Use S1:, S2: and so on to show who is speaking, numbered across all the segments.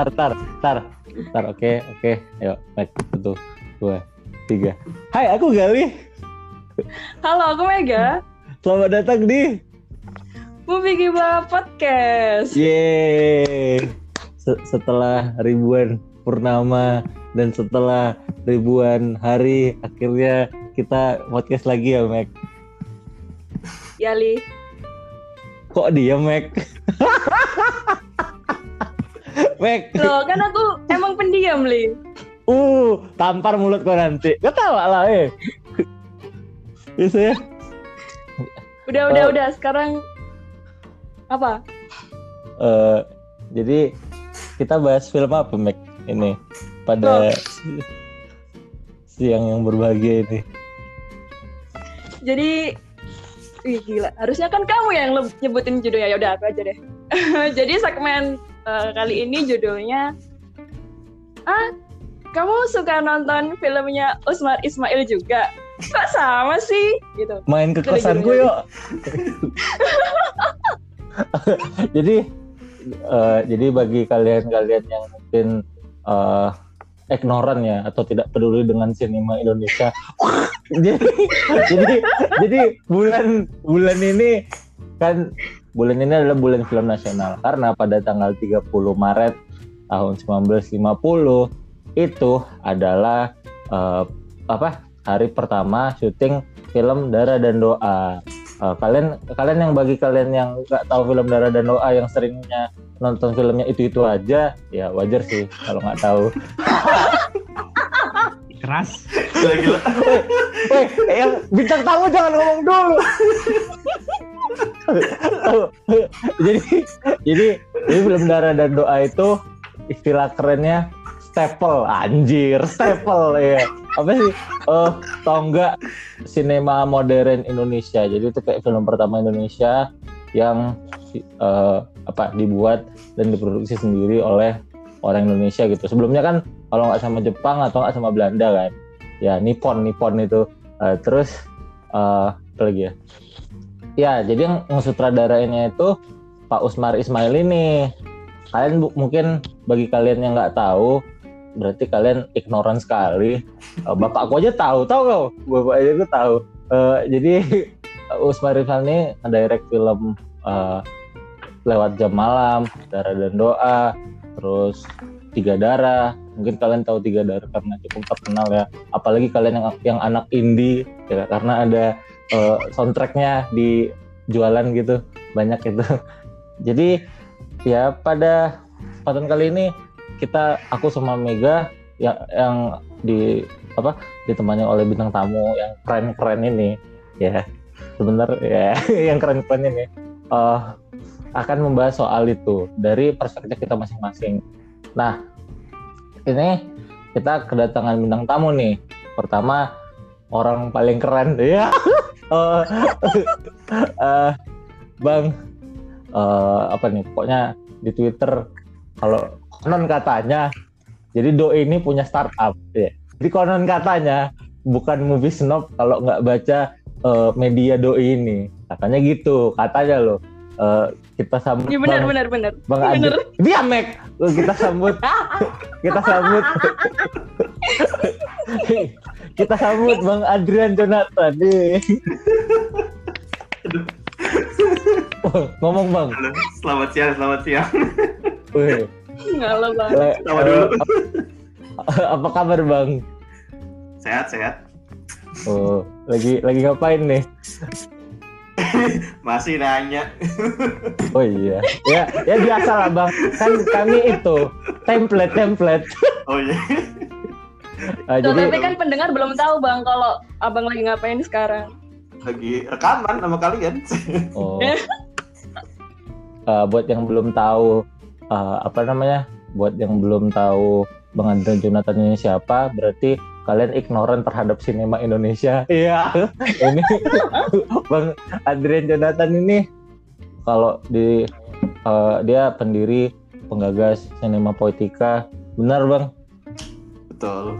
S1: tar tar tar. Tar oke oke. Ayo baik. Satu dua tiga. Hai aku Gali.
S2: Halo, aku Mega.
S1: selamat datang di
S2: Movie Giba Podcast.
S1: Yeay. Se- setelah ribuan purnama dan setelah ribuan hari akhirnya kita podcast lagi ya Mac
S2: Yali.
S1: kok dia Mac Mac
S2: Loh, kan aku emang pendiam, Li.
S1: uh tampar mulut kau nanti ketawa lah eh bisa ya
S2: Udah, udah,
S1: Oh.
S2: udah. Sekarang apa?
S1: Eh, jadi kita bahas film apa Mac ini pada si- siang yang berbahagia ini.
S2: Jadi Wih gila, harusnya kan kamu yang nyebutin judulnya. Ya udah aku aja deh. Jadi segmen eh, kali ini judulnya Ah, kamu suka nonton filmnya Usmar Ismail juga? Kok sama sih? Gitu.
S1: Main ke kosanku
S2: gini.
S1: yuk. jadi eh, jadi bagi kalian-kalian yang mungkin eh, ignoran ya atau tidak peduli dengan sinema Indonesia. jadi jadi jadi bulan bulan ini kan bulan ini adalah bulan film nasional karena pada tanggal 30 Maret tahun 1950 itu adalah eh, apa hari pertama syuting film Darah dan Doa. Eh, kalian kalian yang bagi kalian yang nggak tahu film Darah dan Doa yang seringnya nonton filmnya itu itu aja ya wajar sih kalau nggak tahu.
S3: keras
S4: Gila gila.
S1: Weh, yang bintang tamu jangan ngomong dulu. jadi jadi jadi film Darah dan Doa itu istilah kerennya staple anjir staple ya apa sih? Eh tau nggak sinema modern Indonesia? Jadi itu kayak film pertama Indonesia yang eh, apa dibuat dan diproduksi sendiri oleh orang Indonesia gitu. Sebelumnya kan kalau nggak sama Jepang atau nggak sama Belanda kan? Ya Nippon Nippon itu. Eh, terus eh apa lagi ya ya jadi yang sutradarainnya itu Pak Usmar Ismail ini. Kalian bu- mungkin bagi kalian yang nggak tahu berarti kalian ignoran sekali. Eh, bapakku aja tahu tahu kau? Bapak aja tuh tahu. Eh, jadi Usmar Ismail ini ngedirect film eh, lewat jam malam darah dan doa terus tiga darah. Mungkin kalian tahu tiga darah karena cukup terkenal ya. Apalagi kalian yang yang anak indie ya karena ada eh, soundtracknya di jualan gitu banyak itu jadi ya pada kesempatan kali ini kita aku sama Mega yang yang di apa ditemani oleh bintang tamu yang keren-keren ini ya sebentar ya yang keren-keren ini eh, akan membahas soal itu dari perspektif kita masing-masing. Nah, ini kita kedatangan bintang tamu nih. Pertama orang paling keren ya. Eh, eh, bang eh, apa nih? Pokoknya di Twitter kalau konon katanya jadi Do ini punya startup ya. Jadi konon katanya bukan movie snob kalau nggak baca eh, media Doi ini. Katanya gitu, katanya loh. Eh, kita sambut
S2: Iya benar,
S1: Bang-
S2: benar, benar.
S1: Bang
S2: Bener.
S1: Adri. Dia Mac. Kita sambut. kita sambut. kita sambut Bang Adrian Jonathan. Nih. Ngomong Bang.
S4: Halo, selamat siang, selamat siang.
S1: Wih,
S2: Ngalah banget.
S1: le-
S4: Sama dulu.
S1: eh, apa kabar Bang?
S4: Sehat, sehat.
S1: Oh, lagi lagi ngapain nih?
S4: Masih nanya.
S1: Oh iya. Ya, ya biasa lah Bang. Kan kami itu template template.
S4: Oh iya.
S1: Ah,
S2: Tuh,
S1: jadi
S2: tapi kan pendengar belum tahu bang kalau abang lagi ngapain sekarang.
S4: Lagi rekaman sama kalian.
S1: Oh. Eh, buat yang belum tahu eh, apa namanya? Buat yang belum tahu Bang Adrian Jonathan ini siapa, berarti kalian ignoran terhadap sinema Indonesia. Iya. ini Bang Adrian Jonathan ini kalau di eh, dia pendiri penggagas sinema poetika. Benar, Bang?
S4: Betul.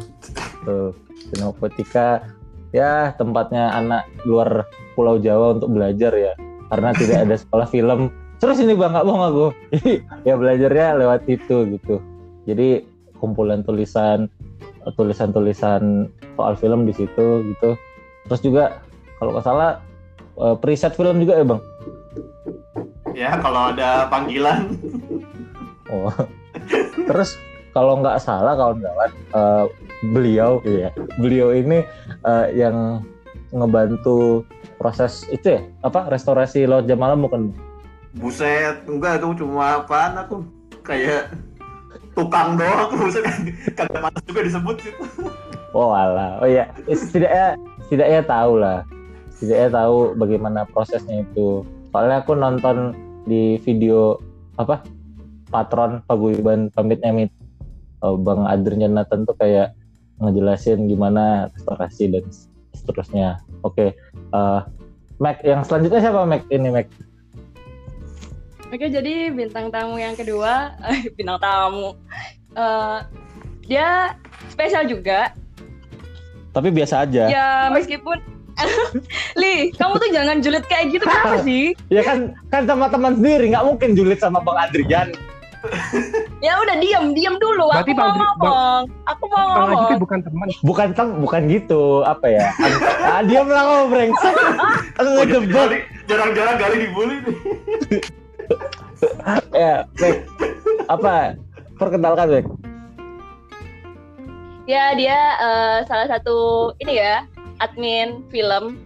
S1: Tuh, sinema poetika ya tempatnya anak luar Pulau Jawa untuk belajar ya karena tidak ada sekolah film terus ini bang nggak bohong aku ya belajarnya lewat itu gitu jadi kumpulan tulisan tulisan-tulisan soal film di situ gitu. Terus juga kalau nggak salah eh, preset film juga ya bang?
S4: Ya kalau ada panggilan.
S1: oh. Terus kalau nggak salah kawan-kawan eh, beliau ya beliau ini eh, yang ngebantu proses itu ya? Apa restorasi laut jam malam bukan?
S4: Buset, enggak itu cuma apaan aku kayak tukang doang buset kagak pantas juga disebut gitu.
S1: Oh alah, oh iya, setidaknya setidaknya tahu lah, setidaknya tahu bagaimana prosesnya itu. Soalnya aku nonton di video apa patron paguyuban pamit emit oh, Bang Adrian Nathan tuh kayak ngejelasin gimana restorasi dan seterusnya. Oke, eh Mac yang selanjutnya siapa Mac ini Mac?
S2: Oke, jadi bintang tamu yang kedua, eh, bintang tamu, Eh, dia spesial juga.
S1: Tapi biasa aja.
S2: Ya meskipun, Li, kamu tuh jangan julid kayak gitu kenapa sih?
S1: Ya kan kan sama teman sendiri nggak mungkin julid sama Bang Adrian.
S2: Ya udah diam, diam dulu.
S3: Berarti
S2: Aku mau
S3: Bang- Bang-
S2: ngomong. Aku mau
S3: Bang
S2: ngomong.
S3: bukan teman.
S1: Bukan tem bukan gitu apa ya? ah, diam lah kamu brengsek. Aku ngejebak.
S4: Gali- Jarang-jarang kali dibully nih.
S1: Ya Mac apa perkenalkan Mac
S2: Ya dia eh, salah satu ini ya admin film.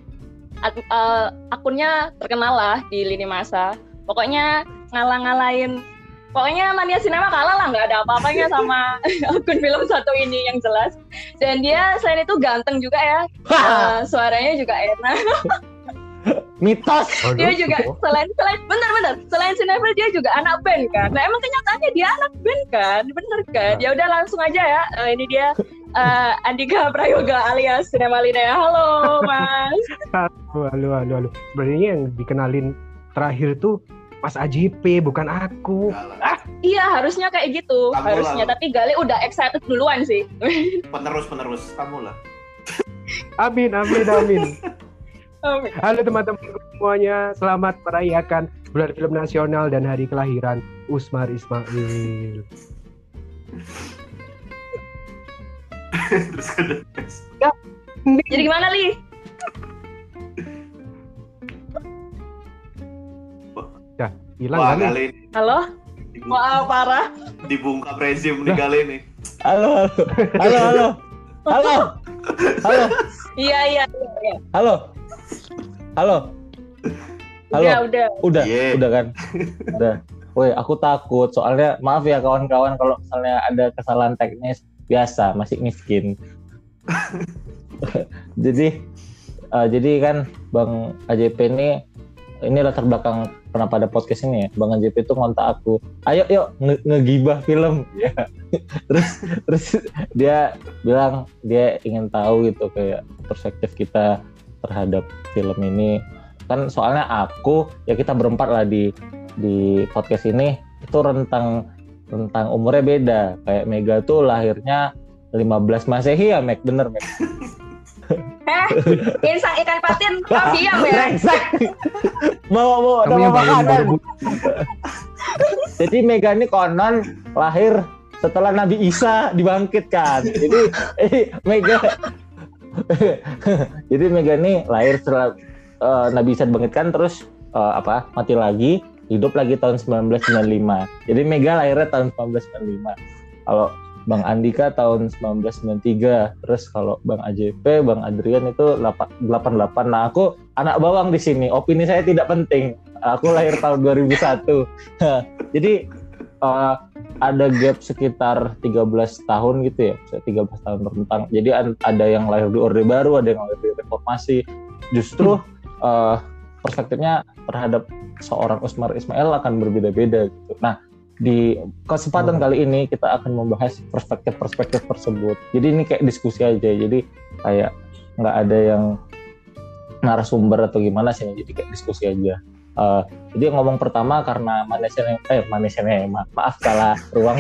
S2: Ad- eh, akunnya terkenal lah di lini masa. Pokoknya ngalah-ngalahin. Pokoknya mania sinema kalah lah nggak ada apa-apanya sama akun film satu ini yang jelas. Dan dia selain itu ganteng juga ya. Eh, suaranya juga enak.
S1: mitos
S2: Dia juga selain selain benar-benar selain sinetron dia juga anak band kan. Nah emang kenyataannya dia anak band kan, bener kan? Ya udah langsung aja ya. Eh, ini dia eh, Andika Prayoga alias Sinema Linea. Halo Mas.
S3: Halo, halo, halo, halo. Sebenarnya yang dikenalin terakhir tuh Mas AJP, bukan aku.
S4: Ah,
S2: Iya harusnya kayak gitu
S4: Kamu
S2: harusnya.
S4: lah.
S2: Tapi Gali udah excited duluan sih.
S4: penerus penerus kamu lah.
S3: Amin, amin, amin. Halo teman-teman semuanya, selamat merayakan Bulan Film Nasional dan Hari Kelahiran Usmar Ismail.
S4: Terus ada
S2: Jadi gimana Li?
S3: Hilang
S4: Wah
S3: kan nih?
S4: kali ini
S2: Halo? Wah parah.
S4: dibungkap rezim nih kali ini.
S1: halo halo halo halo halo halo
S2: Iya iya iya.
S1: halo halo halo
S2: Udah udah.
S1: udah
S4: Iya.
S1: udah kan udah Woi, aku takut soalnya maaf ya kawan-kawan kalau misalnya ada kesalahan teknis biasa masih miskin. jadi eh, jadi kan Bang AJP ini ini latar belakang kenapa ada podcast ini ya. Bang AJP itu ngontak aku, ayo yuk nge- ngegibah film ya. terus terus dia bilang dia ingin tahu gitu kayak perspektif kita terhadap film ini. Kan soalnya aku ya kita berempat lah di di podcast ini itu rentang rentang umurnya beda. Kayak Mega tuh lahirnya 15 Masehi ya Meg? Bener Meg?
S2: Eh, insang ikan patin, kau diam ya.
S3: Yang
S1: bawa
S3: baru
S1: makanan jadi Mega ini konon lahir setelah Nabi Isa dibangkitkan. Jadi eh, Mega jadi Mega ini lahir setelah eh, Nabi Isa dibangkitkan terus eh, apa mati lagi hidup lagi tahun 1995 jadi Mega lahirnya tahun 1995 kalau Bang Andika tahun 1993 terus kalau Bang AJP Bang Adrian itu 8- 88 nah aku anak bawang di sini opini saya tidak penting. Aku lahir tahun 2001 jadi eh, ada gap sekitar 13 tahun gitu ya, misalnya 13 tahun bertentang. Jadi ada yang lahir di Orde Baru, ada yang lahir di Reformasi. Justru eh, perspektifnya terhadap seorang Usmar Ismail akan berbeda-beda gitu. Nah, di kesempatan
S3: Hmm.
S1: kali ini kita akan membahas perspektif-perspektif tersebut. Jadi ini kayak diskusi aja. Jadi kayak nggak ada yang narasumber atau gimana sih. Jadi kayak diskusi aja. Eh, jadi ngomong pertama karena manisnya eh manisnya ma- maaf salah ruang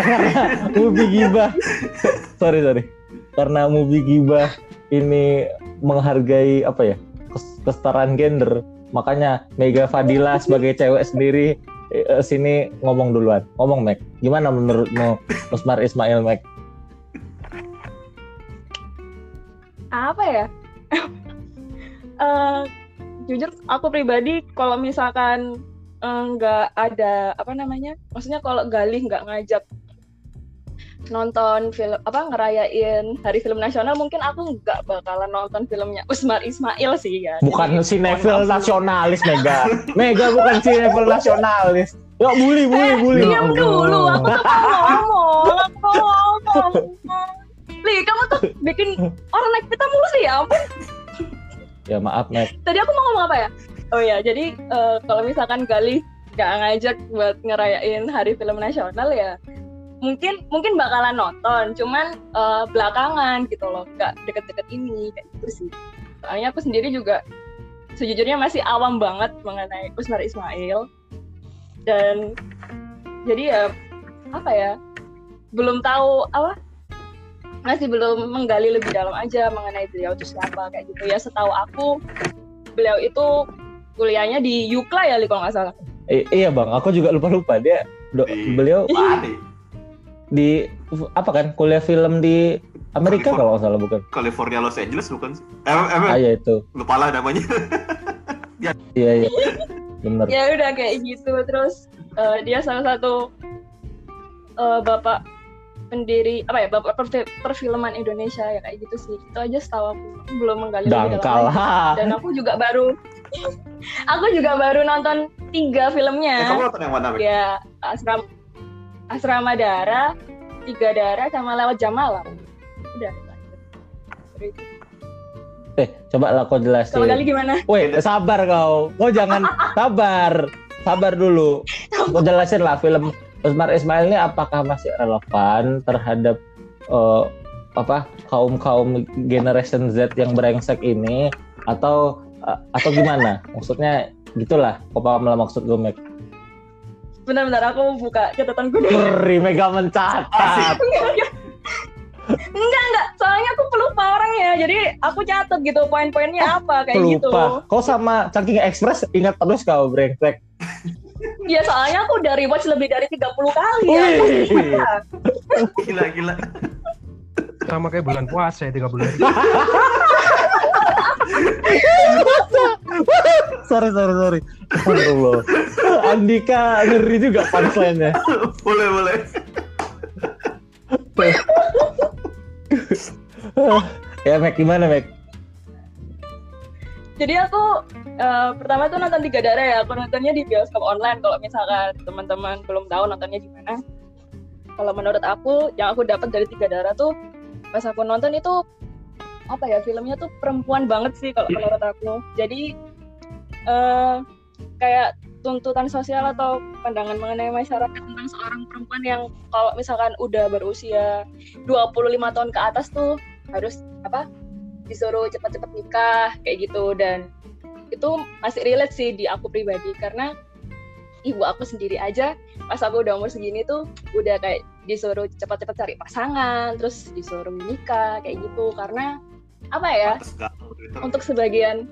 S1: movie gibah sorry sorry karena movie gibah ini menghargai apa ya kes- kesetaraan gender makanya Mega Fadila sebagai cewek sendiri eh, sini ngomong duluan. Ngomong Mac. Gimana menurutmu Usmar Ismail Mac?
S2: Apa ya? Eh, jujur aku pribadi kalau misalkan eh, nggak ada apa namanya, maksudnya kalau Galih nggak ngajak nonton film apa ngerayain Hari Film Nasional mungkin aku nggak bakalan nonton filmnya Usmar Ismail sih ya.
S1: Bukan
S2: Jadi,
S1: sinetron
S2: mohon maaf.
S1: nasionalis Mega. Mega bukan sinetron nasionalis. Ya bully bully
S2: Eh,
S1: bully.
S2: diam dulu, aku tuh ngomong, aku ngomong. Li, kamu tuh bikin orang naik pita mulu sih ya ampun.
S1: Ya maaf Mac.
S2: Tadi aku mau ngomong apa ya? Oh ya, jadi eh, kalau misalkan Galih gak ngajak buat ngerayain Hari Film Nasional ya, mungkin mungkin bakalan nonton, cuman eh, belakangan gitu loh, gak deket-deket ini kayak gitu sih. Soalnya aku sendiri juga sejujurnya masih awam banget mengenai Usmar Ismail dan jadi ya apa ya belum tahu apa masih belum menggali lebih dalam aja mengenai beliau itu siapa kayak gitu ya setahu aku beliau itu kuliahnya di Yukla ya Li, kalau nggak salah
S1: I- iya bang, aku juga lupa lupa dia. do-
S4: Di-
S1: beliau
S4: Mana?
S1: di apa kan kuliah film di Amerika
S4: California.
S1: kalau nggak salah bukan?
S4: California Los Angeles bukan sih? Eh, eh,
S1: Ah ya itu.
S4: lupa lah namanya.
S1: Iya iya. Bener.
S2: ya udah kayak gitu terus eh, dia salah satu eh, bapak pendiri apa ya bapak perfi- perfilman Indonesia ya kayak gitu sih itu aja setahu aku Aku belum menggali lebih
S1: Dangkal.
S2: dalam lagi.
S1: ha.
S2: dan aku juga baru aku juga baru nonton tiga filmnya
S4: kamu nonton yang mana?
S2: Ya asrama asrama darah tiga darah sama lewat jam malam udah itu.
S1: Eh, coba lah kau
S2: kalau
S1: jelasin.
S2: kali gimana
S1: Woi, sabar kau. Kau jangan sabar. Sabar dulu. Kau jelasin lah film Usmar Ismail ini apakah masih relevan terhadap eh, apa kaum kaum generation Z yang brengsek ini atau eh, atau gimana? Maksudnya gitulah. Kau paham lah maksud gue, Mek.
S2: bentar-bentar aku mau buka catatan gue
S1: Ngeri, Mega mencatat.
S2: enggak enggak soalnya aku pelupa orangnya jadi aku catat gitu poin-poinnya apa kayak gitu
S1: Lupa. Kau sama Cangking Express ingat terus kau brengsek.
S2: Ya soalnya aku udah rewatch lebih dari 30 kali ya.
S4: Gila gila.
S3: Sama kayak bulan puasa ya tiga bulan.
S1: sorry sorry sorry. Astagfirullah. Andika ngeri juga punchline-nya.
S4: boleh boleh.
S1: ya Mek gimana Mek?
S2: Jadi aku eh, pertama tuh nonton tiga darah ya. Aku nontonnya di bioskop online kalau misalkan teman-teman belum tahu nontonnya gimana. Kalau menurut aku yang aku dapat dari tiga darah tuh pas aku nonton itu apa ya filmnya tuh perempuan banget sih kalau menurut aku. Jadi eh kayak tuntutan sosial atau pandangan mengenai masyarakat tentang seorang perempuan yang kalau misalkan udah berusia 25 tahun ke atas tuh harus apa disuruh cepat-cepat nikah kayak gitu. Dan itu masih relate sih di aku pribadi karena ibu aku sendiri aja pas aku udah umur segini tuh udah kayak disuruh cepat-cepat cari pasangan terus disuruh menikah kayak gitu. Karena apa ya?
S4: Twitter.
S2: untuk sebagian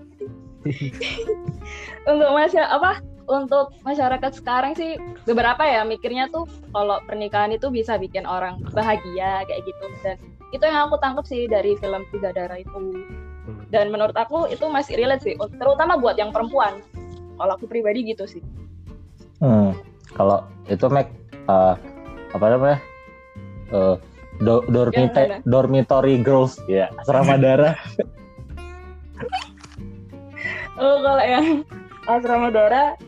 S2: untuk masya apa? Untuk masyarakat sekarang sih beberapa ya mikirnya tuh kalau pernikahan itu bisa bikin orang bahagia kayak gitu. Dan itu yang aku tangkap sih dari film Tiga Darah itu. Dan menurut aku itu masih relate sih terutama buat yang perempuan. Kalau aku pribadi gitu sih.
S1: Hmm, kalau itu Mac eh, apa namanya? Eh, do- dormita-
S2: Yang mana?
S1: dormitory girls. Ya asrama darah.
S2: oh kalau yang asrama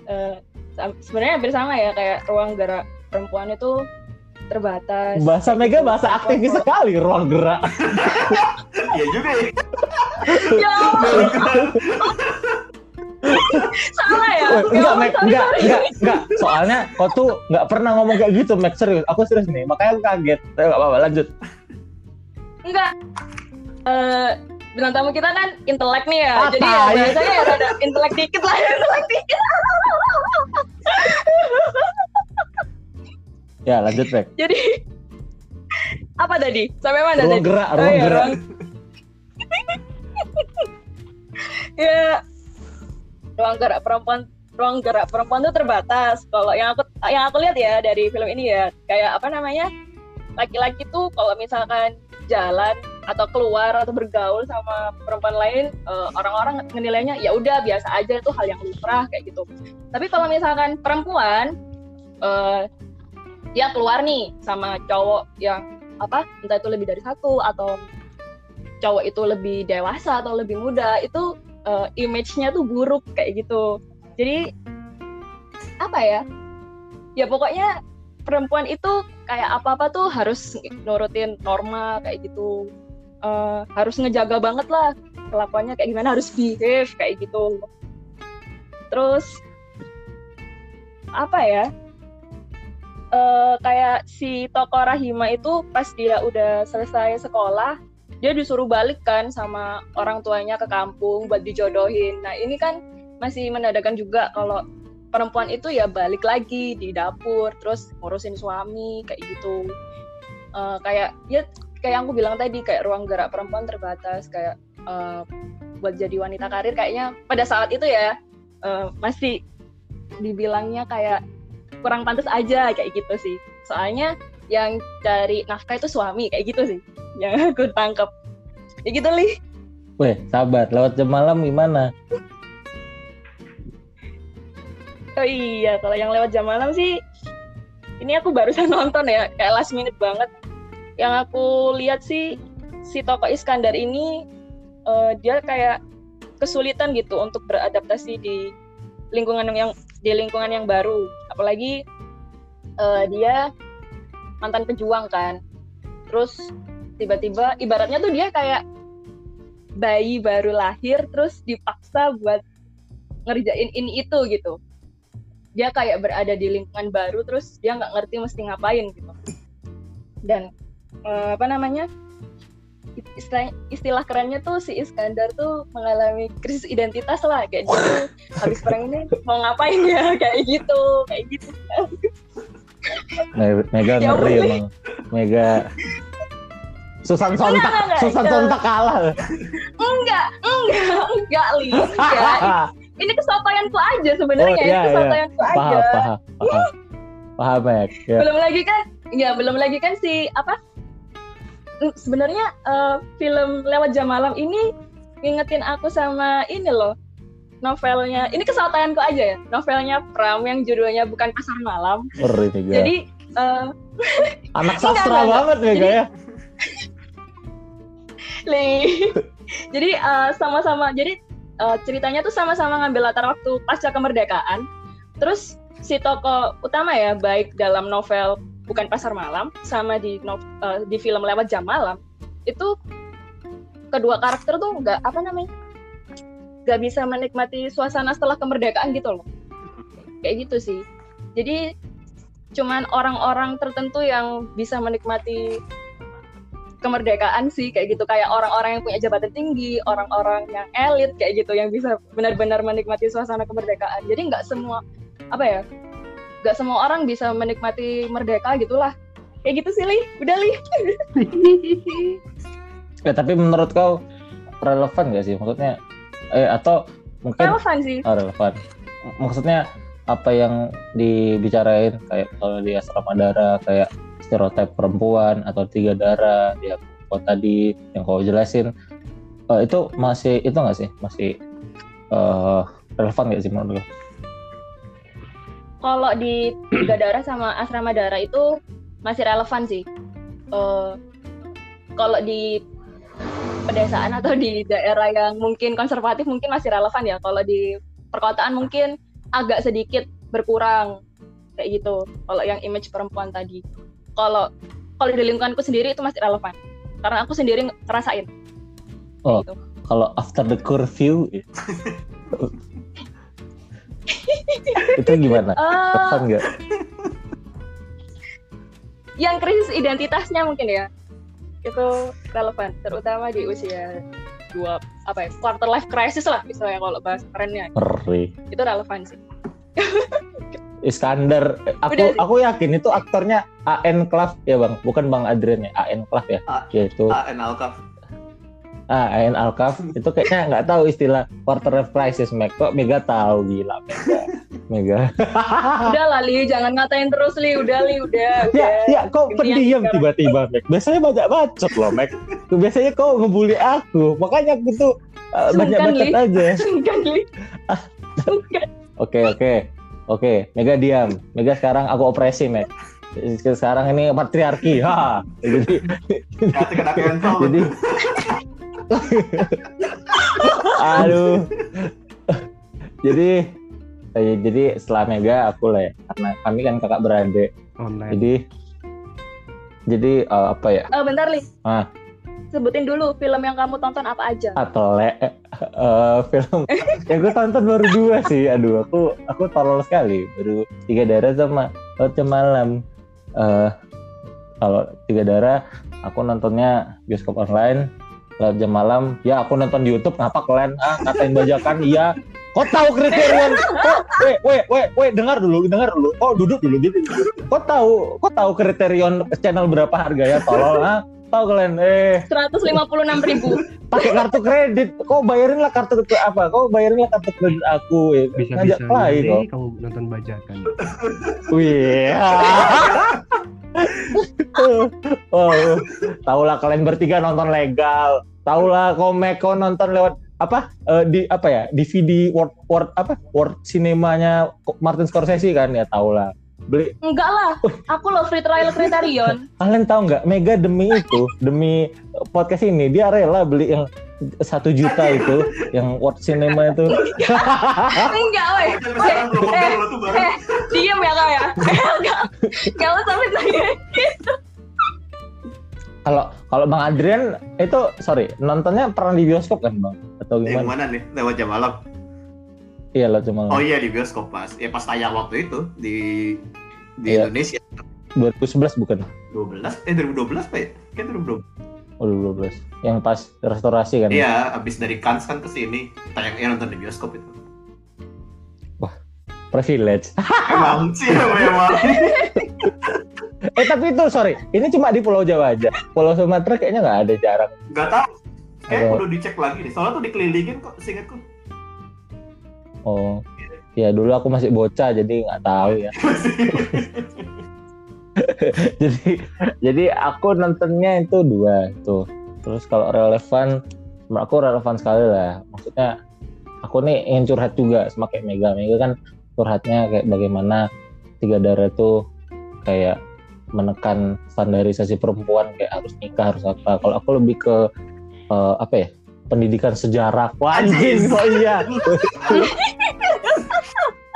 S2: eh, sam- sebenarnya hampir sama ya kayak ruang gerak perempuan itu terbatas
S1: Bahasa Mega bahasa aktivis sekali ruang gerak.
S4: Iya juga ya.
S2: ya salah ya Ya
S1: enggak, Mac,
S2: sorry,
S1: enggak,
S2: sorry.
S1: enggak, enggak. Soalnya kau tuh enggak pernah ngomong kayak gitu, Mac. Serius, aku serius nih. Makanya aku kaget. Tapi enggak apa-apa, lanjut.
S2: Enggak. Eh bintang tamu kita kan intelek nih ya.
S1: Ah,
S2: Jadi ya biasanya ya ada intelek dikit lah, intelek dikit.
S1: Ya, lanjut, Mac.
S2: Jadi apa tadi? Sampai mana
S1: Ruang
S2: tadi?
S1: gerak,
S2: Oh
S1: ruang
S2: iya,
S1: gerak.
S2: ruang- ya ruang gerak perempuan ruang gerak perempuan tuh terbatas. Kalau yang aku yang aku lihat ya dari film ini ya kayak apa namanya laki-laki tuh kalau misalkan jalan atau keluar atau bergaul sama perempuan lain uh, orang-orang menilainya ya udah biasa aja itu hal yang lumrah kayak gitu tapi kalau misalkan perempuan uh, dia keluar nih sama cowok yang apa entah itu lebih dari satu atau cowok itu lebih dewasa atau lebih muda itu uh, image-nya tuh buruk kayak gitu. Jadi apa ya? Ya pokoknya perempuan itu kayak apa-apa tuh harus nurutin norma kayak gitu. Uh, harus ngejaga banget lah kelakuannya kayak gimana harus behave kayak gitu. Terus apa ya uh, kayak si toko Rahima itu pas dia udah selesai sekolah dia disuruh balik kan sama orang tuanya ke kampung buat dijodohin. Nah ini kan masih menadakan juga kalau perempuan itu ya balik lagi di dapur terus ngurusin suami kayak gitu. Uh, kayak ya kayak yang aku bilang tadi kayak ruang gerak perempuan terbatas kayak uh, buat jadi wanita karir kayaknya pada saat itu ya uh, masih dibilangnya kayak kurang pantas aja kayak gitu sih soalnya yang cari nafkah itu suami kayak gitu sih yang aku tangkap ya gitu li
S1: Weh, sabar. Lewat jam malam gimana?
S2: Oh iya, kalau yang lewat jam malam sih ini aku barusan nonton ya, kayak last minute banget. Yang aku lihat sih si toko Iskandar ini uh, dia kayak kesulitan gitu untuk beradaptasi di lingkungan yang di lingkungan yang baru. Apalagi uh, dia mantan pejuang kan. Terus tiba-tiba ibaratnya tuh dia kayak bayi baru lahir terus dipaksa buat ngerjain ini itu gitu dia kayak berada di lingkungan baru terus dia nggak ngerti mesti ngapain gitu dan uh, apa namanya istilah, istilah kerennya tuh si Iskandar tuh mengalami krisis identitas lah kayak gitu. Habis perang ini mau ngapain ya? Kayak gitu kayak gitu.
S1: Mega ya, ngeri emang. Mega Susan Sontak enggak, enggak, Susan Sontak kalah
S2: enggak enggak enggak li enggak ini kesotoyanku aja sebenarnya oh, iya, ini kesotoyanku iya. aja
S1: paham paham paham. Paham ya,
S2: ya. belum lagi kan ya belum lagi kan si apa sebenarnya uh, film lewat jam malam ini ngingetin aku sama ini loh novelnya. Ini kesotoyanku aja ya novelnya Pram yang judulnya bukan pasar malam.
S1: Ori,
S2: jadi uh,
S1: anak sastra banget ya ya
S2: jadi uh, sama-sama jadi uh, ceritanya tuh sama-sama ngambil latar waktu pasca kemerdekaan. Terus si tokoh utama ya baik dalam novel bukan pasar malam sama di uh, di film lewat jam malam itu kedua karakter tuh nggak apa namanya nggak bisa menikmati suasana setelah kemerdekaan gitu loh. Kayak gitu sih. Jadi cuman orang-orang tertentu yang bisa menikmati kemerdekaan sih kayak gitu. Kayak orang-orang yang punya jabatan tinggi orang-orang yang elit kayak gitu yang bisa benar-benar menikmati suasana kemerdekaan. Jadi nggak semua apa ya nggak semua orang bisa menikmati merdeka gitulah. Kayak gitu sih li. Udah li.
S1: Ya tapi menurut kau relevan gak sih? Maksudnya eh atau mungkin
S2: relevan sih.
S1: Oh, relevan. Maksudnya apa yang dibicarain? Kayak kalau di asrama darah kayak stereotip perempuan atau tiga darah ya kau tadi yang kau jelasin. Uh, itu masih itu nggak sih? Masih uh, relevan nggak sih menurut lo?
S2: Kalau di tiga darah sama asrama darah itu masih relevan sih. Uh, kalau di pedesaan atau di daerah yang mungkin konservatif mungkin masih relevan ya. Kalau di perkotaan mungkin agak sedikit berkurang kayak gitu. Kalau yang image perempuan tadi kalau kalau di lingkunganku sendiri itu masih relevan karena aku sendiri ngerasain
S1: oh gitu. kalau after the curfew itu gimana? Uh, relevan nggak?
S2: Yang krisis identitasnya mungkin ya. Itu relevan terutama di usia dua apa ya quarter life crisis lah misalnya kalau bahas kerennya. Itu relevan sih.
S1: Iskandar. Aku aku yakin itu aktornya AN Klav ya bang, bukan bang Adrian ya, AN Klav ya. A
S4: yaitu AN Alkaf.
S1: Ah, AN Alkaf itu kayaknya nggak tahu istilah quarter life crisis, Meg. Kok Mega tahu gila Mega. Mega.
S2: udah lah Li, jangan ngatain terus Li, udah Li, udah.
S1: ya,
S2: udah.
S1: ya kok pendiam tiba-tiba, Meg. Biasanya banyak bacot loh, Meg. Biasanya kau ngebully aku, makanya aku tuh uh, banyak bacot
S2: Li.
S1: aja.
S2: Sungkan Li. Sungkan.
S1: Oke, oke. Oke, Mega diam. Mega sekarang aku opresi, Meg. Sekarang ini patriarki. Ha. Jadi jadi aduh. jadi eh, jadi setelah Mega aku lah ya. Karena kami kan kakak beradik.
S3: online.
S1: Jadi jadi eh, apa ya?
S2: Eh, bentar Li.
S1: Ah.
S2: Sebutin dulu film yang kamu tonton apa aja.
S1: Atau le eh, eh, film yang gue tonton baru dua sih. Aduh, aku aku tolol sekali. Baru tiga darah sama Laut Malam. Eh kalau tiga darah aku nontonnya bioskop online. Laut Jam Malam, ya aku nonton di YouTube. Ngapa kalian ah ngatain bajakan? Iya. Kok tahu kriterion? Kok, weh, weh, weh, weh, dengar dulu, dengar dulu. Oh, duduk dulu, gitu. Kok tahu, kok tahu kriterion channel berapa harganya? Tolol, ah. Tahu kalian? Eh,
S2: 156 ribu.
S1: pakai kartu kredit kok bayarin lah kartu kredit apa kok bayarin lah kartu kredit aku ya
S3: bisa
S1: ngajak
S3: bisa
S1: play kok
S3: kamu nonton bajakan.
S1: wih oh tahu lah kalian bertiga nonton legal tahu lah komek kau nonton lewat apa eh, di apa ya DVD World World apa World Cinemanya Martin Scorsese kan ya tahu lah beli
S2: Enggak lah, aku loh free trial Criterion.
S1: kalian tahu nggak Mega demi itu demi podcast ini dia rela beli yang satu juta itu yang World Cinema itu
S2: Enggak, weh. Eh,
S4: baru.
S2: Eh, diem ya kak ya. Enggak, enggak usah fitnah
S1: kalau kalau Bang Adrian itu sorry nontonnya pernah di bioskop kan Bang atau
S4: Yang
S1: gimana?
S4: mana nih? Lewat jam malam.
S1: Iya lah cuma
S4: Oh iya di bioskop pas. Ya pas tayang waktu itu di di
S1: Iya.
S4: Indonesia
S1: 2011 bukan?
S4: 12 eh 2012 Pak ya? Kayak 2012.
S1: Oh 2012 yang pas restorasi kan?
S4: Iya, abis dari Cannes kan ke sini. Tayangnya nonton di bioskop itu.
S1: Privilege.
S4: Emang sih memang.
S1: eh tapi itu sorry ini cuma di Pulau Jawa aja. Pulau Sumatera kayaknya nggak ada jarang.
S4: Gak tahu. Kayak udah dicek lagi nih. Soalnya tuh dikelilingin kok, seingatku.
S1: Oh ya dulu aku masih bocah jadi nggak tahu ya. jadi jadi aku nontonnya itu dua tuh terus kalau relevan aku relevan sekali lah maksudnya aku nih ingin curhat juga sama kayak Mega Mega kan curhatnya kayak bagaimana tiga darah itu kayak menekan standarisasi perempuan kayak harus nikah harus apa. Kalau aku lebih ke eh, apa ya pendidikan sejarah. Anjing. oh iya.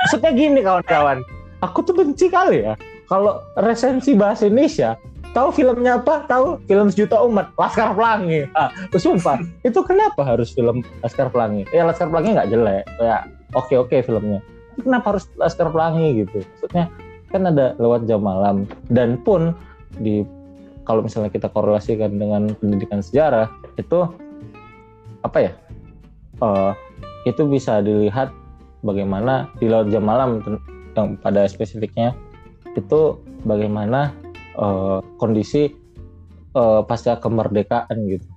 S1: Maksudnya gini kawan-kawan. Aku tuh benci kali ya kalau resensi bahasa Indonesia tahu filmnya apa? Tahu film sejuta umat Laskar Pelangi. Ah sumpah itu kenapa harus film Laskar Pelangi? Ya Laskar Pelangi nggak jelek. Ya oke oke filmnya kenapa harus Laskar Pelangi gitu? Maksudnya kan ada lewat jam malam. Dan pun di kalau misalnya kita korelasikan dengan pendidikan sejarah itu apa ya? Eh, itu bisa dilihat bagaimana di laut jam malam yang pada spesifiknya itu bagaimana eh, kondisi eh, pasca kemerdekaan gitu.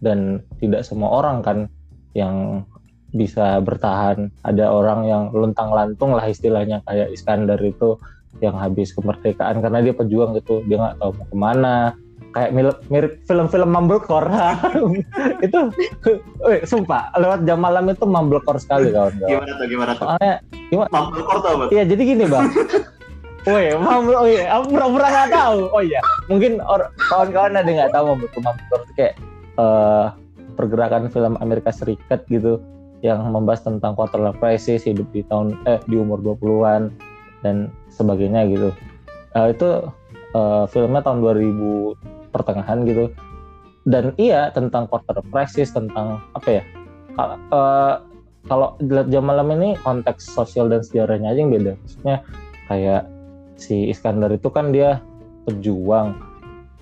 S1: Dan tidak semua orang kan yang bisa bertahan. Ada orang yang luntang lantung lah istilahnya kayak Iskandar itu yang habis kemerdekaan karena dia pejuang gitu dia nggak tahu mau ke mana kayak mirip, mirip film-film Mumblecore itu eh, sumpah lewat jam malam itu Mumblecore sekali kawan-kawan
S4: Gimana tuh, gimana tuh?
S1: soalnya
S4: Mampir korto apa?
S1: Iya jadi gini bang. Woi, Mambel, oh iya, aku pura-pura nggak tahu. Oh iya, mungkin or- kawan-kawan ada nggak tahu Mambel Mambel itu kayak eh, pergerakan film Amerika Serikat gitu yang membahas tentang quarter life crisis, hidup di tahun eh di umur 20-an dan sebagainya gitu. Eh, itu eh, filmnya tahun 2000 pertengahan gitu. Dan iya tentang quarter crisis, tentang apa ya? Eh, kalau jam malam ini konteks sosial dan sejarahnya aja yang beda. Maksudnya kayak si Iskandar itu kan dia pejuang,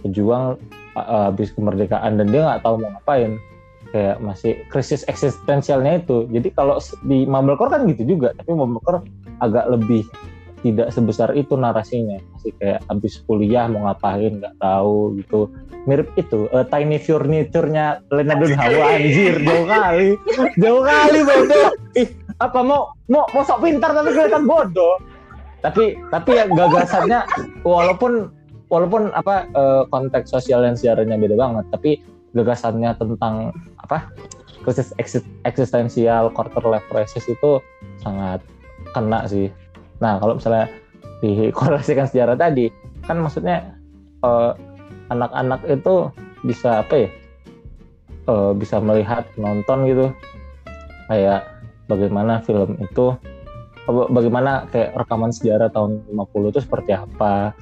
S1: pejuang uh, habis kemerdekaan dan dia nggak tahu mau ngapain. Kayak masih krisis eksistensialnya itu. Jadi kalau di Mumblecore kan gitu juga, tapi Mumblecore agak lebih tidak sebesar itu narasinya. Masih kayak habis kuliah mau ngapain nggak tahu gitu. Mirip itu eh, Tiny Furniture-nya Lena. Wah, anjir, jauh kali. Jauh kali bodoh. Ih, apa mau mau mau sok pintar tapi kelihatan bodoh tapi tapi ya gagasannya walaupun walaupun apa eh, konteks sosial dan sejarahnya beda banget tapi gagasannya tentang apa krisis eksis- eksistensial quarter life crisis itu sangat kena sih nah kalau misalnya dikorelasikan sejarah tadi kan maksudnya eh, anak-anak itu bisa apa ya? Eh, bisa melihat nonton gitu. Kayak bagaimana film itu apa- bagaimana kayak rekaman sejarah tahun 50 itu seperti apa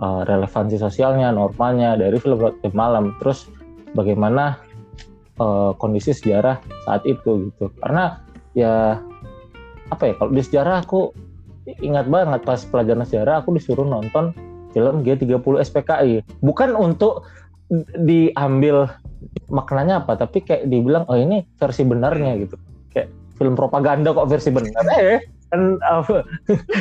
S1: eh, relevansi sosialnya normanya dari film Roti malam. Terus bagaimana eh, kondisi sejarah saat itu gitu. Karena ya apa ya kalau di sejarah aku ingat banget pas pelajaran sejarah aku disuruh nonton film G30 SPKI bukan untuk diambil maknanya apa tapi kayak dibilang oh ini versi benarnya gitu. Kayak film propaganda kok versi benar. Eh kan apa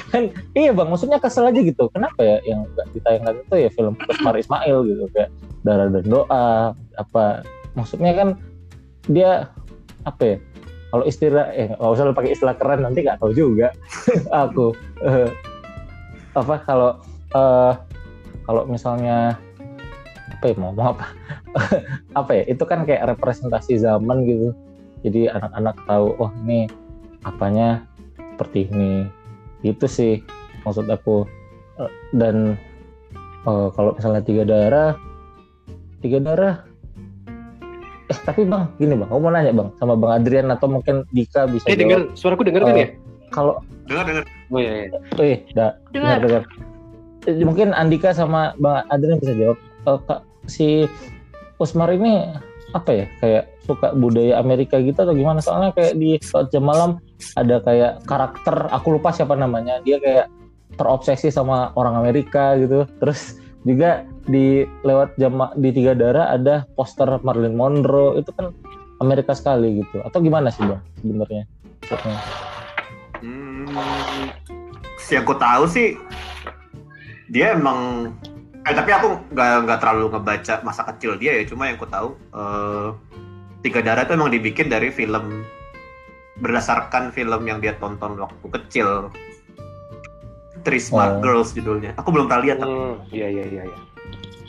S1: kan iya bang maksudnya kesel aja gitu. Kenapa ya yang nggak ditayangkan itu ya film Usmar Ismail gitu kayak darah dan doa apa maksudnya kan dia apa ya kalau istilah eh nggak usah pakai istilah keren nanti nggak tahu juga. Aku Eh, apa kalau eh kalau misalnya apa ya mau ngomong apa? Apa ya itu kan kayak representasi zaman gitu. Jadi anak-anak tahu oh ini apanya seperti ini. Itu sih maksud aku. Eh, dan eh, kalau misalnya tiga darah tiga darah eh tapi bang gini bang aku mau nanya bang sama bang Adrian atau mungkin Dika bisa
S3: Eh
S1: jawab.
S3: dengar suaraku dengar kan
S1: Eh,
S3: ya?
S1: kalau
S4: Dengar dengar.
S3: Oh iya. iya.
S1: eh da,
S2: Dengar.
S1: dengar dengar Eh, mungkin Andika sama bang Adrian bisa jawab Eh, Kak, si Usmar ini apa ya kayak suka budaya Amerika gitu atau gimana soalnya kayak di Saat Jam Malam ada kayak karakter aku lupa siapa namanya dia kayak terobsesi sama orang Amerika gitu terus juga di lewat jam di tiga darah ada poster Marilyn Monroe. Itu kan Amerika sekali gitu. Atau gimana sih bang sebenarnya?
S4: Hmm, yang aku tahu sih. Dia emang eh tapi aku nggak nggak terlalu ngebaca masa kecil dia ya. Cuma yang aku tahu eh, tiga darah itu emang dibikin dari film berdasarkan film yang dia tonton waktu kecil Three Smart
S1: Oh.
S4: Girls judulnya. Aku belum pernah lihat
S3: Hmm, iya iya iya iya.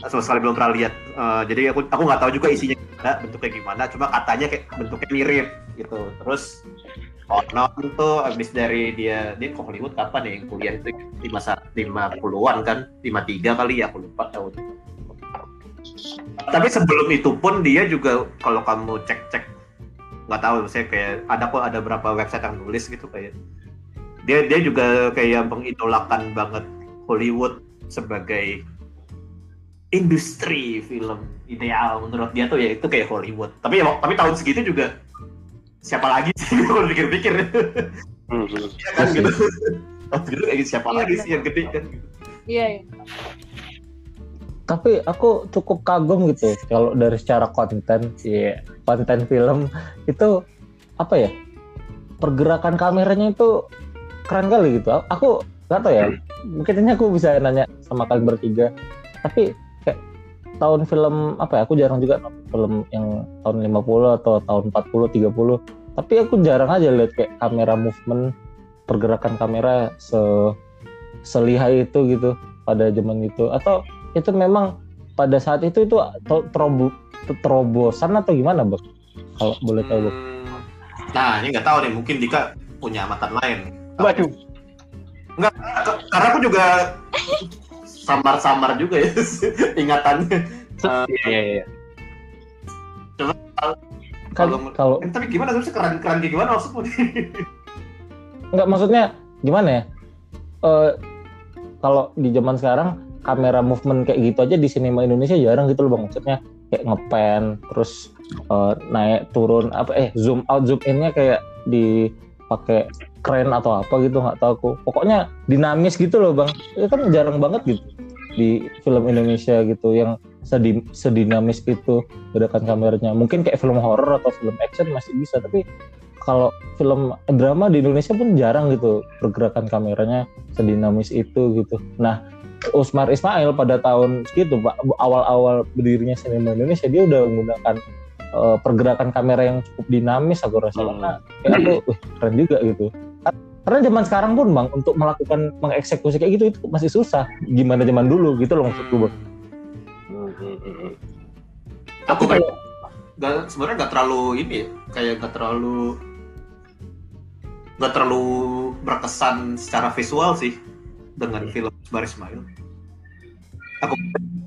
S4: sama sekali belum pernah lihat. Eh, jadi aku aku nggak tahu juga isinya gimana bentuknya gimana cuma katanya kayak bentuknya mirip gitu. Terus konon tuh abis dari dia dia ke Hollywood kapan ya yang kuliah itu? Di masa 50-an kan? 53 kali ya aku lupa tahun. Tapi sebelum itu pun dia juga kalau kamu cek-cek nggak tahu saya kayak ada kok ada berapa website yang nulis gitu kayak dia dia juga kayak mengidolakan banget Hollywood sebagai industri film ideal menurut dia tuh ya itu kayak Hollywood tapi ya tapi tahun segitu juga siapa lagi sih kalau pikir-pikir
S3: Hmm, hmm.
S4: ya kan
S1: Iya
S4: gitu tahun segitu kayak siapa
S2: Iya,
S4: lagi sih yang gede kan gitu.
S2: Iya, iya.
S1: tapi aku cukup kagum gitu kalau dari secara konten ya konten film itu apa ya pergerakan kameranya itu keren kali gitu. Aku nggak tahu ya mungkin ini aku bisa nanya sama kalian bertiga. Tapi kayak tahun film apa ya aku jarang juga nonton film yang tahun 50 atau tahun 40 30 tapi aku jarang aja lihat kayak kamera movement pergerakan kamera se selihai itu gitu pada zaman itu. Atau itu memang pada saat itu itu terobo terobosan atau gimana bang kalau boleh tahu Bang?
S4: Hmm, nah ini nggak tahu nih mungkin Dika punya amatan lain
S3: Waduh.
S4: K- karena aku juga samar-samar juga ya ingatannya.
S3: Iya iya iya.
S1: kan
S4: Kalau-
S1: kalau
S4: Eh, tapi gimana? Sebenarnya keren keren gimana maksudmu?
S1: Nggak maksudnya gimana ya? Eh kalau di zaman sekarang kamera movement kayak gitu aja di sinema Indonesia jarang gitu loh bang. Maksudnya kayak ngepen terus eh, naik turun apa eh zoom out zoom innya kayak dipakai keren atau apa gitu nggak tahu aku. Pokoknya dinamis gitu loh bang. Itu kan jarang banget gitu di film Indonesia gitu yang sedi sedinamis itu gerakan kameranya. Mungkin kayak film horror atau film action masih bisa tapi kalau film drama di Indonesia pun jarang gitu pergerakan kameranya sedinamis itu gitu. Nah, Usmar Ismail pada tahun segitu Pak awal-awal berdirinya sinema Indonesia dia udah menggunakan uh, pergerakan kamera yang cukup dinamis aku rasa.
S5: Hmm.
S1: aku wih, keren juga gitu karena zaman sekarang pun bang untuk melakukan mengeksekusi kayak gitu itu masih susah gimana zaman dulu gitu loh maksudku bang
S5: Hmm, hmm.
S4: Aku kayak nggak sebenarnya nggak terlalu ini ya, kayak nggak terlalu nggak terlalu berkesan secara visual sih dengan film Bar Ismail. Aku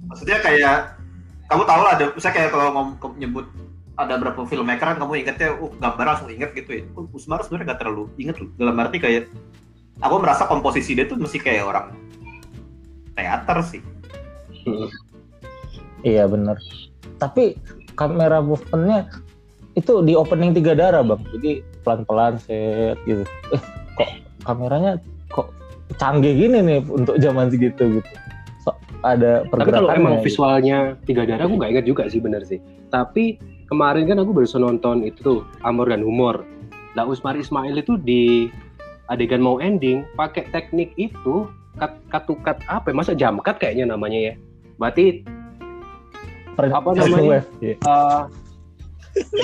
S4: maksudnya kayak kamu tahu lah ada misalnya kayak kalau ngom, kamu nyebut ada berapa filmmaker kan kamu ingetnya uh, gambar langsung inget gitu ya. Uh, Usmar sebenarnya nggak terlalu inget loh. Dalam arti kayak aku merasa komposisi dia tuh masih kayak orang teater sih.
S1: iya bener tapi kamera movementnya itu di opening tiga darah bang jadi pelan pelan set gitu eh kok kameranya kok canggih gini nih untuk zaman segitu gitu so, ada
S3: Tapi kalau emang
S1: gitu.
S3: visualnya tiga darah aku nggak ingat juga sih bener sih. Tapi kemarin kan aku baru nonton itu tuh Amor dan Humor. Lah Usmar Ismail itu di adegan mau ending pakai teknik itu cut cut to cut apa ya? Masa jam cut kayaknya namanya ya. Berarti
S1: French-
S3: apa namanya?
S1: wave,
S3: eh,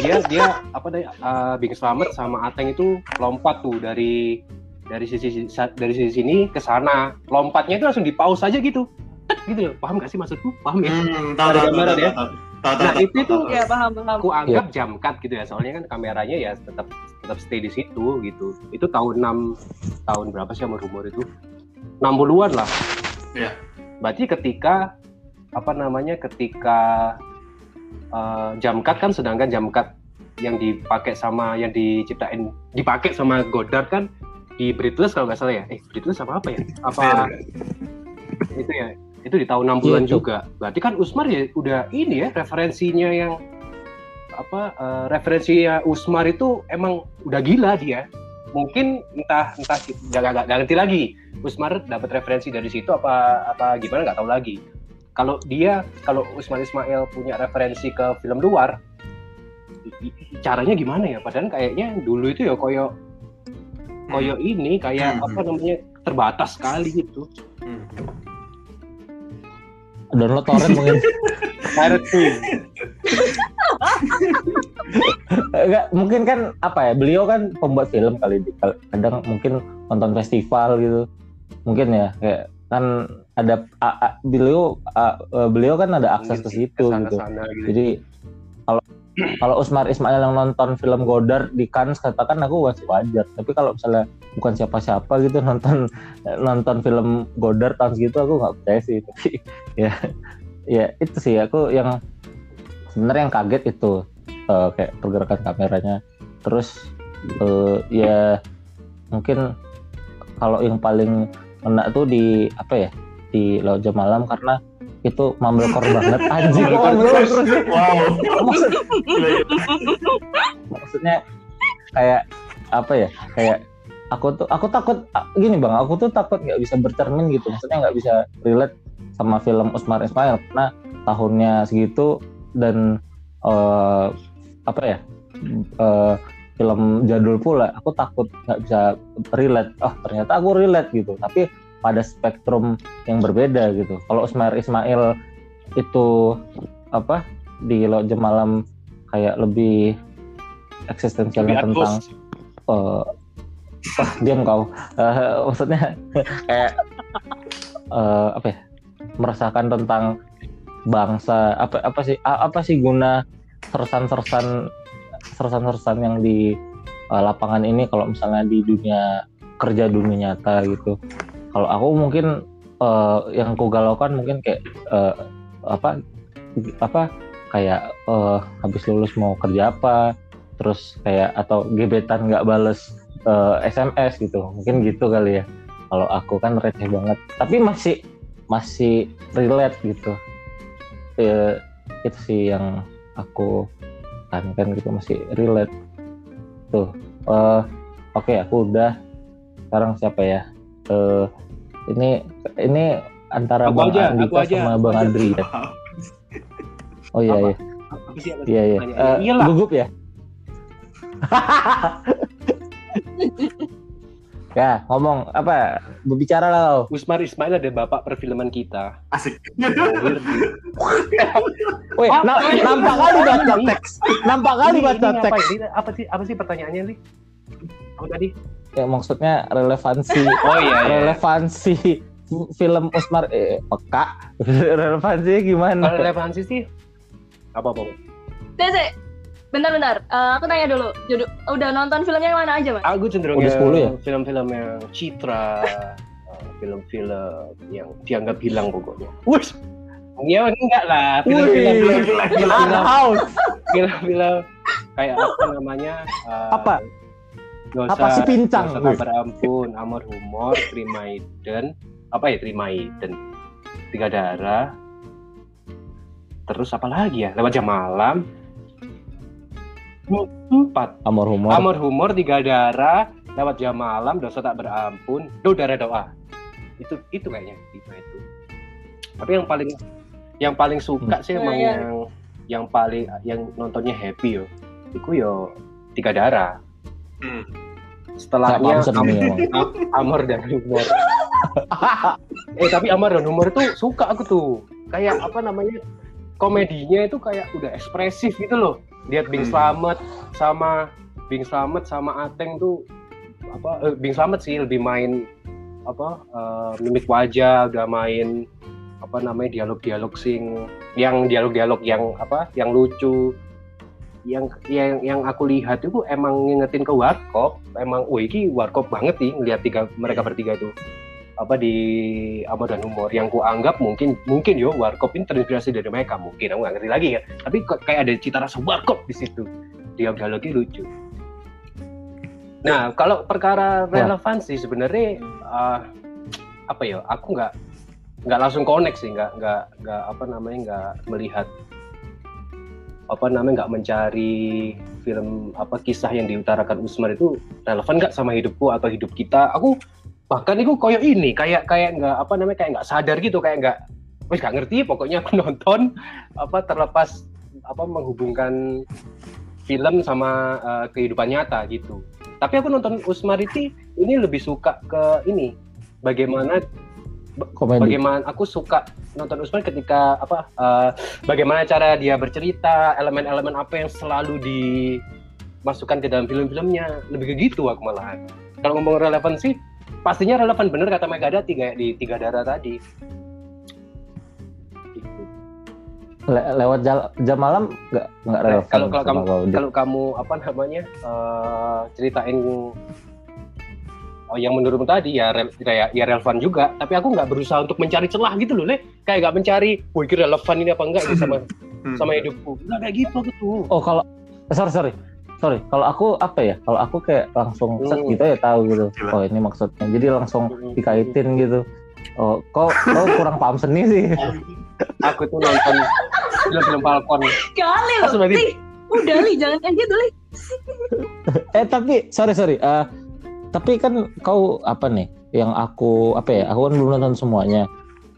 S3: dia dia apa deh uh, Bing Slamet sama Ateng itu lompat tuh dari dari sisi dari sisi sini ke sana. Lompatnya itu langsung di pause aja gitu. Tek, gitu ya. Paham gak sih maksudku? Paham ya?
S4: Hmm,
S3: Ada gambaran ya?
S4: Tahu, tahu,
S3: Nah, itu tuh
S2: ya paham paham.
S3: Aku anggap jam cut gitu ya soalnya kan kameranya ya tetap tetap stay di situ gitu. Itu tahun 6 tahun berapa sih umur umur itu? 60-an lah.
S4: Iya.
S3: berarti ketika apa namanya ketika eh, jam cut kan sedangkan jam cut yang dipakai sama yang diciptain dipakai sama Godard kan di Breathless kalau nggak salah ya? Eh Breathless apa apa ya? Apa itu ya itu di tahun 60-an
S1: Iya, itu.
S3: juga. Berarti kan Usmar ya udah ini ya referensinya yang apa eh, referensinya Usmar itu emang udah gila dia. Mungkin entah entah nggak ngerti lagi. Usmar dapat referensi dari situ apa apa gimana nggak tahu lagi. Kalau dia kalau Usmar Ismail punya referensi ke film luar caranya gimana ya? Padahal kayaknya dulu itu ya koyo koyo ini kayak
S4: Hmm.
S3: apa namanya terbatas sekali gitu.
S4: Hmm.
S1: Download torrent mungkin
S3: Pirate Queen.
S1: Enggak, mungkin kan apa ya beliau kan pembuat film kali di- kadang mungkin nonton festival gitu mungkin ya kayak kan ada a- a- beliau a- a- beliau kan ada akses ke situ gitu
S3: sana gitu.
S1: jadi kalau kalau Usmar Ismail yang nonton film Godard di Cannes katakan aku masih wajar. Tapi kalau misalnya bukan siapa-siapa gitu nonton nonton film Godard tahun segitu aku nggak percaya sih. Tapi ya ya itu sih. Aku yang sebenarnya yang kaget itu eh, kayak pergerakan kameranya. Terus eh, ya mungkin kalau yang paling kena tuh di apa ya di Laut Jam Malam karena itu mumblecore banget. Anjing kok?
S4: Wow.
S1: Maksud- maksudnya kayak apa ya kayak aku tuh aku takut gini bang aku tuh takut nggak bisa bercermin gitu. Maksudnya nggak bisa relate sama film Usmar Ismail. Karena tahunnya segitu dan eh, apa ya eh, film jadul pula aku takut nggak bisa relate. Oh ternyata aku relate gitu. Tapi pada spektrum yang berbeda gitu. Kalau Usmar Ismail itu apa di Jam Malam kayak lebih eksistensialnya
S3: Lebih
S1: tentang wah diam kau. Eh, maksudnya kayak eh, apa ya merasakan tentang bangsa apa apa sih apa sih guna sersan-sersan sersan-sersan yang di eh, lapangan ini kalau misalnya di dunia kerja dunia nyata gitu kalau aku mungkin eh, yang aku galaukan mungkin kayak eh, apa apa kayak eh, habis lulus mau kerja apa terus kayak atau gebetan nggak bales eh, SMS gitu. Mungkin gitu kali ya. Kalau aku kan receh banget. Tapi masih masih relate gitu. Eh, itu sih yang aku kan kan gitu. Masih relate. Tuh eh, oke aku udah. Sekarang siapa ya? Eh, ini ini antara
S3: Aku
S1: bang
S3: aja,
S1: Andika
S3: aku
S1: sama
S3: aku
S1: bang
S3: aja.
S1: Adri ya oh iya
S3: Apa?
S1: iya
S3: Apa sih, apa sih?
S1: iya iya
S3: Iyalah.
S1: gugup ya Ya, ngomong apa? Berbicara lah. lo.
S3: Usmar Ismail ada bapak perfilman kita.
S4: Asik.
S1: Wih,
S3: Apa?
S1: na- nampak kali baca teks. Nampak kali baca teks.
S3: Apa sih apa sih pertanyaannya nih? Apa tadi?
S1: Ya maksudnya relevansi
S3: Oh iya iya.
S1: relevansi film Usmar eh peka. Relevansinya gimana?
S3: Kalau relevansi sih apa apa?
S2: Tese, bentar-bentar. Eh, aku tanya dulu. Judul, udah nonton filmnya yang mana aja, Mas?
S3: Aku cenderung
S1: Udah
S3: yang
S1: 10 ya?
S3: film-film yang citra, eh, film-film yang dianggap hilang pokoknya. Wush. Ya enggak lah, film-film film-film film-film kayak apa namanya? eh,
S1: Apa?
S3: Dosa,
S1: Apa sih pincang?
S3: Dosa tak berampun, Amor Humor, Trimaiden, apa ya Trimaiden, Tiga Darah, terus apa lagi ya? Lewat jam malam, empat.
S1: Amor humor.
S3: Amor Humor, Tiga Darah, Lewat Jam Malam, Dosa Tak Berampun, Do Darah Doa. Itu itu kayaknya itu itu. Tapi yang paling yang paling suka sih emang
S2: Oh, iya.
S3: yang yang paling yang nontonnya happy yo. Iku yo Tiga Darah.
S4: Hmm.
S3: Setelahnya
S1: paham sedih
S3: Am-
S1: emang.
S3: Am- Amor dan Humor. eh tapi Amor dan Humor tuh suka aku tuh. Kayak apa namanya? Komedinya itu kayak udah ekspresif gitu loh. Lihat Bing
S4: Hmm.
S3: Slamet sama Bing Slamet sama Ateng tuh apa eh, Bing Slamet sih lebih main apa eh, mimik wajah udah main apa namanya dialog-dialog sing yang dialog-dialog yang apa yang lucu yang yang yang aku lihat itu emang ngingetin ke warkop. Emang wah iki warkop banget sih ngelihat tiga mereka bertiga itu. Apa di Amor dan Humor. Yang ku anggap mungkin mungkin yo warkop ini terinspirasi dari mereka. Mungkin aku nggak ngerti lagi ya. Tapi kayak ada cita rasa warkop di situ. Dialog-dialognya lucu. Nah kalau perkara relevansi sebenarnya eh, apa ya aku nggak nggak langsung connect sih. Nggak nggak nggak apa namanya nggak melihat apa namanya nggak mencari film apa kisah yang diutarakan Usmar itu relevan nggak sama hidupku atau hidup kita? Aku bahkan itu koyo ini kayak kayak nggak apa namanya kayak nggak sadar gitu kayak nggak wes nggak ngerti pokoknya aku nonton apa terlepas apa menghubungkan film sama eh, kehidupan nyata gitu. Tapi aku nonton Usmar itu ini lebih suka ke ini bagaimana
S1: Komedi.
S3: bagaimana aku suka nonton Usman ketika apa eh, bagaimana cara dia bercerita elemen-elemen apa yang selalu dimasukkan ke dalam film-filmnya lebih ke gitu aku malahan kalau ngomong relevansi pastinya relevan bener kata Megada tiga di tiga darah tadi Gitu.
S1: Le- lewat jal- jam malam nggak nggak
S3: Nah,
S1: relevan.
S3: kalau kamu kalau kamu apa namanya eh, ceritain oh, yang menurutmu tadi ya re- ya, ya relevan juga. Tapi aku nggak berusaha untuk mencari celah gitu loh le. Kayak nggak mencari wah ini relevan ini apa enggak ini sama
S4: Hmm.
S3: sama hidupku. Nggak kayak gitu aku. Tuh
S1: Oh kalau sorry sorry. Sorry kalau aku apa ya? Kalau aku kayak langsung set
S3: Hmm.
S1: gitu ya tahu gitu. Oh ini maksudnya. Jadi langsung
S3: Hmm.
S1: dikaitin gitu. Oh kau kau kurang paham seni sih?
S3: Aku tuh nonton film-film Falcon.
S2: Kali loh. udah li, jangan kayak gitu li.
S1: eh tapi sorry sorry. Eh tapi kan kau apa nih yang aku apa ya aku kan belum nonton semuanya.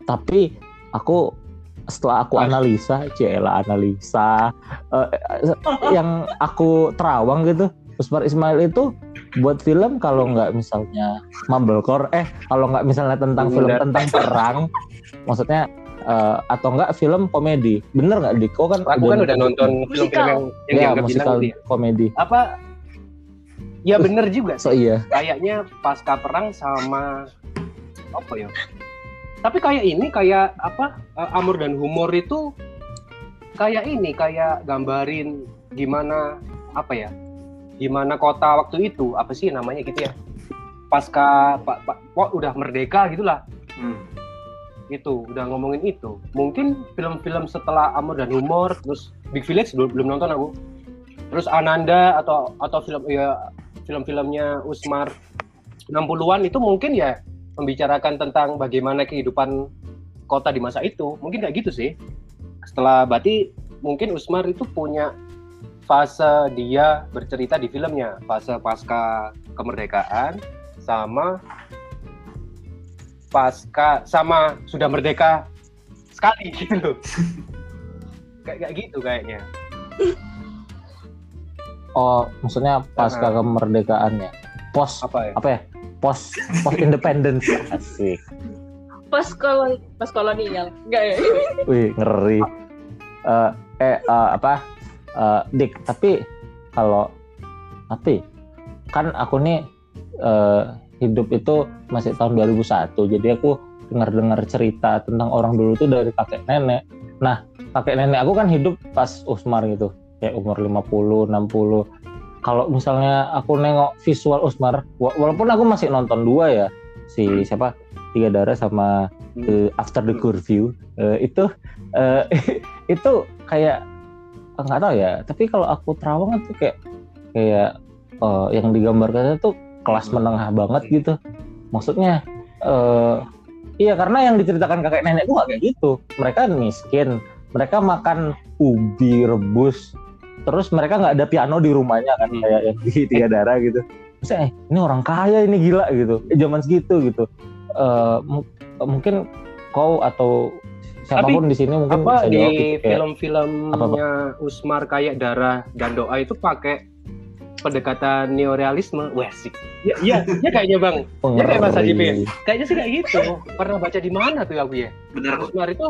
S1: Tapi aku setelah aku analisa cila analisa eh, yang aku terawang gitu Usmar Ismail itu buat film kalau nggak misalnya Mumblecore eh kalau nggak misalnya tentang film tentang perang maksudnya eh, atau enggak film komedi. Bener nggak Diko kan
S3: aku kan udah nonton film-film yang yang
S1: ya musikal komedi.
S3: Apa ya bener juga
S1: so iya.
S3: Kayaknya pasca perang sama apa ya? Tapi kayak ini kayak apa eh, amor dan humor itu kayak ini kayak gambarin gimana apa ya gimana kota waktu itu apa sih namanya gitu ya pasca pak pak wah, udah merdeka gitulah.
S4: Hmm.
S3: itu udah ngomongin itu. Mungkin film-film setelah Amor dan Humor terus Big Village belum belum nonton aku. Terus Ananda atau atau film ya film-filmnya Usmar 60-an itu mungkin ya membicarakan tentang bagaimana kehidupan kota di masa itu mungkin kayak gitu sih setelah berarti mungkin Usmar itu punya fase dia bercerita di filmnya fase pasca kemerdekaan sama pasca sama sudah merdeka sekali gitu loh. kayak kayak gitu kayaknya.
S1: oh maksudnya pasca kemerdekaannya pos
S3: Apa ya?
S1: apa ya? Post post independence. Asik.
S2: Pas kolon pas kolonial. Enggak ya?
S1: wih ngeri. Eh, eh eh, apa? Eh, dik tapi kalau tapi kan aku nih eh, hidup itu masih tahun 2001 jadi aku dengar-dengar cerita tentang orang dulu tuh dari kakek nenek. Nah kakek nenek aku kan hidup pas Usmar gitu kayak umur 50 60 kalau misalnya aku nengok visual Usmar wa- walaupun aku masih nonton dua ya si siapa? Tiga darah sama eh, After the Curfew eh, itu eh, itu kayak nggak tahu ya. Tapi kalau aku terawang tuh kayak kayak eh, yang digambarkannya tuh kelas menengah banget gitu. Maksudnya eh iya karena yang diceritakan kakek nenek nggak kayak gitu. Mereka miskin mereka makan ubi rebus terus mereka nggak ada piano di rumahnya kan
S3: Hmm.
S1: kayak yang di tiga darah gitu. Maksudnya, eh, ini orang kaya ini gila gitu. Eh, zaman segitu gitu. Eh, mu- mungkin kau atau siapa pun di sini mungkin
S3: apa
S1: bisa
S3: di
S1: jawab gitu,
S3: film-filmnya Usmar kayak darah dan doa itu pakai pendekatan neorealisme? Wah sih. Ya iya ya kayaknya bang. Ya kayak Mas Haji, kayaknya sih kayak gitu. Pernah baca di mana tuh aku ya?
S4: Bener kok.
S3: Usmar itu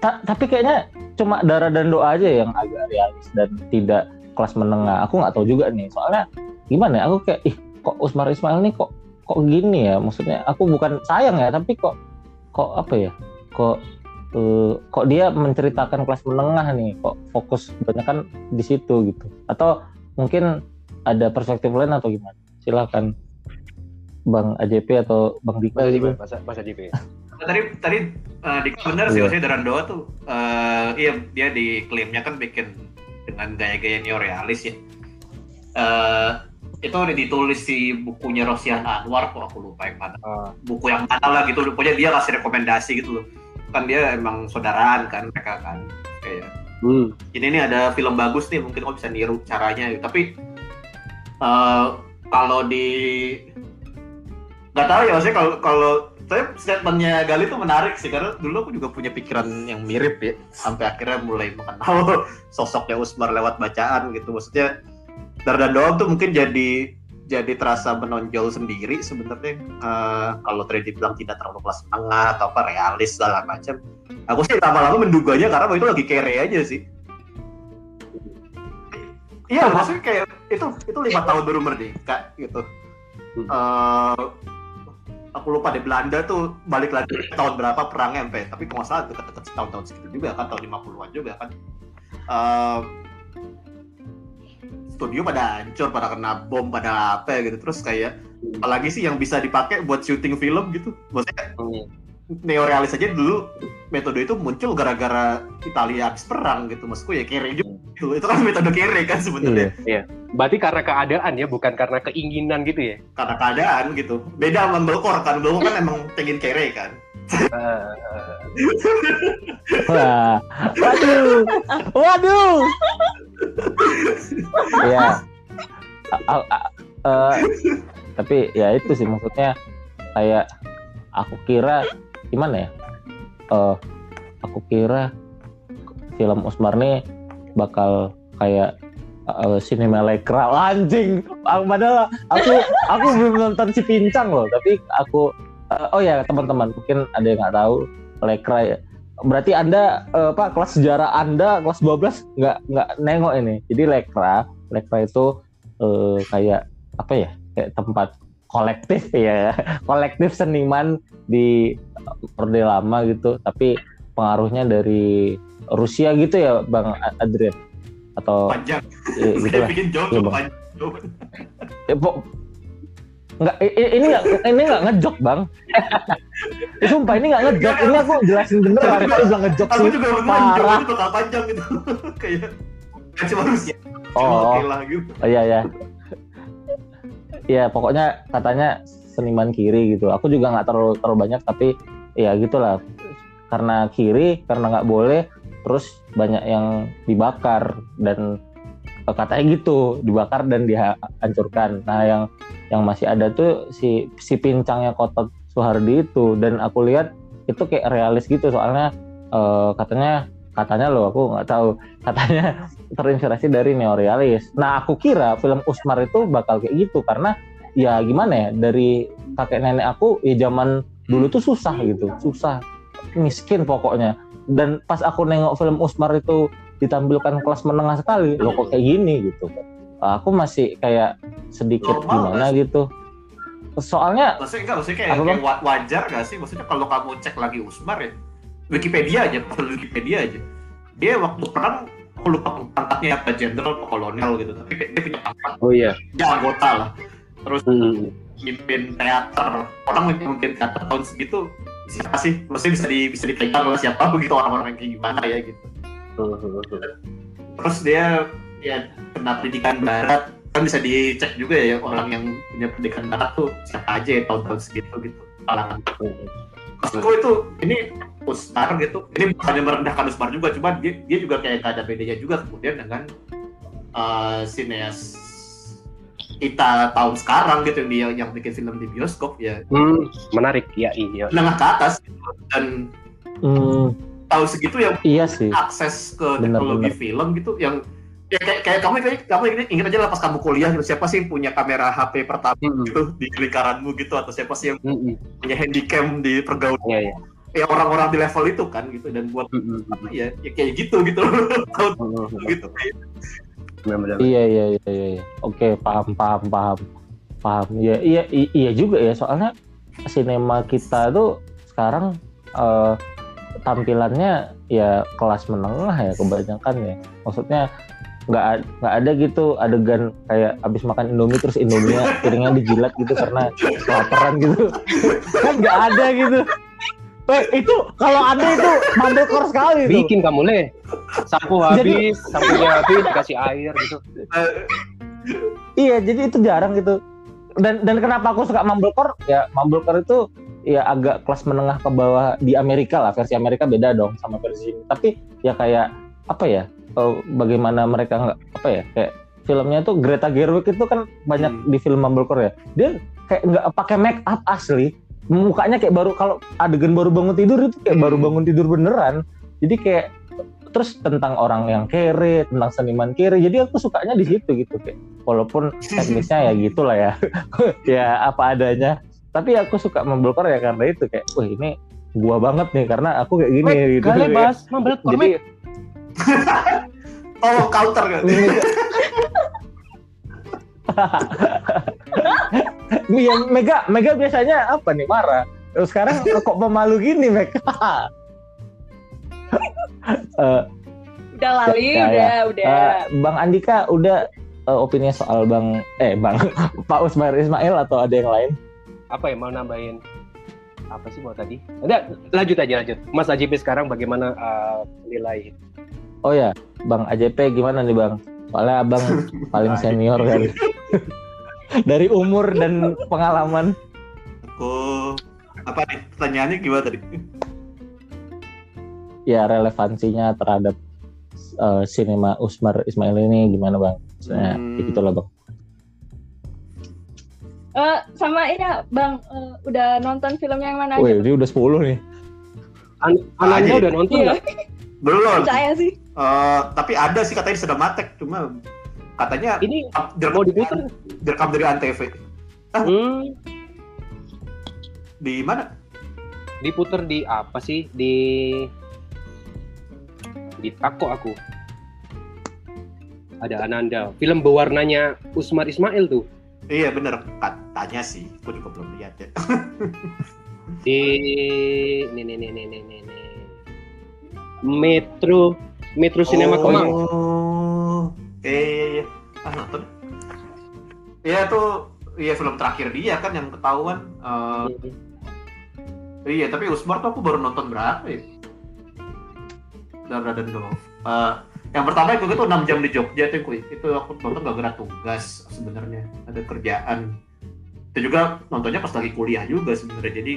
S1: Ta- tapi kayaknya cuma darah dan doa aja yang agak realis dan tidak kelas menengah. Aku nggak tahu juga nih. Soalnya gimana ya? Aku kayak ih kok Usmar Ismail nih kok kok gini ya? Maksudnya aku bukan sayang ya, tapi kok kok apa ya? Kok eh, kok dia menceritakan kelas menengah nih? Kok fokus banyak kan di situ gitu? Atau mungkin ada perspektif lain atau gimana? Silakan Bang AJP atau Bang.
S3: Mas Mas Haji ya.
S4: Nah, tadi tadi uh, di bener sih
S1: Iya.
S4: maksudnya Daran tuh eh, iya dia di klaimnya kan bikin dengan gaya-gaya neorealis ya. Eh itu udah ditulis di bukunya Rosian Anwar kok aku lupa yang mana.
S3: Ah.
S4: Buku yang mana lah gitu pokoknya dia kasih rekomendasi gitu loh. Kan dia emang saudaraan kan mereka kan kayak
S3: Hmm.
S4: ini nih ada film bagus nih mungkin kau bisa niru caranya gitu. tapi eh, kalau di nggak tahu ya maksudnya kalau kalau saya statementnya Gali tuh menarik sih karena dulu aku juga punya pikiran yang mirip ya. Sampai akhirnya mulai mengenal sosoknya Usmar lewat bacaan gitu. Maksudnya Dar dan Doang tuh mungkin jadi jadi terasa menonjol sendiri sebenarnya. Eh, kalau tadi dibilang tidak terlalu kelas menengah atau apa realis segala macam. Aku sih lama-lama menduganya karena itu lagi kere aja sih. Iya maksudnya kayak itu itu lima tahun baru merdeka gitu.
S3: Hmm.
S4: Aku lupa di Belanda tuh balik lagi tahun berapa perangnya sampai tapi kalau salah dekat-dekat tahun-tahun segitu juga kan tahun 50-an juga kan. Eh, studio pada hancur pada kena bom pada apa gitu. Terus kayak apalagi sih yang bisa dipakai buat syuting film gitu? Maksudnya
S3: Hmm.
S4: neorealis aja dulu metode itu muncul gara-gara Italia habis perang gitu. Maksudku ya kere juga gitu. itu kan metode kere kan sebenarnya
S1: Iya.
S3: Berarti karena keadaan ya, bukan karena keinginan gitu ya.
S4: karena keadaan gitu beda sama Belkor kan Belkor kan emang pengen kere kan
S3: Ah,
S1: Wah, waduh, waduh. ya, a- eh, tapi ya itu sih maksudnya kayak aku kira gimana ya? Eh, aku kira film Usmar nih bakal kayak uh, Cinema Lekra anjing. Padahal aku aku belum nonton si Pincang loh, tapi aku eh, oh ya teman-teman mungkin ada yang nggak tahu Lekra ya. Berarti Anda eh, apa kelas sejarah Anda kelas 12 nggak nggak nengok ini. Jadi Lekra, Lekra itu eh, kayak apa ya? Kayak tempat kolektif ya, kolektif seniman di Orde Lama gitu, tapi pengaruhnya dari Rusia gitu ya Bang Adrian? Atau
S4: panjang.
S1: Ya, gitu
S4: saya bikin jauh
S1: Bang.
S4: panjang.
S1: Eh, po- nggak ini nggak ini nggak ngejok bang. Eh, sumpah ini nggak ngejok. Ini aku jelasin beneran. Aku bilang ngejok
S4: aku
S1: sih.
S4: juga
S1: parah.
S4: jauhnya bakal panjang gitu. Kayak cuma Rusia
S1: oh.
S4: oke lah gitu.
S1: Oh iya ya. Iya pokoknya katanya seniman kiri gitu. Aku juga nggak terlalu terlalu banyak tapi ya gitulah. Karena kiri, karena nggak boleh, terus banyak yang dibakar dan eh, katanya gitu dibakar dan dihancurkan. Nah yang yang masih ada tuh si si pincangnya kotot Soehardi itu dan aku lihat itu kayak realis gitu soalnya eh, katanya katanya loh aku nggak tahu katanya terinspirasi dari neorealis. Nah, aku kira film Usmar itu bakal kayak gitu karena ya gimana ya dari kakek nenek aku ya zaman dulu tuh susah gitu susah miskin pokoknya dan pas aku nengok film Usmar itu ditampilkan kelas menengah sekali loh kok kayak gini gitu aku masih kayak sedikit
S4: Normal
S1: gimana gitu soalnya
S4: Maksudnya enggak, maksudnya kayak, kayak wa- wajar gak sih? Maksudnya kalau kamu cek lagi Usmar ya, Wikipedia aja, pasal Wikipedia aja. Dia waktu perang, aku lupa pangkatnya apa, jenderal atau kolonel gitu. Tapi dia punya pangkat,
S3: Oh iya.
S4: dia anggota lah. Terus
S3: Hmm.
S4: mimpin teater. Orang mimpin, mimpin teater tahun segitu, siapa sih? Maksudnya bisa di bisa dipegang oleh siapa begitu orang-orang kayak gimana ya gitu. Terus dia ya kena pendidikan barat, kan bisa dicek juga ya orang yang punya pendidikan barat tuh siapa aja ya tahun-tahun segitu gitu. Kalangan Maksudku itu ini Usmar gitu. Ini bukannya merendahkan Usmar juga, cuma dia, dia juga kayak gak ada bedanya juga kemudian dengan uh, sineas kita tahun sekarang gitu yang dia yang bikin film di bioskop ya
S3: Hmm, menarik. Ya iya.
S4: menengah ke atas gitu. dan
S1: hmm,
S4: tahun segitu yang
S1: iya sih
S4: akses ke
S1: Bener,
S4: teknologi
S1: bener.
S4: film gitu yang ya kayak, kayak kamu kayak, kamu ingat, ingat aja lah pas kamu kuliah gitu siapa sih yang punya kamera HP pertama
S3: Hmm.
S4: gitu di lingkaranmu gitu atau siapa sih yang
S3: Hmm.
S4: punya handycam di pergaulan
S3: Iya iya.
S4: ya orang-orang di level itu kan gitu dan buat
S3: Hmm.
S4: apa ya, ya kayak gitu gitu tahun
S3: Hmm.
S4: gitu
S3: Benar-benar.
S1: Iya iya iya iya. iya. Oke paham paham paham paham. Iya iya iya juga ya soalnya sinema kita tuh sekarang eh, tampilannya ya kelas menengah ya kebanyakan ya. Maksudnya nggak nggak ada gitu adegan kayak abis makan indomie terus indominya piringnya dijilat gitu karena kelaparan gitu kan nggak ada gitu Eh, itu kalau ada itu mandekor sekali tuh.
S3: Bikin kamu le. Sapu
S1: Jadi-
S3: habis, sampunya habis dikasih air gitu.
S1: Iya, jadi itu jarang gitu. Dan dan kenapa aku suka Mumblecore? Ya Mumblecore itu ya agak kelas menengah ke bawah di Amerika lah. Versi Amerika beda dong sama versi ini. Tapi ya kayak apa ya? eh, bagaimana mereka nggak apa ya? Kayak filmnya tuh Greta Gerwig itu kan banyak
S4: Hmm.
S1: di film Mumblecore ya. Dia kayak nggak pakai make up asli. Mukanya kayak baru kalau adegan baru bangun tidur itu kayak baru
S4: Hmm.
S1: bangun tidur beneran. Jadi kayak terus tentang orang yang kere, tentang seniman kere. Jadi aku sukanya di situ gitu kayak walaupun teknisnya ya gitulah ya. ya apa adanya. Tapi aku suka Mumblecore ya karena itu kayak wah ini gua banget nih karena aku kayak gini
S3: Wait,
S1: gitu.
S3: gale
S1: ya.
S3: bas, mambel
S1: Jadi
S4: oh counter kan
S1: Iya, Mega, Mega biasanya apa nih marah. Terus sekarang kok pemalu gini Mega? Eh,
S2: Udah lali,
S1: Ya, ya.
S2: udah, udah.
S1: eh, Bang Andika udah eh, opini soal Bang eh Bang Pak Usmar Ismail atau ada yang lain?
S3: Apa ya mau nambahin? Apa sih mau tadi? Ada lanjut aja lanjut. Mas AJP sekarang bagaimana uh, nilai?
S1: Oh ya, Bang AJP gimana nih Bang? Soalnya Abang paling senior kan. Dari umur dan pengalaman.
S4: aku apa nih pertanyaannya gimana tadi
S1: ya relevansinya terhadap eh, sinema Usmar Ismail ini gimana bang?
S4: Hmm.
S1: ya gitu lah bang.
S2: Eh, sama ini ya, Bang, eh, udah nonton filmnya yang mana aja?
S1: Wih, dia udah 10 nih.
S3: An Ananda
S4: Aji.
S3: udah nonton
S2: Iya,
S3: nggak?
S4: belum
S2: percaya sih.
S4: Eh, tapi ada sih katanya di Cinematek cuma katanya
S3: Ini
S4: direkam,
S3: mau diputar?
S4: direkam dari antv
S3: Hmm,
S4: di mana
S3: diputar di apa sih? Di di Tako aku. Ada Ananda. Film berwarnanya Usmar Ismail tuh.
S4: iya bener katanya sih aku juga belum lihat ya
S3: Di ini nih nih nih. nih. Metro Metro Cinema
S4: oh,
S3: Kemang.
S4: oh iya iya iya ah nonton. Iya tuh iya film terakhir dia kan yang ketahuan Eh, iya tapi Usmar tuh aku baru nonton berapa ya? Darah dan Dove Eh, yang pertama itu tuh 6 jam di Jogja tuh kuy. itu aku nonton gak gerak tugas sebenarnya. Ada kerjaan. Itu juga nontonnya pas lagi kuliah juga sebenarnya jadi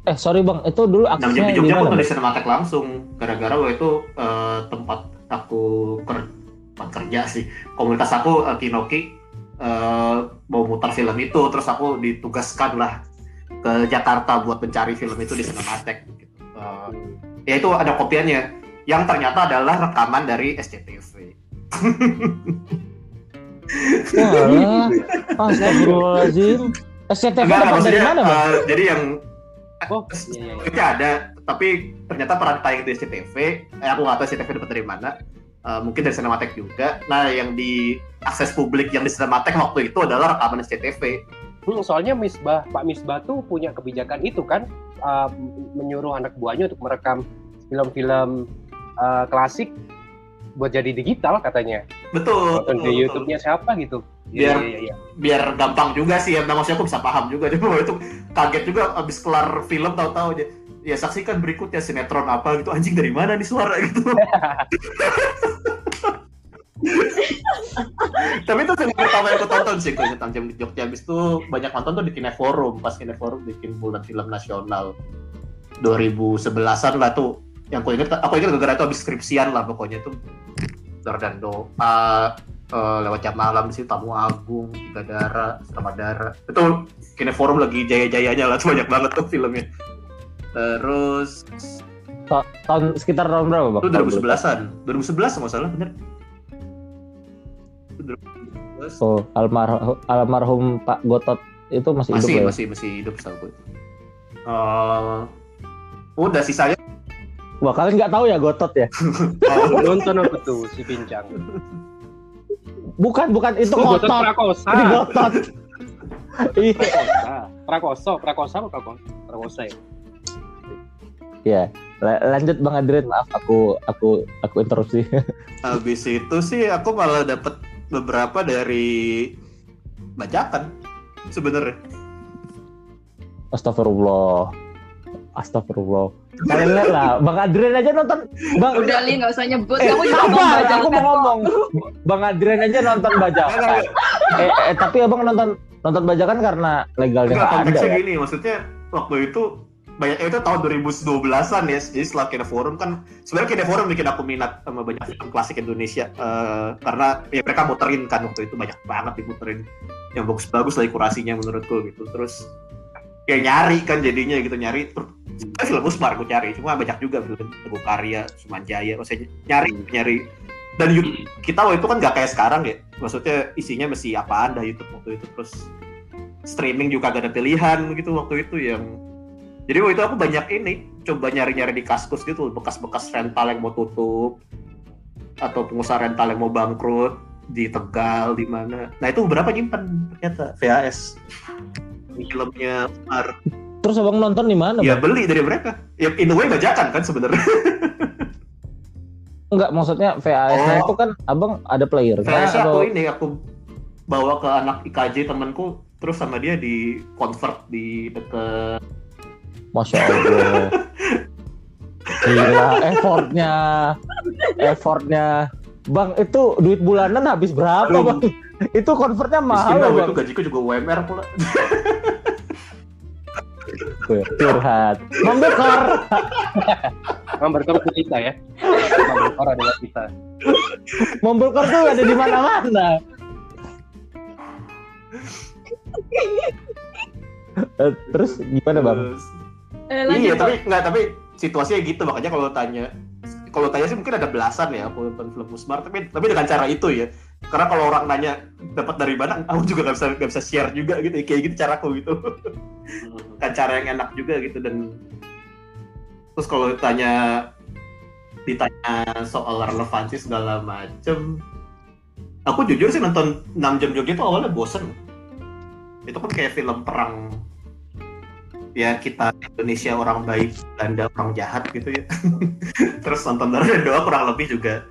S1: Eh sorry bang, itu dulu
S4: 6 jam
S1: aksesnya
S4: di Jogja aku nonton di Cinematek langsung. Gara-gara waktu itu eh, tempat aku ker- kerja sih komunitas aku eh, Kinoki eh, mau mutar film itu terus aku ditugaskan lah ke Jakarta buat mencari film itu di Cinematek gitu. Eh, ya itu ada kopiannya yang ternyata adalah rekaman dari SCTV
S1: Walah, astagfirullahaladzim. SCTV
S4: Enggak,
S1: dari mana, Bang?
S4: eh, jadi yang
S3: Oh, iya iya. iya.
S4: ada, tapi ternyata pernah tayang di SCTV. Eh, aku nggak tahu SCTV dapat dari mana. Eh, mungkin dari Cinematek juga. Nah, yang di akses publik yang di Cinematek waktu itu adalah rekaman SCTV.
S3: Hmm, soalnya Misbah, Pak Misbah tuh punya kebijakan itu kan uh, menyuruh anak buahnya untuk merekam film-film uh, klasik buat jadi digital katanya.
S4: Betul.
S3: Nonton di YouTube-nya siapa gitu.
S4: Biar-
S3: Iya, iya, iya.
S4: biar gampang juga sih ya. Nah, maksudnya aku bisa paham juga. Itu kaget juga abis kelar film tahu-tahu aja. Ya saksikan berikutnya sinetron apa gitu. Anjing dari mana nih suara gitu. Tapi itu film pertama yang aku tonton sih kalau tentang jam di Jogja. Abis itu banyak nonton tuh di Kineforum. Pas Kineforum bikin bulan film nasional 2011-an lah tuh. Yang aku inget, aku inget gara-gara itu abis skripsian lah pokoknya tuh. dan doa, eh, lewat jam malam situ tamu agung tiga darah sama darah itu kini forum lagi jaya jayanya lah tuh banyak banget tuh filmnya terus
S1: Tahun sekitar tahun berapa, Bang?
S4: itu 2011an 2011 nggak salah bener Itu 2011.
S1: Oh, almarhum, almarhum Pak Gotot itu masih,
S4: masih
S1: hidup ya?
S4: masih masih hidup setahu gue Eh, udah sisanya
S1: Wah, kalian nggak tahu ya Gotot ya?
S4: oh,
S3: Nonton apa tuh si Pincang?
S1: Bukan, bukan itu
S3: Oh, Gotot
S1: Gotot.
S3: Prakosa.
S1: Ini Gotot. Iya.
S3: Prakosa. Prakoso, Prakosa apa Prakosa? Prakosa ya.
S1: La- Lanjut Bang Adrian, maaf aku aku aku interupsi.
S4: habis itu sih aku malah dapet beberapa dari bajakan sebenarnya
S1: Astagfirullah. Astagfirullah. Kalian lihat lah, Bang Adrian aja nonton. Bang,
S2: Udah li nggak usah nyebut.
S1: eh,
S2: Kamu
S1: sabar, aku mau ngomong. Bang Adrian aja nonton bajakan. eh, eh, tapi abang nonton nonton bajakan karena legalnya
S4: Enggak,
S1: nggak ada. ya?
S4: gini, maksudnya waktu itu banyak itu tahun 2012-an ya. Jadi setelah Kine Forum kan sebenarnya Kine Forum bikin aku minat sama banyak film klasik Indonesia Eh, karena ya mereka muterin kan waktu itu banyak banget dimuterin yang bagus-bagus lagi kurasinya menurutku gitu. Terus kayak nyari kan jadinya gitu nyari terus sebenarnya film Usmar aku cari cuma banyak juga film Teguh Karya Sumanjaya maksudnya nyari nyari dan YouTube kita waktu itu kan nggak kayak sekarang ya maksudnya isinya masih apaan dah YouTube waktu itu terus streaming juga gak ada pilihan gitu waktu itu yang jadi waktu itu aku banyak ini coba nyari-nyari di kaskus gitu bekas-bekas rental yang mau tutup atau pengusaha rental yang mau bangkrut di Tegal di mana nah itu berapa nyimpen ternyata VHS filmnya Umar
S1: Terus abang nonton di mana?
S4: ya
S1: Bang?
S4: beli dari mereka ya in a way bajakan kan sebenarnya
S1: Enggak, maksudnya VHS-nya
S4: Oh.
S1: itu kan abang ada player
S4: VHS
S1: atau
S4: aku ini aku bawa ke anak IKJ temanku terus sama dia di convert di deket
S1: Masya Allah. Gila, effortnya, effortnya. Bang, itu duit bulanan habis berapa,
S4: Belum.
S1: Bang? Itu konvertnya
S4: Miskin
S1: mahal,
S4: waktu
S1: Bang.
S4: itu gajiku juga UMR pula
S1: Tuh, Curhat. Membekor.
S3: Member itu kita ya. Member adalah kita.
S1: Membekor tuh ada di mana-mana. Eh, Terus gimana, Bang?
S4: Terus-
S2: Eh, lanjut,
S4: iya tapi nggak tapi situasinya gitu makanya kalau tanya kalau tanya sih mungkin ada belasan ya aku nonton film Musmar tapi tapi dengan cara itu ya. Karena kalau orang nanya dapat dari mana aku juga nggak bisa nggak bisa share juga gitu kayak gitu caraku gitu. Kan cara yang enak juga gitu dan terus kalau ditanya ditanya soal relevansi segala macem aku jujur sih nonton 6 jam Jogja itu awalnya bosen. Itu kan kayak film perang ya kita Indonesia orang baik Belanda orang jahat gitu ya terus nonton Darah dan Doa kurang lebih juga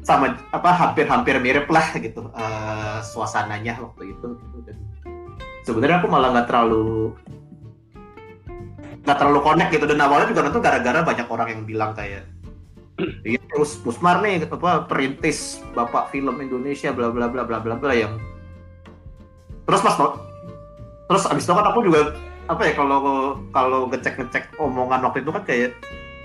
S4: sama apa hampir-hampir mirip lah gitu eh, suasananya waktu itu gitu. dan sebenarnya aku malah nggak terlalu nggak terlalu connect gitu dan awalnya juga nonton gara-gara banyak orang yang bilang kayak Iya terus Musmar nih apa perintis bapak film Indonesia bla bla bla bla bla bla yang terus pas terus abis itu kan aku juga apa ya kalau kalau ngecek ngecek omongan waktu itu kan kayak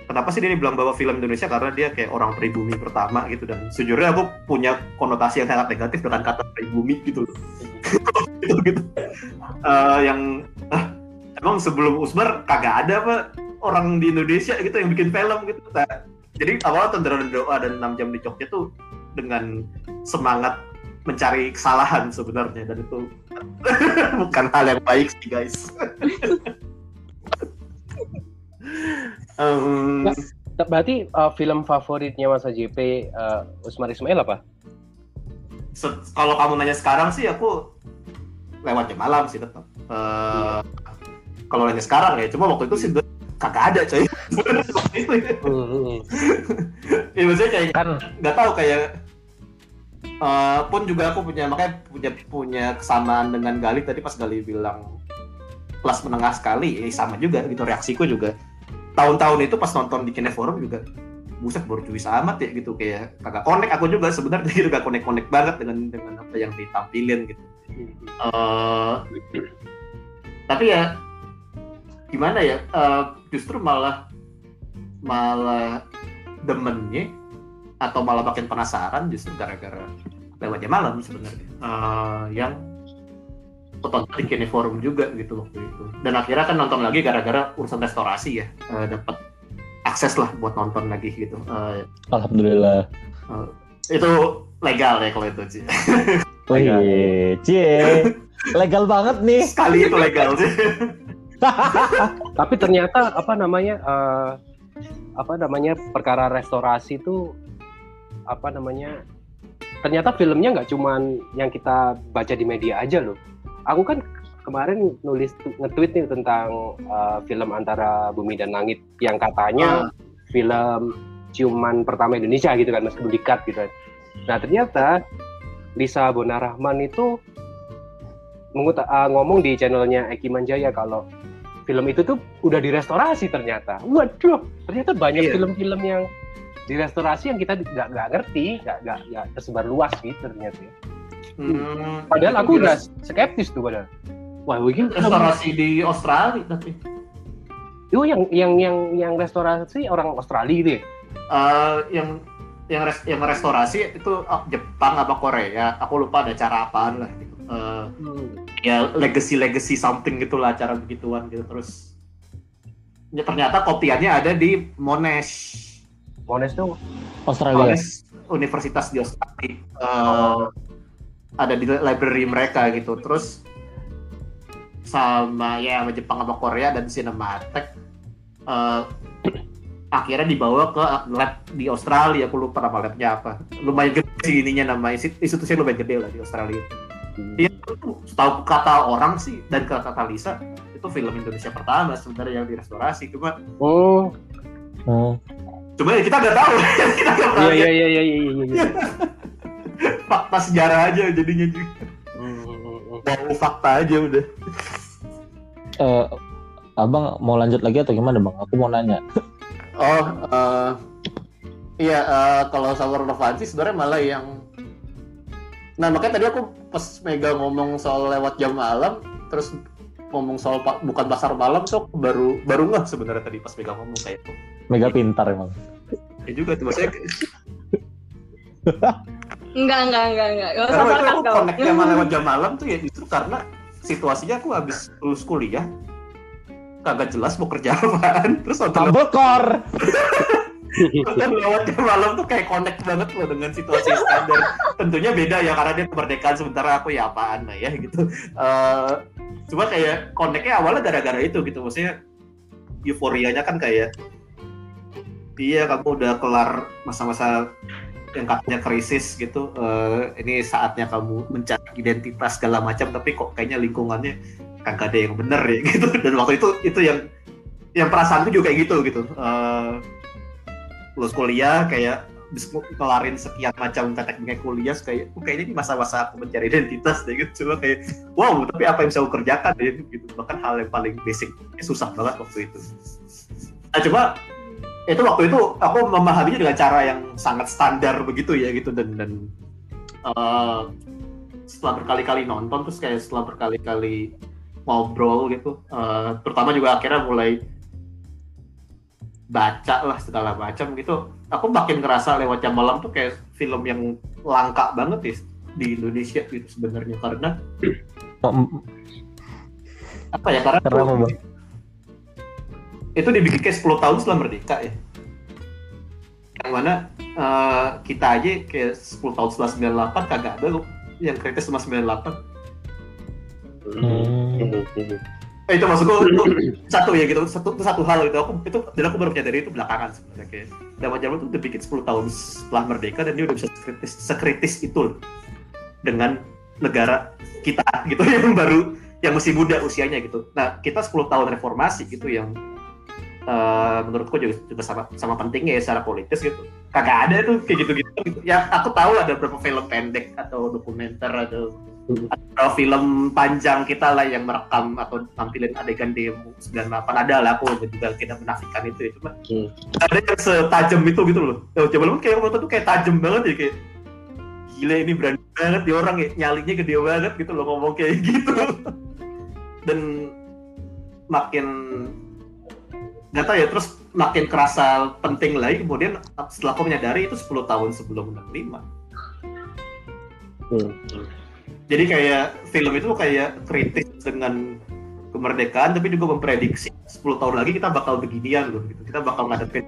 S4: kenapa sih dia dibilang bahwa film Indonesia? Karena dia kayak orang pribumi pertama gitu. Dan sejujurnya aku punya konotasi yang sangat negatif dengan kata pribumi gitu loh. gitu gitu. Eh, yang ah, emang sebelum Usmar kagak ada apa orang di Indonesia gitu yang bikin film gitu. Nah, jadi awalnya Tentara dan Doa dan 6 jam di Jogja tuh dengan semangat mencari kesalahan sebenarnya dan itu bukan hal yang baik sih guys. Em,
S3: Berarti uh, film favoritnya Mas JP uh, Usmar Ismail apa?
S4: kalau kamu nanya sekarang sih aku lewat jam malam sih tetap. Eh, Kalau nanya sekarang ya, cuma waktu itu sih sebenarnya kagak ada coy. Itu ya.
S3: Hmm.
S4: Ya, maksudnya kayak
S1: kan
S4: nggak tahu kayak eh, pun juga aku punya makanya punya punya kesamaan dengan Gali tadi pas Gali bilang kelas menengah sekali eh, sama juga gitu reaksiku juga. Tahun-tahun itu pas nonton di Kineforum juga buset baru cuy amat ya gitu. Kayak kagak connect aku juga sebenarnya gitu gak connect connect banget dengan dengan apa yang ditampilin gitu. Eh, tapi ya gimana ya eh, justru malah malah demennya atau malah makin penasaran justru gara-gara lewat jam malam sebenarnya. Eh, yang aku tonton di Kineforum juga gitu waktu itu. Dan akhirnya kan nonton lagi gara-gara urusan restorasi ya. Eh, dapat akses lah buat nonton lagi gitu. Eh,
S1: alhamdulillah.
S4: itu legal ya kalau itu sih
S1: Wih, cie. Legal banget nih.
S4: sekali itu legal sih
S3: Tapi ternyata apa namanya eh, apa namanya perkara restorasi itu apa namanya ternyata filmnya nggak cuman yang kita baca di media aja loh. Aku kan kemarin nulis nge-tweet nih tentang eh, film antara Bumi dan Langit yang katanya film ciuman pertama Indonesia gitu kan meskipun dikat gitu kan. Nah ternyata Lisa Bonarahman itu menguta- eh, ngomong di channelnya Eki Manjaya kalau film itu tuh udah direstorasi ternyata. Waduh, ternyata banyak
S4: Iya.
S3: film-film yang direstorasi yang kita nggak nggak ngerti, nggak nggak tersebar luas gitu ternyata. ya.
S4: Hmm,
S3: Padahal aku udah skeptis tuh padahal. Wah, begini
S4: restorasi di Australia tapi
S3: itu yang yang yang yang restorasi orang Australia gitu ya.
S4: Eh, yang yang res, yang restorasi itu ah, Jepang apa Korea aku lupa ada cara apaan lah gitu. Eh, ya legacy legacy something gitulah acara begituan gitu terus ya, ternyata kopiannya ada di Monash
S3: Mones tuh
S1: Australia.
S4: Monash Universitas di Australia Eh, ada di library mereka gitu. Terus sama ya sama Jepang sama Korea dan Cinematheque eh, akhirnya dibawa ke lab di Australia. Aku lupa nama labnya apa. Lumayan gede sih ininya nama institu- institusinya lumayan gede lah di Australia. Iya, itu setahu kata orang sih dan kata Lisa itu film Indonesia pertama sebenarnya yang direstorasi cuma
S3: Oh,
S1: Hmm.
S4: Cuma ya kita nggak tahu kita nggak pernah
S3: iya iya iya iya iya. iya.
S4: fakta sejarah aja jadinya juga
S3: Hmm,
S4: mau fakta aja udah
S1: Eh, abang mau lanjut lagi atau gimana bang? Aku mau nanya.
S4: oh eh, iya eh, kalau sama relevansi sebenarnya malah yang nah makanya tadi aku pas Mega ngomong soal lewat jam malam terus ngomong soal pa- bukan pasar malam so baru baru nggak sebenarnya tadi pas Mega ngomong kayak itu
S1: Mega pintar emang.
S4: ya juga tuh maksudnya
S2: Enggak, enggak, enggak, enggak. Gak usah
S4: karena aku connect sama lewat jam malam tuh ya justru karena situasinya aku habis lulus kuliah kagak jelas mau kerja apaan terus nonton
S1: Kabel kor.
S4: nonton lewat jam malam tuh kayak connect banget loh dengan situasi standar tentunya beda ya karena dia kemerdekaan sementara aku ya apaan lah ya gitu Eh, cuma kayak connectnya awalnya gara-gara itu gitu maksudnya euforianya kan kayak iya kamu udah kelar masa-masa yang katanya krisis gitu Eh, ini saatnya kamu mencari identitas segala macam tapi kok kayaknya lingkungannya kagak ada yang bener ya gitu. Dan waktu itu itu yang yang perasaanku juga kayak gitu gitu. Eh, lulus kuliah kayak habis kelarin sekian macam teknik kuliah kayak oh, kayaknya ini masa-masa aku mencari identitas deh gitu. Cuma kayak wow tapi apa yang bisa aku kerjakan? Ya gitu. Bahkan hal yang paling basic susah banget waktu itu. Nah cuma itu waktu itu aku memahaminya dengan cara yang sangat standar begitu ya gitu dan dan eh, setelah berkali-kali nonton terus kayak setelah berkali-kali ngobrol gitu eh, terutama juga akhirnya mulai baca lah segala macam gitu aku makin ngerasa lewat jam malam tuh kayak film yang langka banget ya di Indonesia gitu sebenarnya karena apa ya karena
S1: Karena?
S4: Itu dibikin kayak 10 tahun setelah merdeka ya. Yang mana eh, kita aja kayak 10 tahun setelah 98 kagak ada loh. Yang kritis cuma 98
S1: Hmm.
S4: Eh, itu maksud gue itu satu ya gitu. Satu itu satu hal itu aku itu dan aku baru menyadari itu belakangan sebenarnya kayak. Zaman zaman itu udah bikin 10 tahun setelah merdeka dan dia udah bisa sekritis sekritis itu loh. Dengan negara kita gitu yang baru yang masih muda usianya gitu. Nah kita 10 tahun reformasi gitu yang eh, menurutku juga, juga sama sama pentingnya ya secara politis gitu. Kagak ada tuh kayak gitu gitu ya aku tahu ada beberapa film pendek atau dokumenter atau atau film panjang kita lah yang merekam atau tampilin adegan demo 98 ada lah aku juga tidak menafikan itu ya cuma
S5: Hmm.
S4: ada yang setajam itu gitu loh. Oh, coba lu kayak nonton tuh kayak tajam banget ya kayak gila ini berani banget dia orang ya nyalinya gede banget gitu loh ngomong kayak gitu. Dan makin nggak tahu ya terus makin kerasa penting lagi kemudian setelah aku menyadari itu 10 tahun sebelum 65
S5: Hmm.
S4: jadi kayak film itu kayak kritis dengan kemerdekaan tapi juga memprediksi 10 tahun lagi kita bakal beginian loh gitu. Kita bakal ngadepin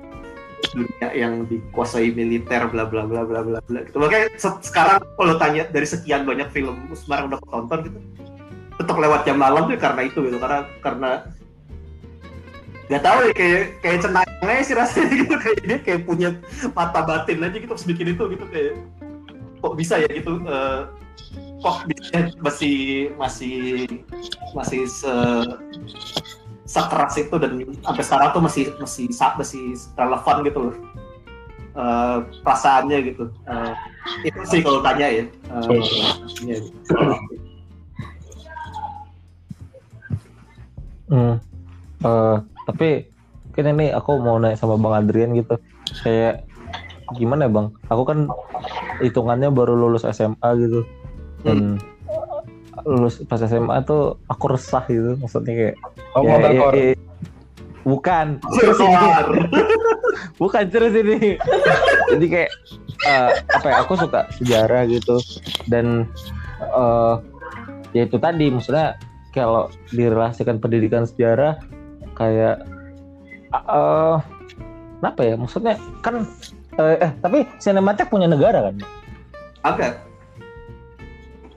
S4: dunia yang dikuasai militer bla bla bla bla bla bla gitu. Makanya se- sekarang kalau tanya dari sekian banyak film Usmar udah aku tonton gitu tetap lewat jam malam tuh karena itu gitu karena karena nggak tahu ya kayak kayak cenayangnya sih rasanya gitu kayak dia kayak punya mata batin aja gitu terus bikin itu gitu kayak kok bisa ya gitu eh, kok bisa masih masih masih se sekeras itu dan sampai sekarang tuh masih masih masih relevan gitu loh Eh, perasaannya gitu Eh, itu sih kalau tanya ya iya.
S1: Hmm. Eh, tapi kan ini aku mau nanya sama Bang Adrian gitu. Kayak gimana ya Bang? Aku kan hitungannya baru lulus SMA gitu. Dan lulus pas SMA tuh aku resah gitu. Maksudnya kayak
S3: Oh,
S1: ya, ya,
S3: bakor.
S1: ya, bukan. Terus ini, bukan terus ini. Jadi kayak eh, apa ya? Aku suka sejarah gitu dan eh ya itu tadi maksudnya kalau direlasikan pendidikan sejarah kayak eh apa ya maksudnya kan eh, eh tapi Cinematheque punya negara kan?
S4: Agak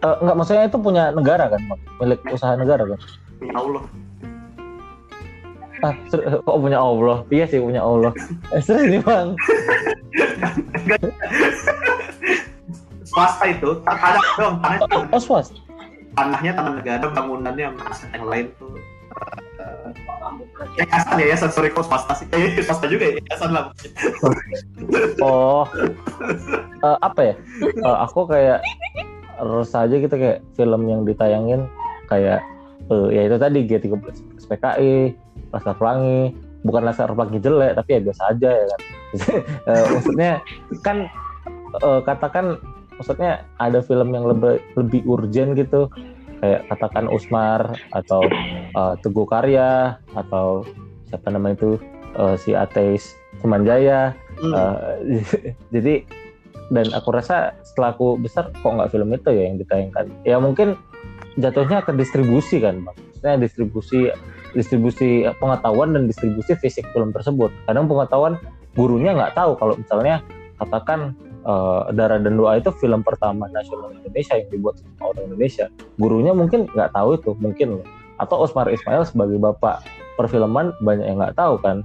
S1: Eh, enggak maksudnya itu punya negara kan? Milik usaha negara kan?
S4: Ya Allah.
S1: Ah ser- eh, kok punya Allah? Iya sih punya Allah. Eh, serius nih bang.
S4: Swasta itu tanah dong tanah
S1: oh, oh swasta.
S4: tanahnya tanah negara bangunannya yang lain tuh yayasan yayasan sorry kok swasta sih. Eh, swasta juga ya yayasan lah.
S1: Oh. Eh, apa ya? Eh, aku kayak resah aja gitu kayak film yang ditayangin kayak eh, ya itu tadi G13 SPKI Laskar Pelangi. Bukan Laskar Pelangi jelek tapi ya biasa aja ya kan? Eh, maksudnya kan eh, katakan maksudnya ada film yang lebih lebih urgent gitu kayak katakan Usmar atau eh, Teguh Karya atau siapa nama itu eh, si ateis Semanjaya
S4: Hmm.
S1: Uh, jadi dan aku rasa setelah aku besar kok nggak film itu ya yang ditayangkan. Ya mungkin jatuhnya ke distribusi kan bang. Maksudnya distribusi distribusi pengetahuan dan distribusi fisik film tersebut. Kadang pengetahuan gurunya nggak tahu kalau misalnya katakan uh, darah dan doa itu film pertama nasional Indonesia yang dibuat sama orang Indonesia. Gurunya mungkin nggak tahu itu mungkin. Loh atau Osmar Ismail sebagai bapak perfilman banyak yang nggak tahu kan.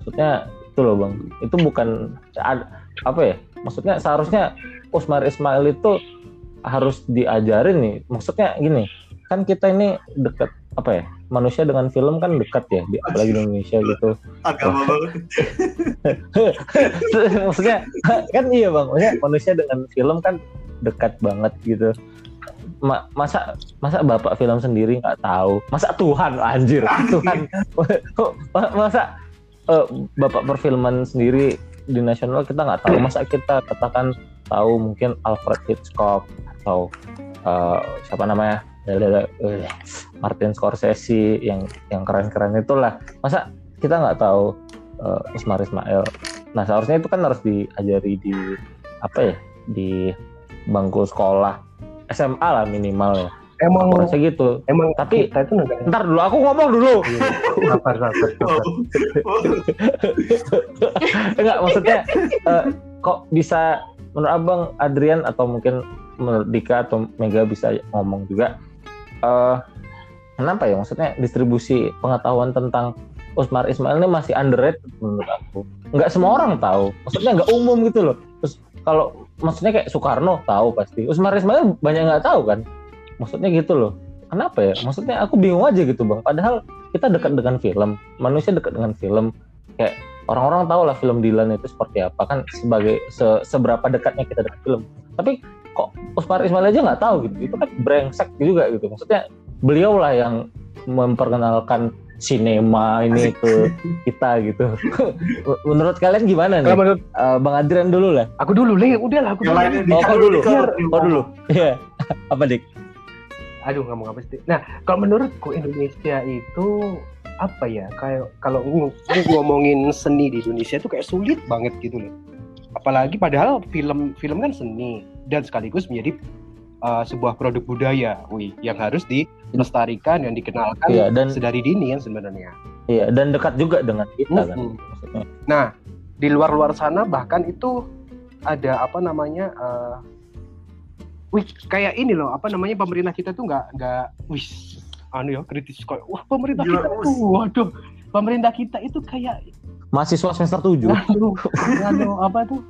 S1: Maksudnya itu loh bang. Itu bukan apa ya? Maksudnya seharusnya Usmar Ismail itu harus diajarin nih. Maksudnya gini kan kita ini dekat apa ya manusia dengan film kan dekat ya di, apalagi di Indonesia gitu.
S4: Agama banget.
S1: Maksudnya kan iya bang maksudnya manusia dengan film kan dekat banget gitu. Ma- masa masa bapak film sendiri nggak tahu? Masa Tuhan anjir Tuhan. Ma- masa eh, bapak perfilman sendiri di nasional kita nggak tahu? Masa kita katakan tahu mungkin Alfred Hitchcock atau eh, siapa namanya Martin Scorsese yang yang keren-keren itulah. Masa kita nggak tahu eh, Usmar Ismail? Nah seharusnya itu kan harus diajari di apa ya di bangku sekolah SMA lah minimal ya.
S3: Emang
S1: aku rasa gitu.
S3: emang
S1: Tapi-
S3: kita itu negara
S1: ntar dulu aku ngomong dulu.
S3: Sabar sabar sabar.
S1: enggak maksudnya eh, kok bisa menurut abang Adrian atau mungkin menurut Dika atau Mega bisa ngomong juga eh kenapa ya? Maksudnya distribusi pengetahuan tentang Usmar Ismail ini masih underrated menurut aku. Nggak semua orang tahu. Maksudnya nggak umum gitu loh. Terus kalau maksudnya kayak Soekarno tahu pasti. Usmar Ismail banyak nggak tahu kan? Maksudnya gitu loh. Kenapa ya? Maksudnya aku bingung aja gitu bang. Padahal kita dekat dengan film. Manusia dekat dengan film. Kayak orang-orang tahu lah film Dylan itu seperti apa. Kan sebagai se- seberapa dekatnya kita dengan film. Tapi kok Usmar Ismail aja nggak tahu gitu itu kan brengsek juga gitu maksudnya beliau lah yang memperkenalkan sinema ini ke kita gitu menurut kalian gimana nih
S3: Kalau menurut
S1: Eh, Bang Adrian dulu lah
S3: aku dulu, Le, udah lah aku dulu.
S1: Oh, kau dulu. Oh dulu iya apa dik
S3: Aduh, ngomong apa sih? Nah, kalau menurutku Indonesia itu apa ya? Kayak kalau ng- ngomongin seni di Indonesia itu kayak sulit banget gitu loh. Apalagi padahal film film kan seni dan sekaligus menjadi uh, sebuah produk budaya, wih, yang harus dilestarikan dan dikenalkan
S1: Iya, dan-
S3: sedari dini kan sebenarnya.
S1: iya dan dekat juga dengan kita kan
S3: Mhm.
S1: maksudnya
S3: Nah, di luar-luar sana bahkan itu ada apa namanya? eh, wih, kayak ini loh, apa namanya pemerintah kita tuh nggak nggak, wih, anu ya kritis kayak, wah pemerintah
S4: Gila,
S3: kita tuh, waduh, pemerintah kita itu kayak,
S1: mahasiswa semester 7
S3: anu, anu apa tuh,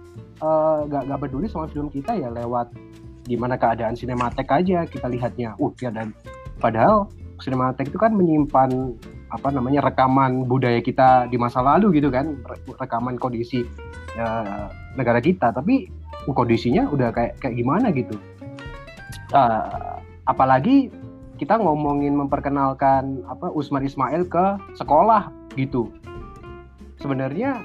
S3: eh, nggak nggak peduli sama film kita ya lewat gimana keadaan sinematek aja kita lihatnya, uh, ya dan padahal sinematek itu kan menyimpan apa namanya rekaman budaya kita di masa lalu gitu kan. Re- rekaman kondisi eh, negara kita. Tapi uh, kondisinya udah kayak kayak gimana gitu. Eh, apalagi kita ngomongin memperkenalkan apa Usmar Ismail ke sekolah gitu. Sebenarnya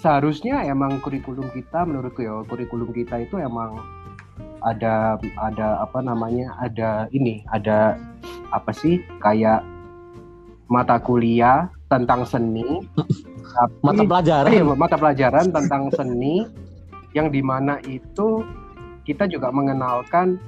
S3: seharusnya emang kurikulum kita menurutku ya kurikulum kita itu emang ada ada apa namanya ada ini ada apa sih kayak mata kuliah tentang seni tapi
S1: mata pelajaran.
S3: Iya, mata pelajaran tentang seni yang di mana itu kita juga mengenalkan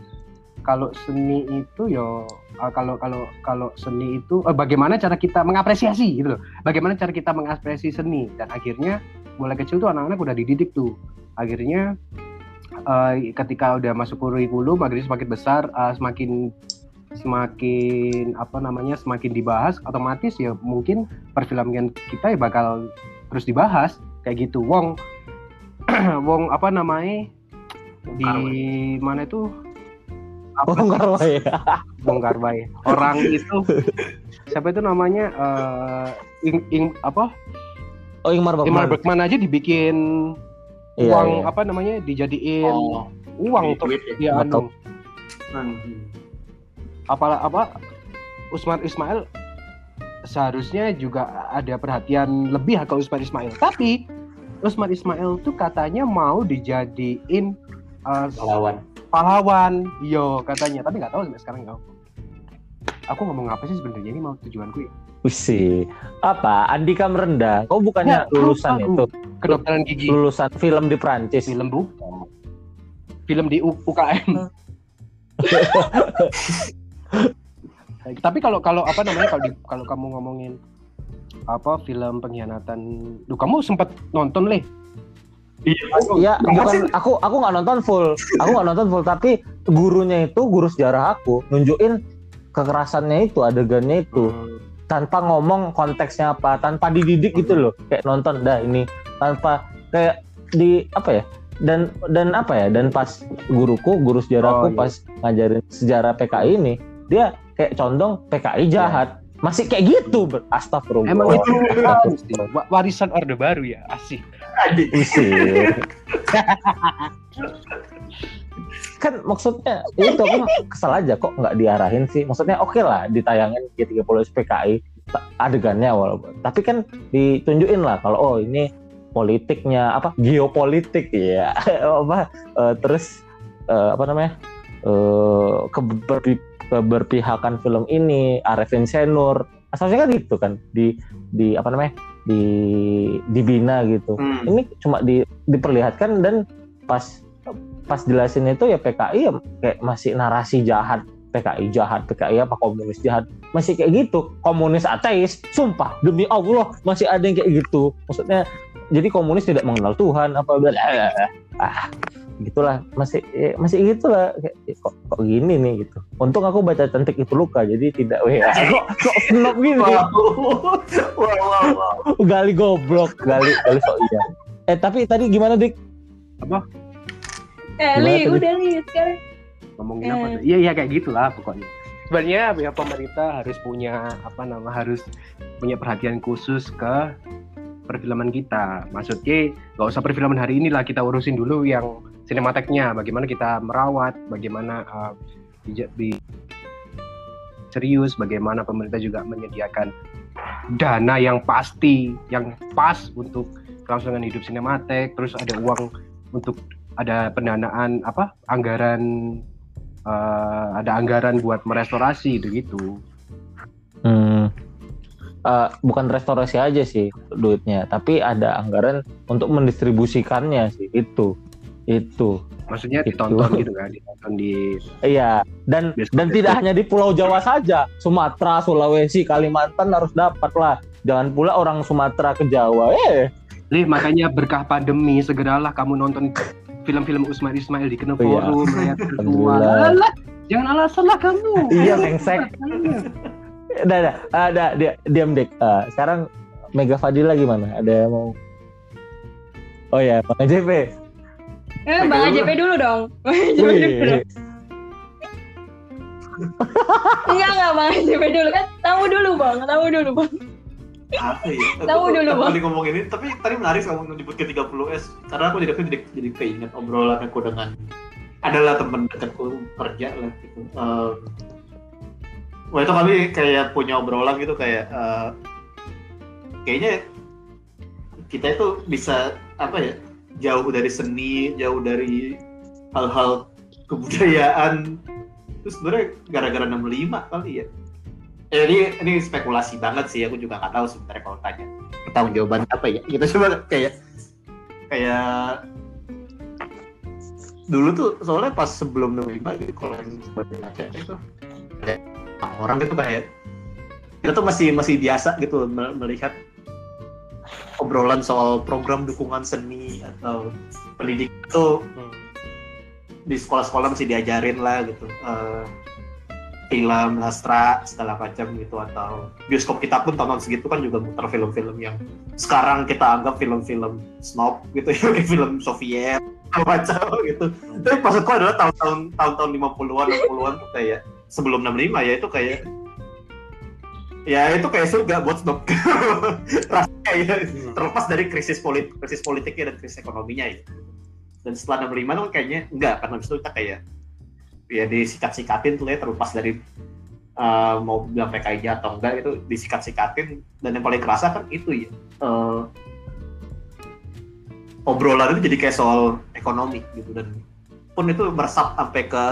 S3: kalau seni itu yo eh, kalau kalau kalau seni itu eh, bagaimana cara kita mengapresiasi gitu loh. Bagaimana cara kita mengapresiasi seni dan akhirnya mulai kecil tuh anak-anak udah dididik tuh. Akhirnya eh, ketika udah masuk kurikulum akhirnya semakin besar eh, semakin semakin apa namanya semakin dibahas otomatis ya mungkin perfilman kita ya bakal terus dibahas kayak gitu. Wong Wong apa namanya di mana itu?
S1: Oh enggak Roy.
S3: Wong Garwai orang itu siapa itu namanya eh ing, ing- apa
S1: oh Ingmar Bergman
S3: Bergman aja dibikin
S1: iya,
S3: uang
S1: iya.
S3: apa namanya dijadiin
S4: Oh,
S3: uang
S4: di
S3: untuk
S4: tweet ya.
S3: dia
S1: Betul.
S3: anu apa apa Usman Ismail seharusnya juga ada perhatian lebih ke Usman Ismail tapi Usman Ismail tuh katanya mau dijadiin eh,
S5: Lawan.
S3: pahlawan yo katanya tapi nggak tahu sampai sekarang nggak aku ngomong apa sih sebenarnya ini mau tujuanku ya?
S1: Wisi. apa? Andika Merendah. Kau bukannya
S3: Ya,
S1: lulusan
S3: aku.
S1: itu?
S3: Kedokteran gigi.
S1: Lulusan film di Prancis
S3: film bukan film di U- UKM tapi kalau kalau apa namanya kalau di- kalau kamu ngomongin apa film pengkhianatan Duh, kamu sempat nonton leh?
S1: Iya, bukan. aku aku nggak nonton full. Aku nggak nonton full, tapi gurunya itu guru sejarah aku nunjukin kekerasannya itu adegannya itu tanpa ngomong konteksnya apa, tanpa dididik gitu loh. Kayak nonton dah ini tanpa kayak di apa ya? Dan dan apa ya? Dan pas guruku, guru sejarahku
S3: Oh, iya.
S1: pas ngajarin sejarah PKI ini, dia kayak condong PKI jahat. Masih kayak gitu, astagfirullah.
S3: emang itu warisan orde baru ya asik
S1: Usir. kan maksudnya ya itu aku kesel aja kok nggak diarahin sih. Maksudnya oke lah ditayangin G30 SPKI adegannya walaupun. Tapi kan ditunjukin lah kalau oh ini politiknya apa geopolitik ya apa eh, terus eh, apa namanya eh keber- keberpihakan film ini Arifin Senur asalnya kan gitu kan di di apa namanya di dibina gitu.
S4: Hmm.
S1: ini cuma di, diperlihatkan dan pas pas jelasin itu ya PKI ya kayak masih narasi jahat. PKI jahat PKI apa komunis jahat. Masih kayak gitu. Komunis ateis sumpah demi Allah masih ada yang kayak gitu. Maksudnya jadi komunis tidak mengenal Tuhan apa bla- ah gitulah masih ya, masih gitulah kayak, eh, kok kok gini nih gitu untung aku baca cantik itu luka jadi tidak weh kok kok snob gini
S4: Wow. wow, wow, wow.
S1: gali goblok gali gali sok iya eh tapi tadi gimana dik
S2: Eh,
S1: Gimana
S2: Li,
S1: tadi?
S2: udah Li sekarang.
S3: ngomongin
S2: Eh.
S3: apa tuh? Iya iya kayak gitulah pokoknya. Sebenarnya ya pemerintah harus punya apa nama harus punya perhatian khusus ke perfilman kita. Maksudnya nggak usah perfilman hari ini lah kita urusin dulu yang sinemateknya, bagaimana kita merawat, bagaimana uh, di, di- serius, bagaimana pemerintah juga menyediakan dana yang pasti, yang pas untuk kelangsungan hidup sinematek, terus ada uang untuk ada pendanaan apa anggaran eh, ada anggaran buat merestorasi gitu
S1: Hmm. Eh, bukan restorasi aja sih duitnya, tapi ada anggaran untuk mendistribusikannya sih itu, itu.
S3: maksudnya
S1: Gitu.
S3: ditonton gitu kan ditonton di
S1: Iya. Dan
S3: Bioskop-
S1: dan tidak hanya di Pulau Jawa saja, Sumatera, Sulawesi, Kalimantan harus dapat lah. Jangan pula orang Sumatera ke Jawa. Eh,
S3: Lih, makanya berkah pandemi segeralah kamu nonton film-film Usman Ismail di Kena
S1: iya.
S3: Forum. Alah, jangan alasan lah kamu
S1: Iya, mengsek. Udah, udah, ada dia diam dik. Eh, sekarang Mega Fadila gimana? Ada yang mau? Oh ya, Bang JP.
S2: Eh, Bang
S4: Dulu.
S2: AJP dulu dong. Enggak, enggak Bang AJP dulu kan. Tahu dulu Bang, tahu dulu Bang.
S4: Apa ya?
S2: Tahu dulu,
S4: aku
S2: Bang.
S4: kali ngomong ini, tapi tadi menarik kamu nyebut ke 30S. Karena aku jadi jadi, jadi keinget obrolan aku dengan adalah teman dekatku kerja lah gitu. Eh, wah itu kami kayak punya obrolan gitu kayak eh, kayaknya kita itu bisa apa ya jauh dari seni, jauh dari hal-hal kebudayaan. Terus sebenarnya gara-gara 65 kali ya. Eh, ini ini spekulasi banget sih, aku juga nggak tahu sebenarnya kalau tanya pertanggung jawaban apa ya. Kita coba kayak kayak dulu tuh soalnya pas sebelum 65 gitu kalau yang Aceh itu orang itu kayak kita tuh masih masih biasa gitu me- melihat obrolan soal program dukungan seni atau pendidikan itu di sekolah-sekolah masih diajarin lah gitu. Eh, film sastra segala macam gitu atau bioskop kita pun tahun segitu kan juga muter film-film yang sekarang kita anggap film-film snob gitu ya film Soviet macam gitu. Tapi maksudku adalah tahun-tahun tahun-tahun 50-an 60-an tuh kayak sebelum 65 ya itu kayak ya itu kayak surga buat snob rasanya ya terlepas dari krisis politik krisis politiknya dan krisis ekonominya ya dan setelah 65 tuh kayaknya enggak karena habis itu kita kayak ya disikat-sikatin tuh ya terlepas dari uh, mau bilang PKI atau enggak itu disikat-sikatin. Dan yang paling kerasa kan itu ya uh, obrolan itu jadi kayak soal ekonomi gitu. Dan pun itu meresap sampai ke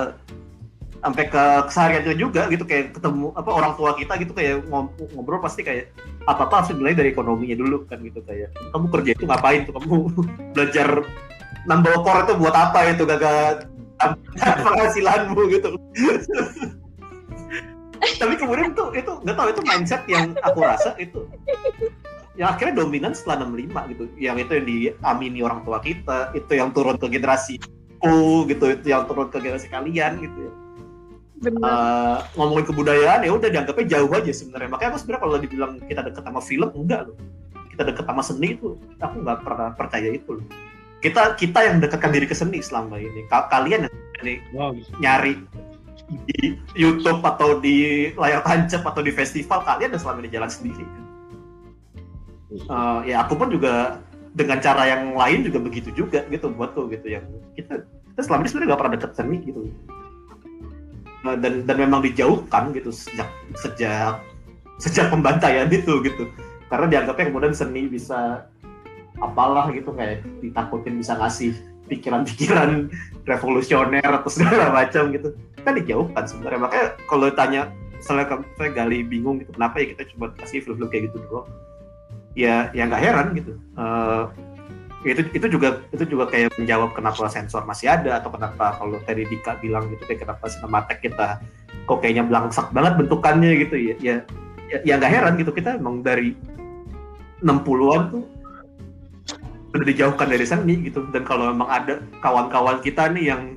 S4: sampai ke keseharian itu juga gitu kayak ketemu apa orang tua kita gitu kayak ngob- ngobrol pasti kayak apa apa harus dimulai dari ekonominya dulu kan gitu kayak kamu kerja itu ngapain tuh? Kamu belajar nambah core itu buat apa itu gagal penghasilanmu gitu. Tapi kemudian tuh itu nggak tahu itu mindset yang aku rasa itu yang akhirnya dominan setelah 65 gitu yang itu yang diamini orang tua kita itu yang turun ke generasi ku gitu itu yang turun ke generasi kalian gitu ya Eh, ngomongin kebudayaan ya udah dianggapnya jauh aja sebenarnya. Makanya aku sebenarnya kalau dibilang kita deket sama film enggak loh. Kita deket sama seni itu aku nggak pernah percaya itu loh. Kita kita yang dekatkan diri ke seni selama ini. Ka- kalian yang ini
S3: wow
S4: nyari di YouTube atau di layar tancap atau di festival kalian udah selama ini jalan sendiri. Kan? Eh, ya aku pun juga dengan cara yang lain juga begitu juga gitu buatku gitu yang kita kita selama ini sebenarnya nggak pernah deket seni gitu Nah, dan dan memang dijauhkan gitu sejak sejak sejak pembantaian itu gitu. Karena dianggapnya kemudian seni bisa apalah gitu kayak ditakutin bisa ngasih pikiran-pikiran revolusioner atau segala macam gitu. Kan dijauhkan sebenarnya. Makanya kalau tanya misalnya saya gali bingung gitu kenapa ya kita cuma kasih film-film kayak gitu doang? Ya ya nggak heran gitu. Eh, itu itu juga itu juga kayak menjawab kenapa sensor masih ada atau kenapa kalau tadi Dika bilang gitu kayak kenapa sinematek kita kok kayaknya belangsak banget bentukannya gitu. Ya ya ya ya nggak heran gitu. Kita emang dari 60-an tuh udah dijauhkan dari seni gitu. Dan kalau memang ada kawan-kawan kita nih yang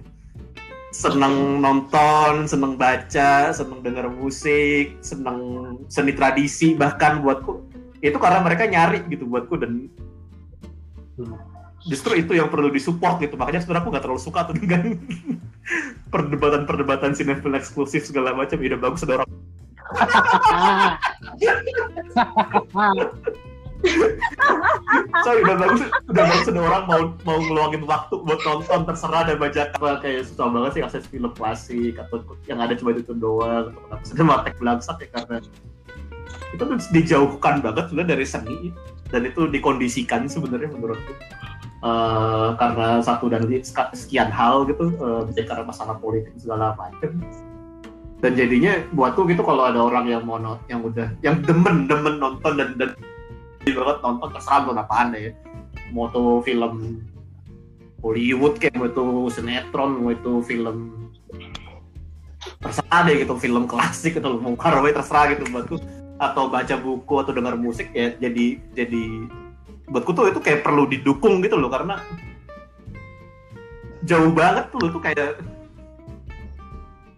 S4: seneng nonton, seneng baca, seneng dengar musik, seneng seni tradisi bahkan buatku itu karena mereka nyari gitu buatku. Dan
S3: Hmm.
S4: justru itu yang perlu disupport gitu. Makanya sebenarnya aku nggak terlalu suka tuh dengan perdebatan-perdebatan sinetron eksklusif segala macam. Udah bagus ada orang. Sorry udah bagus udah bagus ada orang mau mau ngeluangin waktu buat nonton terserah dan baca. Apa kayak susah banget sih akses film klasik atau yang ada cuma itu doang. Atau kenapa sih matek belangsak ya karena itu tuh dijauhkan banget sebenarnya dari seni dan itu dikondisikan sebenarnya menurutku Eh, karena satu dan sekian hal gitu uh, karena masalah politik segala macam. Dan jadinya buatku gitu kalau ada orang yang mau non- yang udah yang demen demen nonton dan dan banget nonton terserah nonton apaan ya mau tuh film Hollywood kayak mau itu sinetron mau itu film terserah deh gitu film klasik atau mau karaoke terserah gitu buatku atau baca buku atau dengar musik ya jadi jadi buatku tuh itu kayak perlu didukung gitu loh karena jauh banget tuh tuh kayak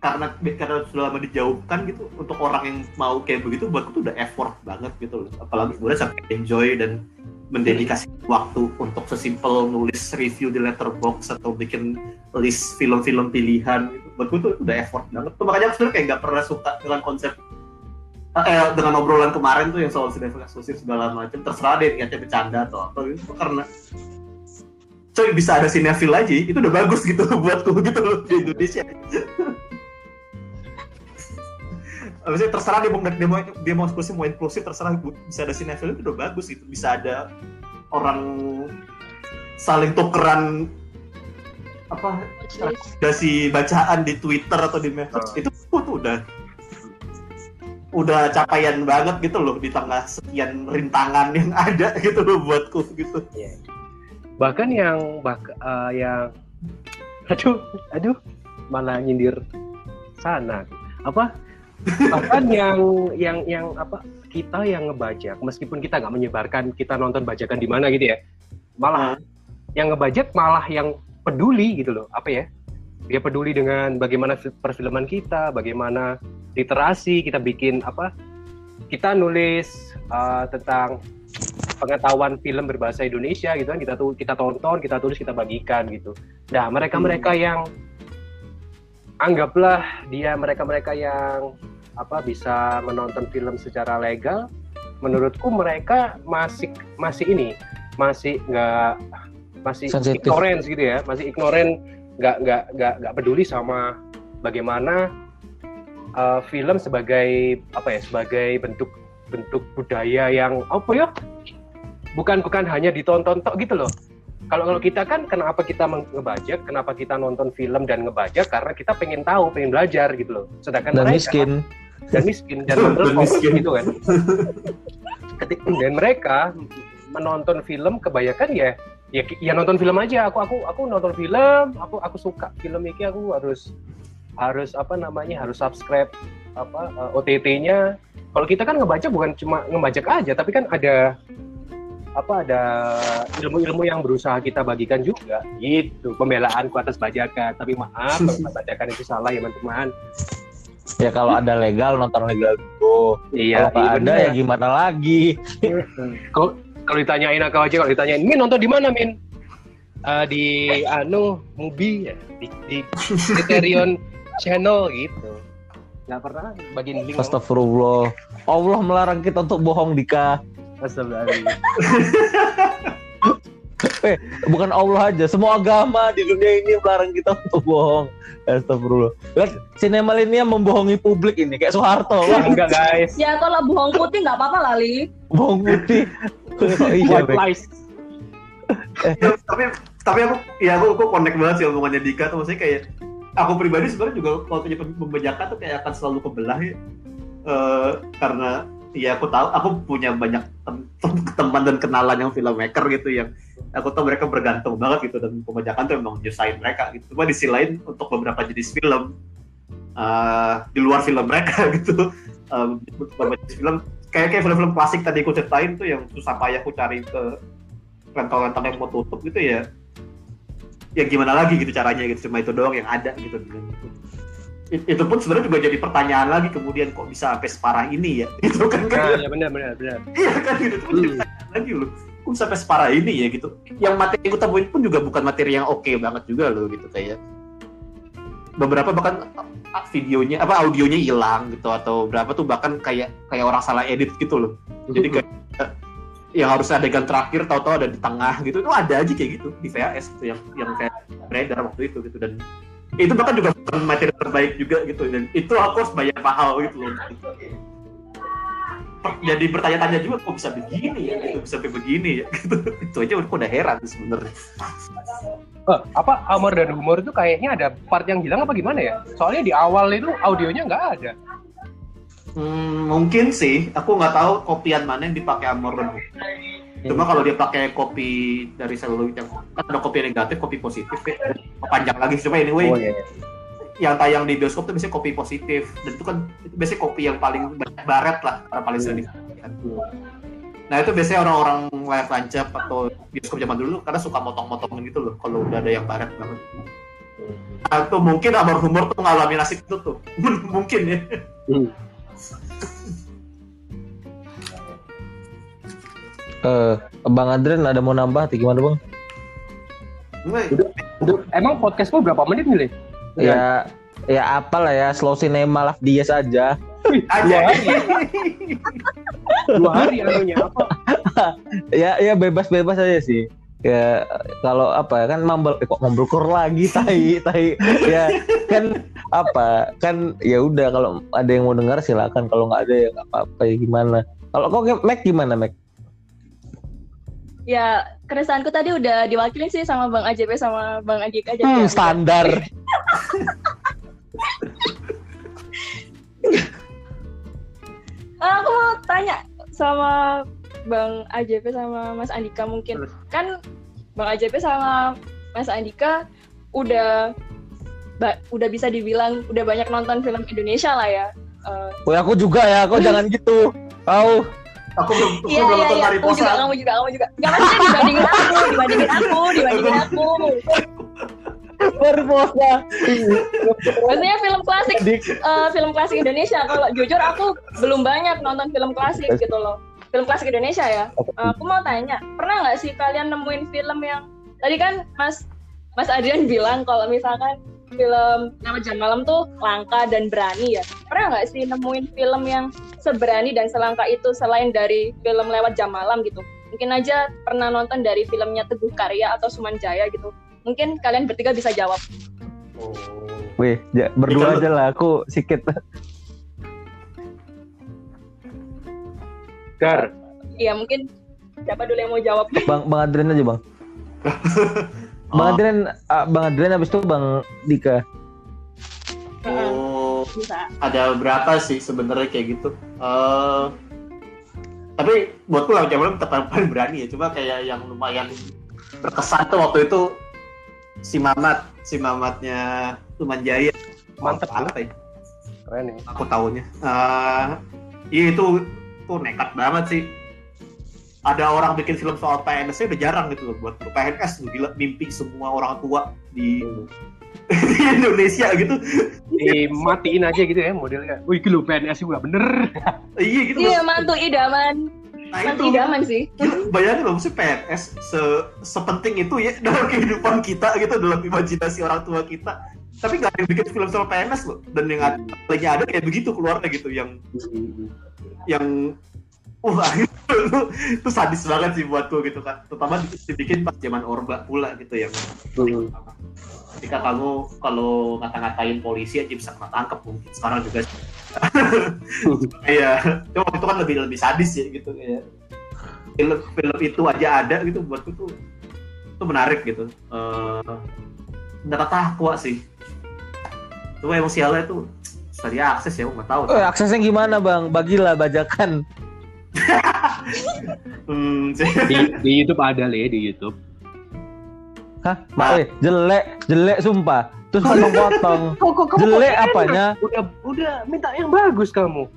S4: karena karena sudah lama dijauhkan gitu untuk orang yang mau kayak begitu buatku tuh udah effort banget gitu loh apalagi gue sampai enjoy dan mendedikasi waktu untuk sesimpel nulis review di letterbox atau bikin list film-film pilihan gitu. buatku tuh udah effort banget tuh makanya aku sebenarnya kayak gak pernah suka dengan konsep eh, dengan obrolan kemarin tuh yang soal sinetron eksklusif segala macam terserah deh niatnya bercanda atau apa gitu. Karena coy bisa ada sinetfil aja itu udah bagus gitu buatku gitu loh di Indonesia. Maksudnya terserah dia mau dia mau dia mau eksklusif mau inklusif terserah bisa ada sinetfil itu udah bagus gitu. Bisa ada orang saling tukeran apa rekomendasi bacaan di Twitter atau di medsos itu tuh udah udah capaian banget gitu loh di tengah sekian rintangan yang ada gitu loh buatku gitu.
S3: bahkan yang bak eh, yang aduh aduh malah nyindir sana. Apa? Bahkan yang yang yang apa kita yang ngebajak meskipun kita nggak menyebarkan kita nonton bajakan di mana gitu ya malah yang ngebajak malah yang peduli gitu loh apa ya dia peduli dengan bagaimana fi- perfilman kita bagaimana literasi kita bikin apa kita nulis uh, tentang pengetahuan film berbahasa Indonesia gitu kan kita tuh kita tonton kita tulis kita bagikan gitu. Nah mereka mereka yang anggaplah dia mereka mereka yang apa bisa menonton film secara legal menurutku mereka masih masih ini masih nggak masih ignorance gitu ya masih ignorant nggak nggak nggak nggak peduli sama bagaimana uh, film sebagai apa ya sebagai bentuk bentuk budaya yang apa ya bukan bukan hanya ditonton tok gitu loh. Kalau kalau kita kan kenapa kita ngebajak kenapa kita nonton film dan ngebajak? Karena kita pengen tahu pengen belajar gitu loh. Sedangkan
S1: dan
S3: mereka
S1: miskin.
S3: Dan miskin dan
S4: Dan miskin.
S3: gitu kan. Ketika dan mereka menonton film kebanyakan ya ya ya nonton film aja. Aku aku aku nonton film aku aku suka film ini aku harus harus apa namanya harus subscribe apa eh, OTT-nya kalau kita kan ngebaca bukan cuma ngebajak aja tapi kan ada apa ada ilmu-ilmu yang berusaha kita bagikan juga. Gitu pembelaanku atas bajakan. Tapi maaf kalau bajakan itu salah ya teman-teman.
S1: Ya kalau ada legal nonton legal dulu.
S3: Iya
S1: kalau nggak ada
S3: bener.
S1: ya gimana lagi?
S3: Kalau kalau ditanyain aku aja kalau ditanyain Min nonton di mana Min? Eh, di anu Mubi ya di, di Criterion Channel gitu. Nggak pernah bagian link.
S1: Astagfirullah. Allah melarang kita untuk bohong Dika.
S3: Astagfirullahaladzim.
S1: eh bukan Allah aja semua agama di dunia ini melarang kita untuk bohong. Astagfirullah. Lihat Sinemalinia membohongi publik ini kayak Soeharto. Wah,
S3: enggak guys.
S2: Ya kalau bohong putih nggak apa-apa kali.
S1: bohong putih Kok iya
S3: white lies.
S4: Tapi tapi aku ya aku aku connect banget sih omongannya Dika tuh. Maksudnya kayak aku pribadi sebenarnya juga kalau punya pembajakan tuh kayak akan selalu kebelah ya. Eh, karena ya aku tahu aku punya banyak tem- tem- teman dan kenalan yang filmmaker gitu yang aku tahu mereka bergantung banget gitu. Dan pembajakan tuh emang nyusahin mereka gitu. Cuma di sisi lain untuk beberapa jenis film eh, di luar film mereka gitu. Eh, untuk beberapa jenis film kayak kayak film-film klasik tadi aku ceritain tuh yang susah payah aku cari ke rental-rental yang mau tutup gitu ya. Ya gimana lagi gitu caranya gitu cuma itu doang yang ada gitu. Itu, it- itu pun sebenarnya juga jadi pertanyaan lagi kemudian kok bisa sampai separah ini ya? Itu kan?
S3: Nah,
S4: kan
S3: ya benar benar benar.
S4: iya kan? Gitu itu pun jadi
S3: Hmm.
S4: pertanyaan lagi loh. Kok sampai separah ini ya gitu? Yang materi yang gue temuin pun juga bukan materi yang oke banget juga loh gitu kayak beberapa bahkan ah, videonya apa audionya hilang gitu atau berapa tuh bahkan kayak kayak orang salah edit gitu loh. Jadi kayak eh, yang harus adegan terakhir tahu-tahu ada di tengah gitu. Itu ada aja kayak gitu di VHS gitu yang yang kayak beredar waktu itu gitu. Dan itu bahkan juga bukan materi terbaik juga gitu. Dan itu aku harus bayar mahal gitu loh. Jadi bertanya-tanya juga kok bisa begini ya gitu bisa sampai begini ya gitu. Itu aja aku udah heran sebenarnya
S3: Eh, apa Amor dan Humor itu kayaknya ada part yang hilang apa gimana ya? Soalnya di awal itu audionya nggak ada.
S4: Hmm, mungkin sih aku nggak tahu kopian mana yang dipakai Amor dan Humor. Cuma kalau dia pakai kopi dari seluloid yang kan ada kopi negatif, kopi positif ya. Panjang lagi cuma anyway
S3: Oh iya. iya.
S4: yang tayang di bioskop tuh biasanya kopi positif dan itu kan itu biasanya kopi yang paling banyak baret lah paling sering dipakai. Nah itu biasanya orang-orang layar tancap atau bioskop zaman dulu karena suka motong-motong gitu loh kalau udah ada yang baret banget. Nah itu mungkin Amor Humor tuh ngalamin nasib itu tuh mungkin ya.
S3: Hmm.
S1: Eh, Bang Adrian ada mau nambah atau gimana bang?
S3: Udah, Emang podcast lu berapa menit nih? Le?
S1: Ya, ya apalah ya slow cinema lah dia saja.
S4: Aja.
S3: Dua hari anunya apa?
S1: Ya, ya bebas-bebas aja sih. Ya kalau apa kan mambel eh, kok membelkur lagi tai tai ya kan apa kan ya udah kalau ada yang mau dengar silakan kalau nggak ada ya nggak apa-apa ya gimana kalau kok Mac gimana Mac
S2: Ya, keresahanku tadi udah diwakilin sih sama Bang AJP sama Bang Agik aja.
S1: hmm, standar
S2: aku mau tanya sama Bang AJP sama Mas Andika mungkin. Kan Bang AJP sama Mas Andika udah ba- udah bisa dibilang udah banyak nonton film Indonesia lah ya. Eh,
S1: Woi aku juga ya kok jangan gitu Kau
S4: Aku belum, aku
S2: Iya
S4: belum
S2: iya
S4: nonton
S2: iya, aku
S4: Mariposa.
S2: juga, kamu juga, kamu juga. Gak maksudnya dibandingin aku, dibandingin aku, dibandingin aku.
S1: Barbosa
S2: Maksudnya film klasik, eh, film klasik Indonesia. Kalau jujur aku belum banyak nonton film klasik gitu loh. Film klasik Indonesia ya. Eh, aku mau tanya, pernah nggak sih kalian nemuin film yang tadi kan Mas Mas Adrian bilang kalau misalkan film Lewat Jam Malam tuh langka dan berani ya. Pernah nggak sih nemuin film yang seberani dan selangka itu selain dari film Lewat Jam Malam gitu? Mungkin aja pernah nonton dari filmnya Teguh Karya atau Suman Jaya gitu. Mungkin kalian bertiga bisa jawab.
S4: Oh.
S1: Wih, ja- berdua aja lah aku sikit
S3: Gar,
S2: Iya mungkin siapa dulu yang mau jawab?
S1: Bang Bang Adrian aja Bang Bang
S4: Oh.
S1: Adrian ah, Bang Adrian habis itu Bang Dika
S4: Oh,
S2: Bisa.
S4: ada berapa sih sebenarnya kayak gitu? Eh, tapi buatku lawan Jamal tetap paling berani ya. Cuma kayak yang lumayan berkesan tuh waktu itu si Mamat, si Mamatnya Tumanjaya. Oh, apa ya?
S3: keren ya.
S4: Aku tahunya. Eh, iya itu tuh nekat banget sih. Ada orang bikin film soal PNS udah jarang gitu loh buat PNS tuh gila mimpi semua orang tua di, di Indonesia gitu.
S3: Dimatiin aja gitu ya modelnya. Wih, gitu PNS juga bener.
S4: Iya gitu.
S2: Iya mantu idaman,
S4: Nah,
S2: mantu
S4: itu.
S2: idaman sih.
S4: Gila, bayangin loh, maksudnya PNS se sepenting itu ya dalam kehidupan kita gitu, dalam imajinasi orang tua kita. Tapi nggak ada yang bikin film soal PNS loh. Dan yang ada, lagi ada kayak begitu keluarnya gitu, yang yang wah itu, itu sadis banget sih buatku gitu kan. Terutama di- dibikin pas zaman Orba pula gitu yang ketika kamu kalau ngata-ngatain polisi aja bisa kena tangkap mungkin sekarang juga iya cuma waktu itu kan lebih lebih sadis ya gitu ya film film itu aja ada gitu buatku tuh itu menarik gitu eh dapat takwa sih cuma emang sialnya tuh susah diakses ya aku nggak tahu
S1: Oh, aksesnya gimana Bang? Bagilah bajakan.
S4: hmm.
S3: Di, di YouTube ada le di YouTube.
S1: Hah? Mak, eh, jelek, jelek sumpah. Terus potong-potong. Jelek apanya?
S3: Udah udah minta yang bagus kamu.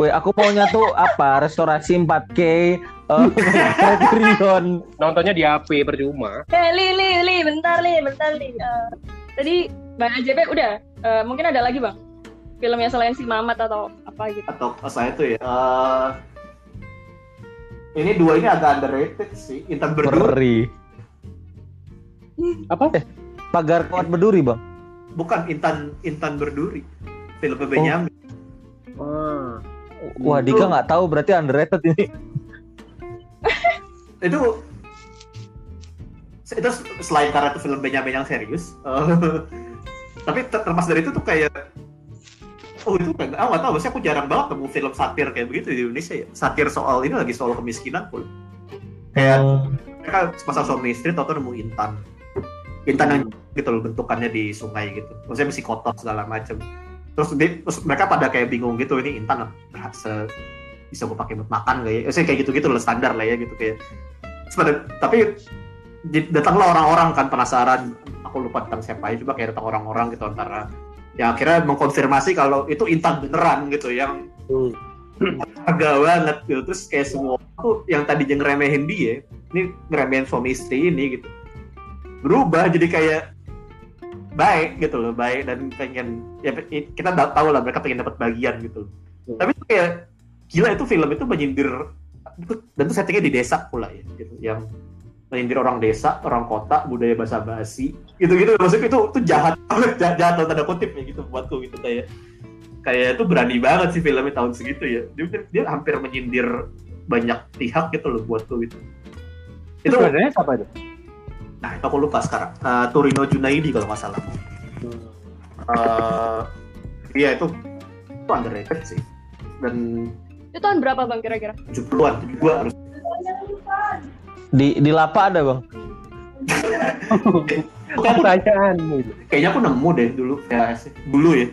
S1: Woi, aku maunya tuh apa? Restorasi 4K, Oh, Criterion.
S3: Nontonnya di HP percuma.
S2: Eh, Li, Li, Li, bentar, Li, bentar, Li. Eh, tadi Bang AJP udah. Eh, mungkin ada lagi, Bang? Film yang selain si Mamat atau apa gitu.
S4: atau saya tuh ya eh, ini dua ini agak underrated sih Intan Berduri
S1: Beri.
S3: Apa?
S1: Pagar kuat berduri, Bang.
S4: bukan Intan Intan Berduri filmnya Benyamin
S3: Ah.
S1: Wah, Dika nggak tahu berarti underrated ini.
S4: itu itu selain karena itu film Benyamin yang serius eh, tapi ter- terlepas dari itu tuh kayak oh itu kayak ah nggak tahu sih aku jarang banget temu film satir kayak begitu di Indonesia ya satir soal ini lagi soal kemiskinan pun kayak mereka pasang suami istri tau nemu intan intan yang gitu loh bentukannya di sungai gitu. Maksudnya masih kotor segala macem terus, di- terus mereka pada kayak bingung gitu ini intan berhasil bisa gue pakai buat makan gak ya? Maksudnya kayak gitu gitu loh standar lah ya gitu kayak. Pada- tapi datanglah orang-orang kan penasaran. Aku lupa tentang siapa ya coba kayak datang orang-orang gitu antara ya akhirnya mengkonfirmasi kalau itu intan beneran gitu yang
S3: Hmm.
S4: agak banget gitu. Terus kayak semua tuh yang tadi ngeremehin dia ini ngeremehin suami istri ini gitu berubah jadi kayak baik gitu loh baik dan pengen ya kita tahu lah mereka pengen dapat bagian gitu
S3: Hmm.
S4: tapi itu kayak gila itu film itu menyindir itu- dan itu settingnya di desa pula ya gitu yang menyindir orang desa orang kota budaya basa-basi gitu gitu maksudnya itu itu jahat jahat, jahat tanda kutip ya gitu buatku gitu kayak kayak itu berani banget sih filmnya tahun segitu ya dia, dia hampir menyindir banyak pihak gitu loh buatku gitu
S3: Itu
S4: itu
S3: sebenarnya siapa itu?
S4: Nah itu aku lupa sekarang Eh, Turino Junaidi kalau nggak salah Eh, iya itu itu underrated sih dan
S2: Itu tahun berapa, Bang, kira-kira?
S4: 70-an juga harus
S1: Di di Lapa ada, Bang.
S3: Bukan pertanyaanmu itu.
S4: kayaknya aku nemu deh dulu VHS dulu ya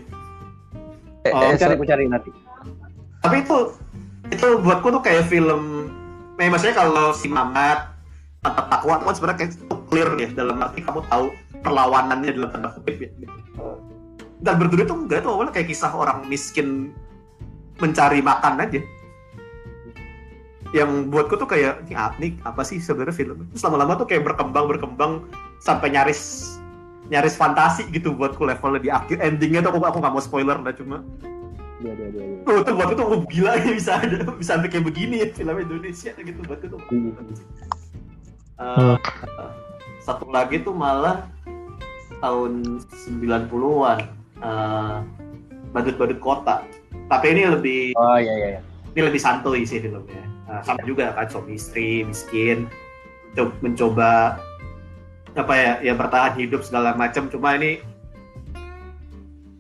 S1: Eh,
S4: Oh,
S1: eh,
S3: Cari, aku cari nanti.
S4: tapi itu itu buatku tuh kayak film eh, maksudnya kalau si Mamat tanpa takwa itu kan sebenarnya kayak itu clear ya dalam arti kamu tahu perlawanannya dalam tanda kutip ya. Dan berdua itu enggak itu awalnya kayak kisah orang miskin mencari makan aja. Yang buatku tuh kayak ini apa, nih, apa sih sebenarnya film? Terus lama-lama tuh kayak berkembang berkembang sampai nyaris nyaris fantasi gitu buatku levelnya di akhir endingnya tuh aku aku nggak mau spoiler lah cuma.
S3: Dia, dia, dia, dia.
S4: Tuh, tuh buat itu oh, gila ya bisa ada bisa sampai kayak begini ya film Indonesia gitu buat itu.
S3: Hmm.
S4: Eh, satu lagi tuh malah tahun 90-an eh, badut-badut kota. Tapi ini lebih
S3: Oh iya iya. iya.
S4: ini lebih santuy sih filmnya. Nah, sama juga kan suami istri miskin coba mencoba apa ya ya bertahan hidup segala macam cuma ini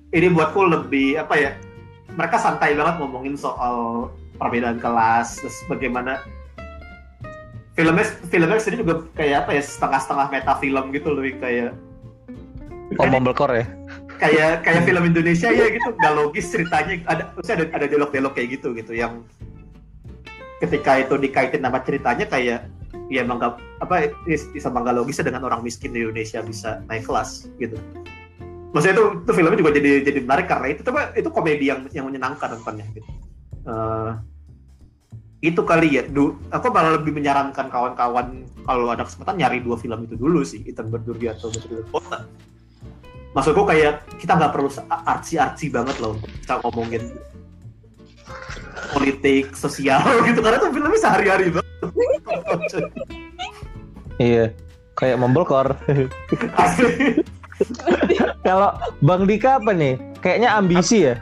S4: ini buatku lebih apa ya mereka santai banget ngomongin soal perbedaan kelas terus bagaimana filmnya filmnya sendiri juga kayak apa ya setengah-setengah meta film gitu lebih kayak.
S1: Oh, Mumblecore ya.
S4: kayak kayak film Indonesia ya gitu nggak logis ceritanya. Ada ada ada dialog-dialog kayak gitu gitu yang ketika itu dikaitin sama ceritanya kayak ya emang nggak apa is- bisa nggak logis dengan orang miskin di Indonesia bisa naik kelas gitu. Maksudnya itu, itu filmnya juga jadi jadi menarik karena itu tapi itu komedi yang yang menyenangkan nontonnya gitu. Eh, itu kali ya du, aku malah lebih menyarankan kawan-kawan kalau ada kesempatan nyari dua film itu dulu sih Ethan Berduri atau Berduri Kota maksudku kayak kita nggak perlu artsy-artsy banget loh untuk kita ngomongin politik sosial gitu karena tuh filmnya sehari-hari banget
S1: Iya. Kayak
S4: asli
S1: Kalau Bang Dika apa nih? Kayaknya ambisi ya.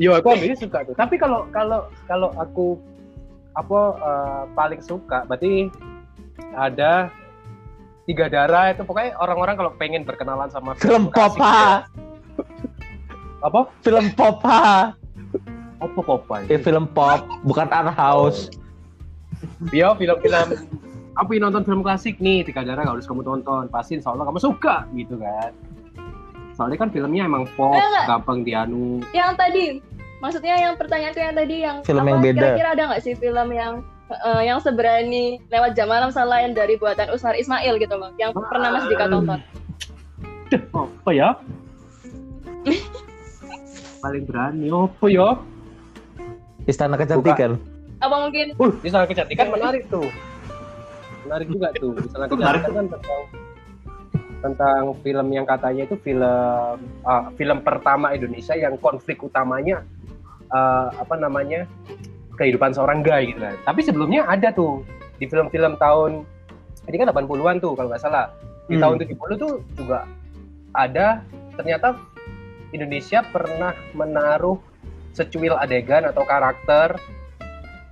S3: Yo aku ambil suka tuh. Tapi kalau kalau kalau aku apa eh, paling suka berarti ada tiga darah itu pokoknya orang-orang kalau pengen berkenalan sama
S1: Film Popa.
S3: ya. Apa?
S1: Film Popa.
S3: Apa Popa?
S1: Eh, film pop, bukan art house.
S3: Iya film-film aku nonton film klasik nih tiga darah nggak harus kamu tonton pasti insya Allah kamu suka gitu kan soalnya kan filmnya emang pop
S2: enggak.
S3: gampang dianu
S2: Yang tadi, maksudnya yang pertanyaan itu yang tadi yang
S1: Film
S2: apa,
S1: yang beda.
S2: Kira-kira ada nggak sih film yang eh, yang seberani lewat jam malam selain dari buatan Usmar Ismail gitu loh, yang pernah Mas Dika tonton?
S3: apa ya paling berani apa ya
S1: Istana Kecantikan.
S2: Apa mungkin
S3: Istana Kecantikan menarik tuh. Menarik juga tuh. Istana Kecantikan kan tentang tentang film yang katanya itu film ah, film pertama Indonesia yang konflik utamanya ah, apa namanya kehidupan seorang gay gitu kan. Tapi sebelumnya ada tuh di film-film tahun ini kan 80-an tuh kalau nggak salah. Di
S4: Hmm.
S3: tahun 70 tuh juga ada ternyata Indonesia pernah menaruh secuil adegan atau karakter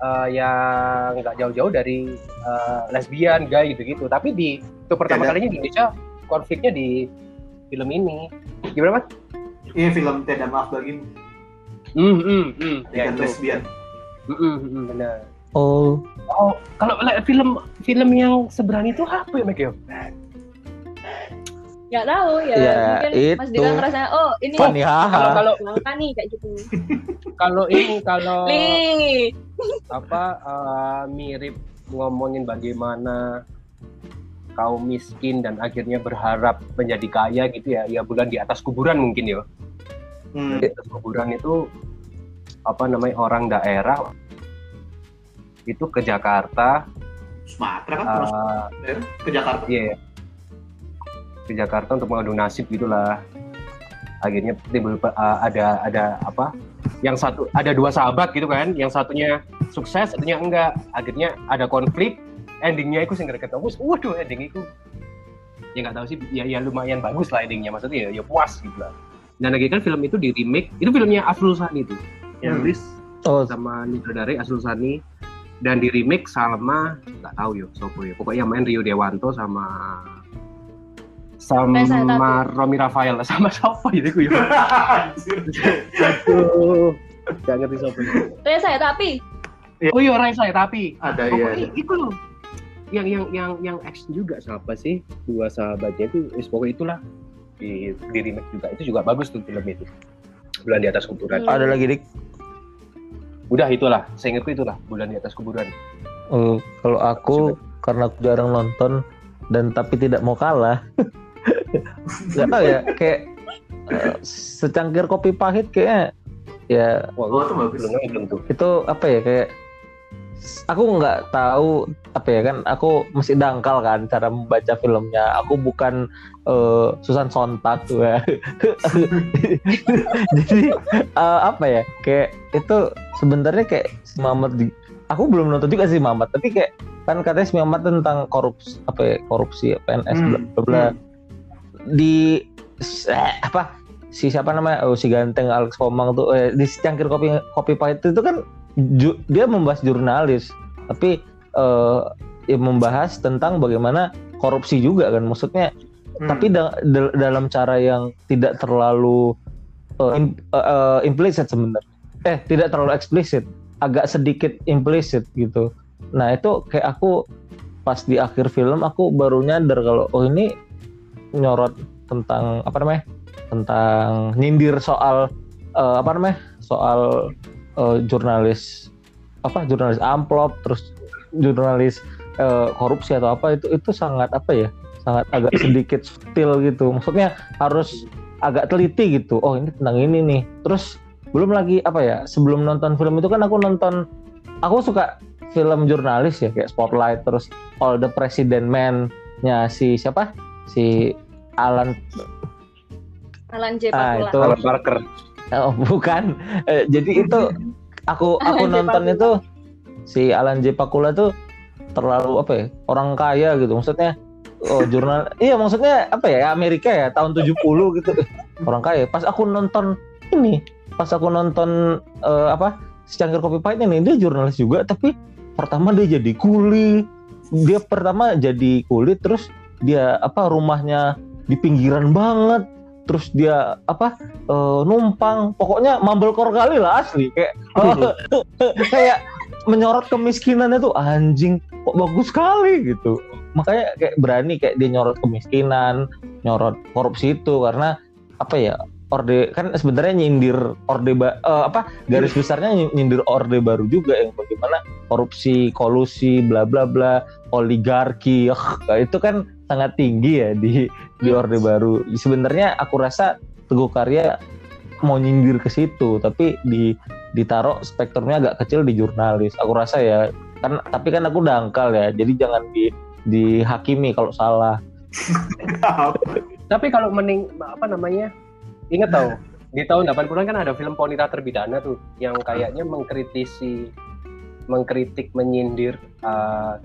S3: uh, yang nggak jauh-jauh dari uh, lesbian, gay gitu-gitu. Tapi di itu pertama
S4: Ada.
S3: kalinya di Indonesia konfliknya di film ini. Gimana mas?
S4: Iya film Tiada Maaf Bagimu.
S3: Hmm, hmm, hmm. Ya,
S4: Dengan
S3: itu.
S4: lesbian.
S3: Hmm, hmm, hmm, benar.
S1: Oh,
S3: Oh, kalau le- film film yang seberani itu apa ya, Mek? ya?
S2: nggak tahu ya,
S1: Ya,
S2: mungkin Mas
S1: itu.
S2: Dika ngerasanya oh ini
S3: Kalau kalau
S2: langka nih kayak gitu.
S3: kalau ini kalau apa uh, mirip ngomongin bagaimana kaum miskin dan akhirnya berharap menjadi kaya gitu ya. Ya bulan di atas kuburan mungkin ya
S4: Hmm.
S3: di atas kuburan itu apa namanya orang daerah itu ke Jakarta.
S4: Sumatera kan?
S3: Uh,
S4: ke Jakarta.
S3: iya. Ke Jakarta untuk mengadu nasib gitulah. Akhirnya timbul uh, ada ada apa? Yang satu ada dua sahabat gitu kan. Yang satunya sukses satunya enggak. Akhirnya ada konflik endingnya itu sing ketemu waduh ending itu. Ya nggak tahu sih. Ya, ya lumayan bagus lah endingnya. Maksudnya ya, ya puas gitu lah. Dan lagi kan film itu di remake. Itu filmnya Afrul Sani itu yang
S4: Hmm.
S3: rilis
S1: Oh,
S3: sama Nutradara Azrul Sani. Dan di remake sama nggak tahu yo sopo ya. Pokoknya main Rio Dewanto sama sama. Romi Rafael. Sama siapa gitu yo?
S4: Anjir.
S3: aduh. Nggak ngerti siapa.
S2: Saya saya tapi.
S3: Oh iya Raisa ya tapi.
S4: Ada ya.
S3: itu loh yang yang yang yang action juga siapa sih dua sahabatnya itu wis pokoknya itulah di, di remake juga itu juga bagus tuh film itu bulan di atas kuburan
S2: Hmm.
S1: ada lagi dik.
S3: udah itulah saya ingatku itulah bulan di atas kuburan
S1: Oh, kalau aku karena aku jarang nonton dan tapi tidak mau kalah. Gak tau ya, kayak eh, secangkir kopi pahit kayaknya ya
S3: wah
S4: Oh, itu bagus.
S3: belum belum tuh
S1: itu apa ya kayak aku nggak tahu apa ya kan aku masih dangkal kan cara membaca filmnya. Aku bukan eh, Susan Sontag tuh ya. Jadi eh, apa ya kayak itu sebenarnya kayak si Mamat di aku belum nonton juga sih Mamat tapi kayak kan katanya si Mamat tentang korupsi apa ya korupsi PNS bla
S4: Hmm,
S1: bla bla di eh, apa si siapa namanya oh si ganteng Alex Komang tuh eh, di cangkir kopi kopi pahit itu kan ju- dia membahas jurnalis tapi eh, ya membahas tentang bagaimana korupsi juga kan maksudnya
S4: Hmm.
S1: tapi da- da- dalam cara yang tidak terlalu eh, im- eh, eh, implicit sebenarnya eh tidak terlalu eksplisit agak sedikit implicit gitu nah itu kayak aku pas di akhir film aku baru nyadar kalau oh ini nyorot tentang apa namanya tentang nyindir soal eh, apa namanya soal eh, jurnalis apa jurnalis amplop terus jurnalis eh, korupsi atau apa itu itu sangat apa ya sangat agak sedikit subtil gitu maksudnya harus agak teliti gitu oh ini tentang ini nih terus belum lagi apa ya sebelum nonton film itu kan aku nonton aku suka film jurnalis ya kayak Spotlight terus All the President Man nya si siapa si Alan
S2: Alan J.
S1: Ah,
S2: Pakula.
S1: itu.
S3: Alan Parker
S1: oh bukan. Eh, jadi itu aku aku
S2: Alan
S1: nonton itu si Alan J. Pakula tuh terlalu apa ya orang kaya gitu. Maksudnya oh jurnal iya maksudnya apa ya Amerika ya tahun 70 gitu. Orang kaya. Pas aku nonton ini pas aku nonton eh, apa secangkir kopi pahit ini dia jurnalis juga tapi pertama dia jadi kuli. Dia pertama jadi kuli terus dia apa rumahnya di pinggiran banget terus dia apa eh, numpang. Pokoknya mambelkor kali lah asli. Kayak kayak menyorot kemiskinan itu anjing kok bagus sekali gitu. Makanya kayak berani kayak dia nyorot kemiskinan nyorot korupsi itu. Karena apa ya orde kan sebenarnya nyindir orde ba- eh, apa garis besarnya ny- nyindir orde baru juga yang bagaimana korupsi kolusi bla bla bla oligarki itu kan sangat tinggi ya di di orde baru sebenarnya aku rasa teguh karya mau nyindir ke situ tapi di ditaruh spektrumnya agak kecil di jurnalis. Aku rasa ya kan tapi kan aku dangkal ya. Jadi jangan di dihakimi kalau salah.
S3: Tapi kalau mending apa namanya? Ingat tau di tahun 80-an kan ada film Ponira Terbidana tuh yang kayaknya mengkritisi mengkritik menyindir uh,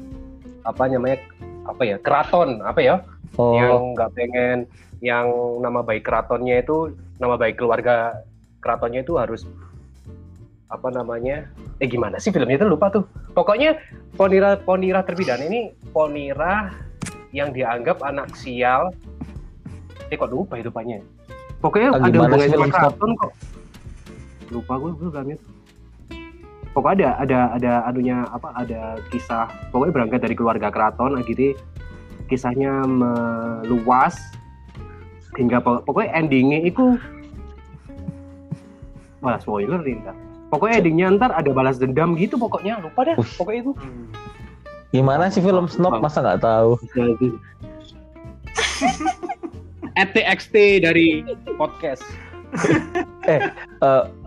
S3: apa namanya apa ya keraton apa ya
S1: Oh,
S3: yang nggak pengen yang nama baik keratonnya itu nama baik keluarga keratonnya itu harus apa namanya eh gimana sih filmnya itu lupa tuh. Pokoknya Ponira Ponira Terbidana ini Ponira yang dianggap anak sial. Eh kok lupa hidupannya pokoknya
S1: Ah,
S3: ada hubungannya sama keraton kok. Lupa gue gue filmnya pokoknya ada ada ada anunya apa ada kisah pokoknya berangkat dari keluarga keraton akhirnya kisahnya meluas hingga po- pokoknya endingnya itu wah spoiler nih ntar. Pokoknya endingnya ntar ada balas dendam gitu pokoknya lupa deh pokoknya itu.
S1: Gimana sih film Snob? Masa nggak tahu?
S3: ETXT dari podcast.
S1: Eh,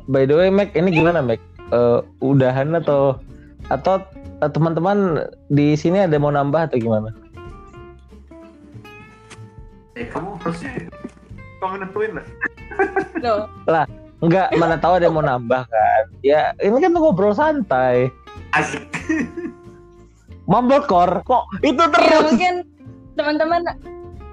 S1: by the way, Mac, ini gimana, Mac? Eh, udahan atau atau eh, teman-teman di sini ada mau nambah atau gimana?
S4: Eh, kamu harusnya kamu nentuin lah.
S2: Loh,
S1: Enggak, mana tahu ada yang mau nambah kan? Ya, ini kan ngobrol santai.
S4: Asik.
S1: Mumblecore kok itu
S2: ya
S1: terus.
S2: mungkin teman-teman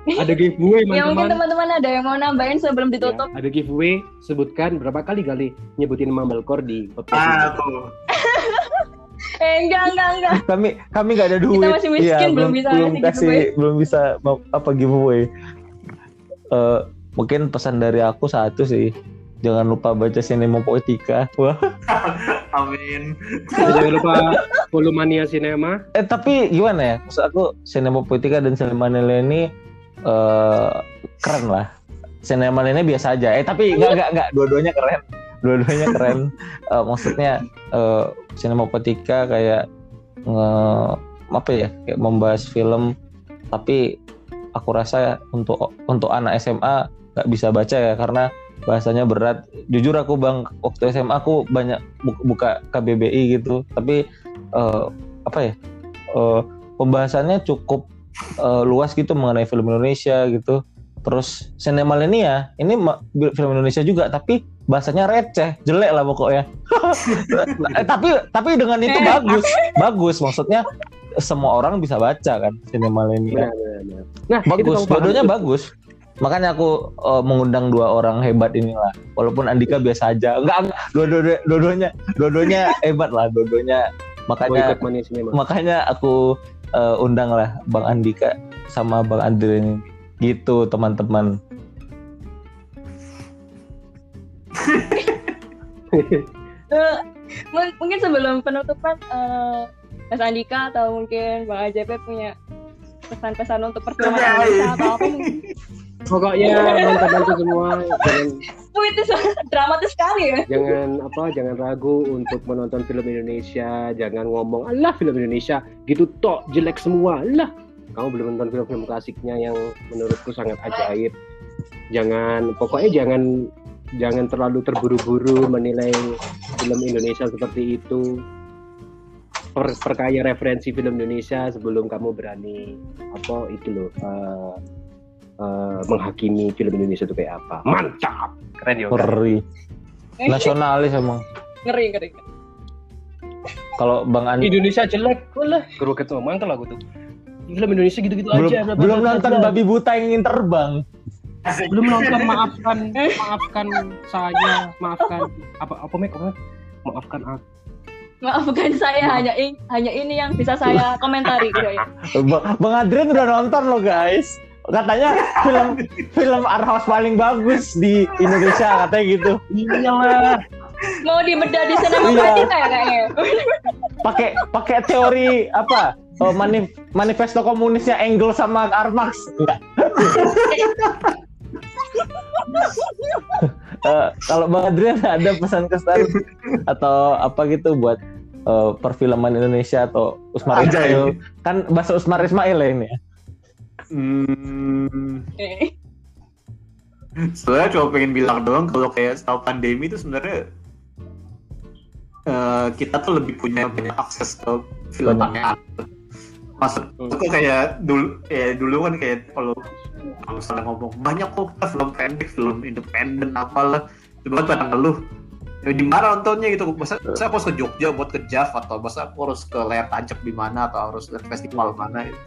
S3: ada giveaway
S2: ya mungkin
S3: teman-teman
S2: teman-teman ada yang mau nambahin sebelum ditutup.
S3: Ya, ada giveaway sebutkan berapa kali kali nyebutin Mumblecore di podcast
S4: Ah, tuh.
S2: Eh enggak enggak enggak.
S1: Kami kami nggak ada duit.
S2: masih miskin,
S1: Iya,
S2: belum bisa
S1: belum
S2: ngasih
S1: kasih
S2: giveaway.
S1: belum bisa mau- apa giveaway. Eh, mungkin pesan dari aku satu sih. Jangan lupa baca Cinema Poetica. Wah.
S4: Amin.
S3: jangan lupa follow Mania Cinema
S1: Eh tapi gimana ya? Maksud aku Cinema Poetica dan Cinema Nile ini eh keren lah. Cinema Nile biasa aja. Eh tapi enggak enggak enggak dua-duanya keren. Dua-duanya keren. Eh, maksudnya eh Cinema Poetica kayak nge apa ya? Kayak membahas film tapi aku rasa untuk untuk anak SMA nggak bisa baca ya karena bahasanya berat. Jujur aku bang waktu SMA aku banyak bu- buka KBBI gitu, tapi eh, apa ya eh, pembahasannya cukup eh, luas gitu mengenai film Indonesia gitu. Terus Sinemania ini film Indonesia juga, tapi bahasanya receh, jelek lah pokoknya. Eh, tapi tapi dengan itu bagus, bagus maksudnya semua orang bisa baca kan Sinemania.
S3: Nah,
S1: Bagus,
S3: tuh.
S1: bagus. Makanya aku eh, mengundang dua orang hebat inilah. Walaupun Andika biasa aja. Enggak, enggak. Dua-dua- dua-duanya dua-duanya hebat lah, dua-duanya. Makanya
S3: Cinema.
S1: makanya aku eh, undang lah Bang Andika sama Bang Andre ini. Gitu teman-teman.
S2: Eh, mung- mungkin sebelum penutupan eh, Mas Andika atau mungkin Bang AJP punya pesan-pesan untuk Indonesia atau apa mungkin?
S3: Pokoknya nonton-nonton semua jangan
S2: itu dramatis sekali ya.
S3: jangan apa jangan ragu untuk menonton film Indonesia, jangan ngomong Allah film Indonesia gitu tok jelek semua. Lah, kamu belum nonton film-film klasiknya yang menurutku sangat ajaib. Jangan pokoknya jangan jangan terlalu terburu-buru menilai film Indonesia seperti itu. Per, perkaya referensi film Indonesia sebelum kamu berani apa itu loh eh, eh, menghakimi film Indonesia itu kayak apa. Mantap. Keren ya.
S1: Ngeri. Nasionalis emang.
S2: Ngeri, ngeri.
S1: Kalau Bang Andika
S3: Indonesia jelek, lah. Geroget tuh, mantel aku tuh. Film Indonesia gitu-gitu
S1: belum
S3: aja.
S1: belum
S3: bla,
S1: nonton babi buta yang ingin terbang.
S3: Belum nonton, maafkan, maafkan saya, maafkan apa apa Mek? Apa? Maafkan aku.
S2: Maafkan saya hanya in- hanya ini yang bisa saya komentari gitu ya.
S1: Bang, Bang Adrian udah nonton loh guys. Katanya film film art house paling bagus di Indonesia katanya gitu.
S3: Iyalah.
S2: Mau dibedah di sinema
S1: Iya.
S2: Poetica ya kayaknya.
S1: Pakai pakai teori apa? Oh, manif- manifesto komunisnya Engel sama Karl Marx. Enggak. Eh, kalau Bang Adrian ada pesan kesan atau apa gitu buat eh, perfilman Indonesia atau Usmar Ismail kan bahasa Usmar Ismail ya ini ya.
S4: Hmm,
S2: Eh,
S4: sebenarnya cuma pengen bilang doang kalau kayak setelah pandemi itu sebenarnya eh, kita tuh lebih punya banyak akses ke film yang Maksud aku kayak dulu ya dulu kan kayak kalau kalau misalnya ngomong banyak kok kita film pendek, film independen apalah. Kan pada ngeluh. Ya, di mana nontonnya gitu? Masa, masa aku harus ke Jogja buat ke JAV atau masa aku harus ke layar tancap di mana atau harus lihat festival mana gitu.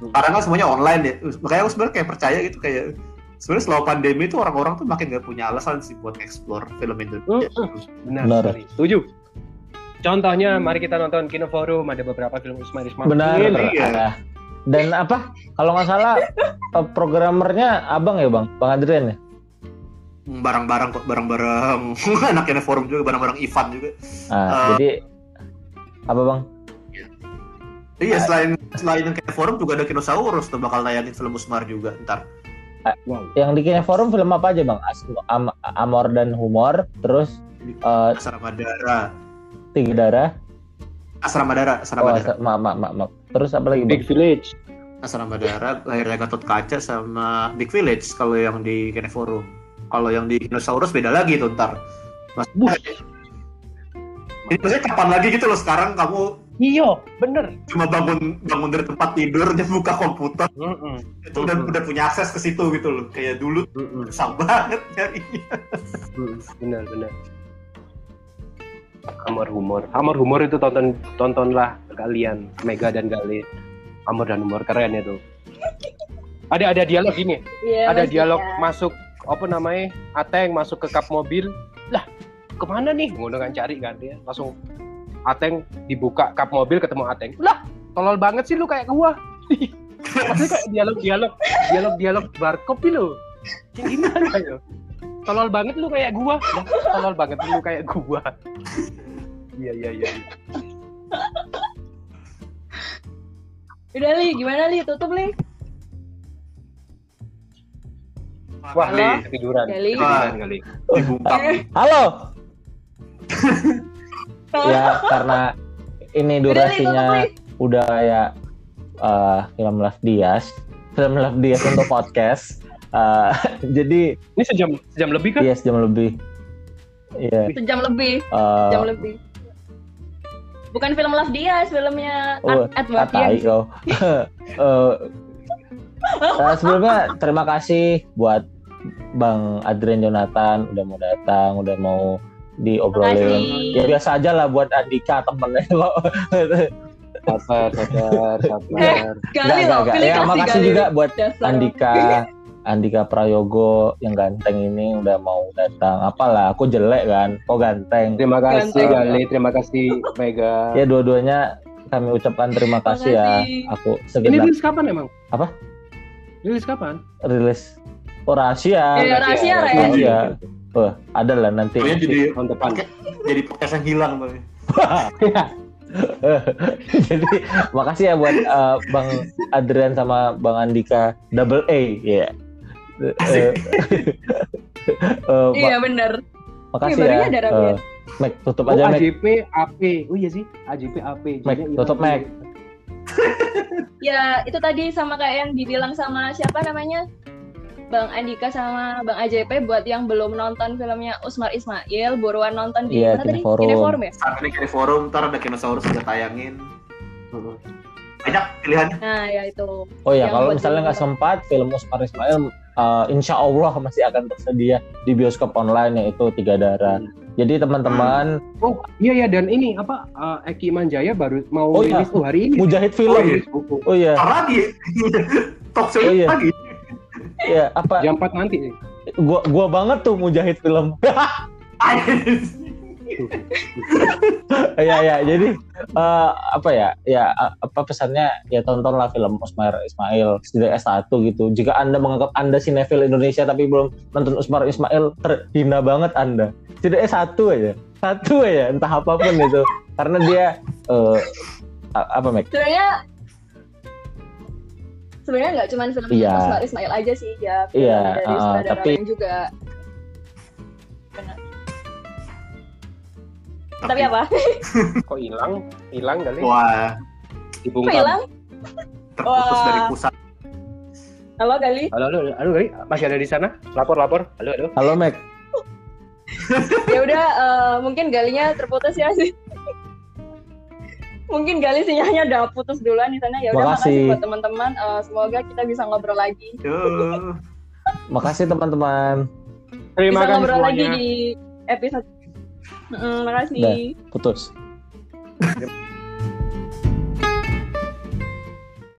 S4: Sekarang kan semuanya online ya. Makanya aku sebenarnya kayak percaya gitu kayak sebenarnya selama pandemi itu orang-orang tuh makin gak punya alasan sih buat explore film Indonesia.
S3: Benar,
S1: Benar.
S3: sekali. Setuju. Contohnya, mari kita nonton Kino Forum, ada beberapa film Usman Ismail.
S1: Benar.
S4: iya.
S1: ada. Dan apa? Kalau nggak salah eh, programmernya abang ya bang, bang Adrian ya.
S4: Barang-barang kok, barang-barang anaknya forum juga, barang-barang Ivan juga.
S1: Ah,
S4: Eh.
S1: jadi apa bang?
S4: Iya selain selain yang kayak forum juga ada Kinosaurus tuh bakal nayangin film Usmar juga ntar.
S3: Wow.
S1: Yang di Kine Forum film apa aja bang? As- Am- Amor dan Humor, terus eh,
S4: Asrama Dara,
S1: Tiga Darah,
S4: Asrama Dara,
S1: oh,
S4: Asrama Dara,
S1: asa- ma ma ma ma- terus apa lagi bang?
S3: Big Village.
S4: Asrama Dara, lahirnya Gatot Kaca sama Big Village kalau yang di Kine Forum. Kalau yang di Kinosaurus beda lagi tuh ntar. Mas, ini maksudnya kapan lagi gitu loh sekarang kamu
S3: Iya, bener.
S4: cuma bangun bangun dari tempat tidur dan buka komputer.
S3: Mm-mm.
S4: itu udah udah punya akses ke situ gitu loh. Kayak dulu
S3: Mm-mm.
S4: susah banget nyarinya
S3: Mm, benar benar Amor humor. Amor humor itu tonton tontonlah kalian Mega dan Gale Amor dan humor keren itu. Ada ada dialog gini
S2: Iya,
S3: ada dialog
S2: Dika.
S3: masuk apa namanya Ateng masuk ke kap mobil. Lah ke mana nih? Ngono kan cari kan dia langsung Ateng dibuka kap mobil ketemu Ateng. Lah tolol banget sih lu kayak gua. Maksudnya kayak dialog dialog dialog dialog barcode lo yang gimana ya? Tolol banget lu kayak gua. Lah tolol banget lu kayak gua. Iya iya iya
S2: Udah Li, gimana Li? Tutup Li.
S3: wah
S2: Halo?
S3: Li, tiduran
S2: Gali.
S3: tiduran kali.
S4: Dibungkam
S1: Halo. Ya karena ini durasinya udah kayak eh, film Love Dias, film Love Dias untuk podcast. Eh, jadi
S3: ini sejam sejam lebih kan
S1: iya sejam lebih. Iya.
S2: Sejam lebih,
S1: eh,
S2: jam lebih. Bukan film Love Diaz, filmnya
S1: Oh,
S2: Ad Edward
S1: kau. Eh, eh, sebelumnya terima kasih buat Bang Adrian Jonathan udah mau datang, udah mau diobrolin. Ya biasa aja lah buat Andika temennya lo.
S3: sabar sabar sabar
S2: Kali loh,
S1: enggak.
S2: pilih
S1: Ya,
S2: kasih
S1: makasih juga buat
S2: Dasar.
S1: Andika Andika Prayogo yang ganteng ini udah mau datang. Apalah, aku jelek kan, kok ganteng.
S3: terima kasih
S2: Ganteng.
S3: Gali terima kasih Mega
S1: Ya dua-duanya kami ucapkan terima kasih ya. Aku
S3: ini
S1: sekedar
S3: rilis kapan emang
S1: Apa?
S3: rilis kapan
S1: rilis oh rahasia.
S2: Iya, rahasia, Ren.
S1: Rahasia. Wah, ada lah nanti.
S4: Pokoknya jadi
S3: tahun depan
S4: jadi podcast yang hilang tuh
S1: Jadi makasih ya buat eh, Bang Adrian sama Bang Andika double A ya. Eh, eh,
S2: Iya bener.
S1: makasih
S2: Iya,
S1: ya.
S2: ya.
S1: Eh, Mac tutup
S3: oh
S1: aja Mac.
S3: AJP AP oh iya sih AJP AP
S1: Mac,
S3: Jadi
S1: tutup. Mac.
S2: Ya itu tadi sama kayak yang dibilang sama siapa namanya? Bang Andika sama Bang AJP buat yang belum nonton filmnya Usmar Ismail, buruan nonton di
S1: Iya,
S2: mana tadi?
S1: Kineforum.
S2: Kineforum ya?
S4: saat ini ke forum ntar ada Kinosaurus udah tayangin banyak pilihannya
S2: Nah, ya itu.
S1: Oh ya, kalau misalnya nggak sempat, film Usmar Ismail, eh, insya Allah masih akan tersedia di bioskop online yaitu Tiga Darah. Jadi teman-teman,
S3: oh iya ya dan ini apa eh, Eki Manjaya baru mau
S1: Oh, iya.
S3: rilis tuh hari ini
S1: Mujahid
S4: Oh,
S1: Film.
S4: iya.
S3: Oh,
S1: Oh iya,
S4: lagi talk show
S1: Oh, iya.
S4: lagi
S1: iya apa?
S3: jam 4 nanti
S1: Gua gua banget tuh Mujahid Film. Iya ya, jadi eh, apa ya? Ya apa pesannya? Ya tontonlah film Usmar Ismail setidaknya satu gitu. Jika anda menganggap anda sinetfil Indonesia tapi belum nonton Usmar Ismail, terhina banget anda. Setidaknya satu aja, satu aja, entah apa pun itu. Karena dia eh, a- apa Mek?
S2: Sebenarnya sebenarnya nggak cuma film
S1: Iya.
S2: Usmar Ismail aja sih, ya film
S1: Iya,
S2: dari
S1: uh,
S2: sutradara
S1: tapi-
S2: lain juga. Benar. Tapi apa?
S3: kok hilang hilang kali
S4: wah
S3: dibungkam
S2: hilang?
S4: terputus
S2: Wah.
S4: dari pusat
S2: Halo kali.
S3: halo halo halo Gali masih ada di sana lapor lapor halo halo
S1: Halo Mek.
S2: Ya udah eh, mungkin galinya terputus ya sih. mungkin gali sinyalnya udah putus duluan di sana ya udah Makasih. buat teman-teman Eh, semoga kita bisa ngobrol lagi
S4: Yuh.
S1: Makasih teman-teman.
S3: Terima
S2: bisa
S3: kasih
S2: ngobrol lagi
S3: semuanya.
S2: di episode Mm, makasih
S1: Udah. Putus.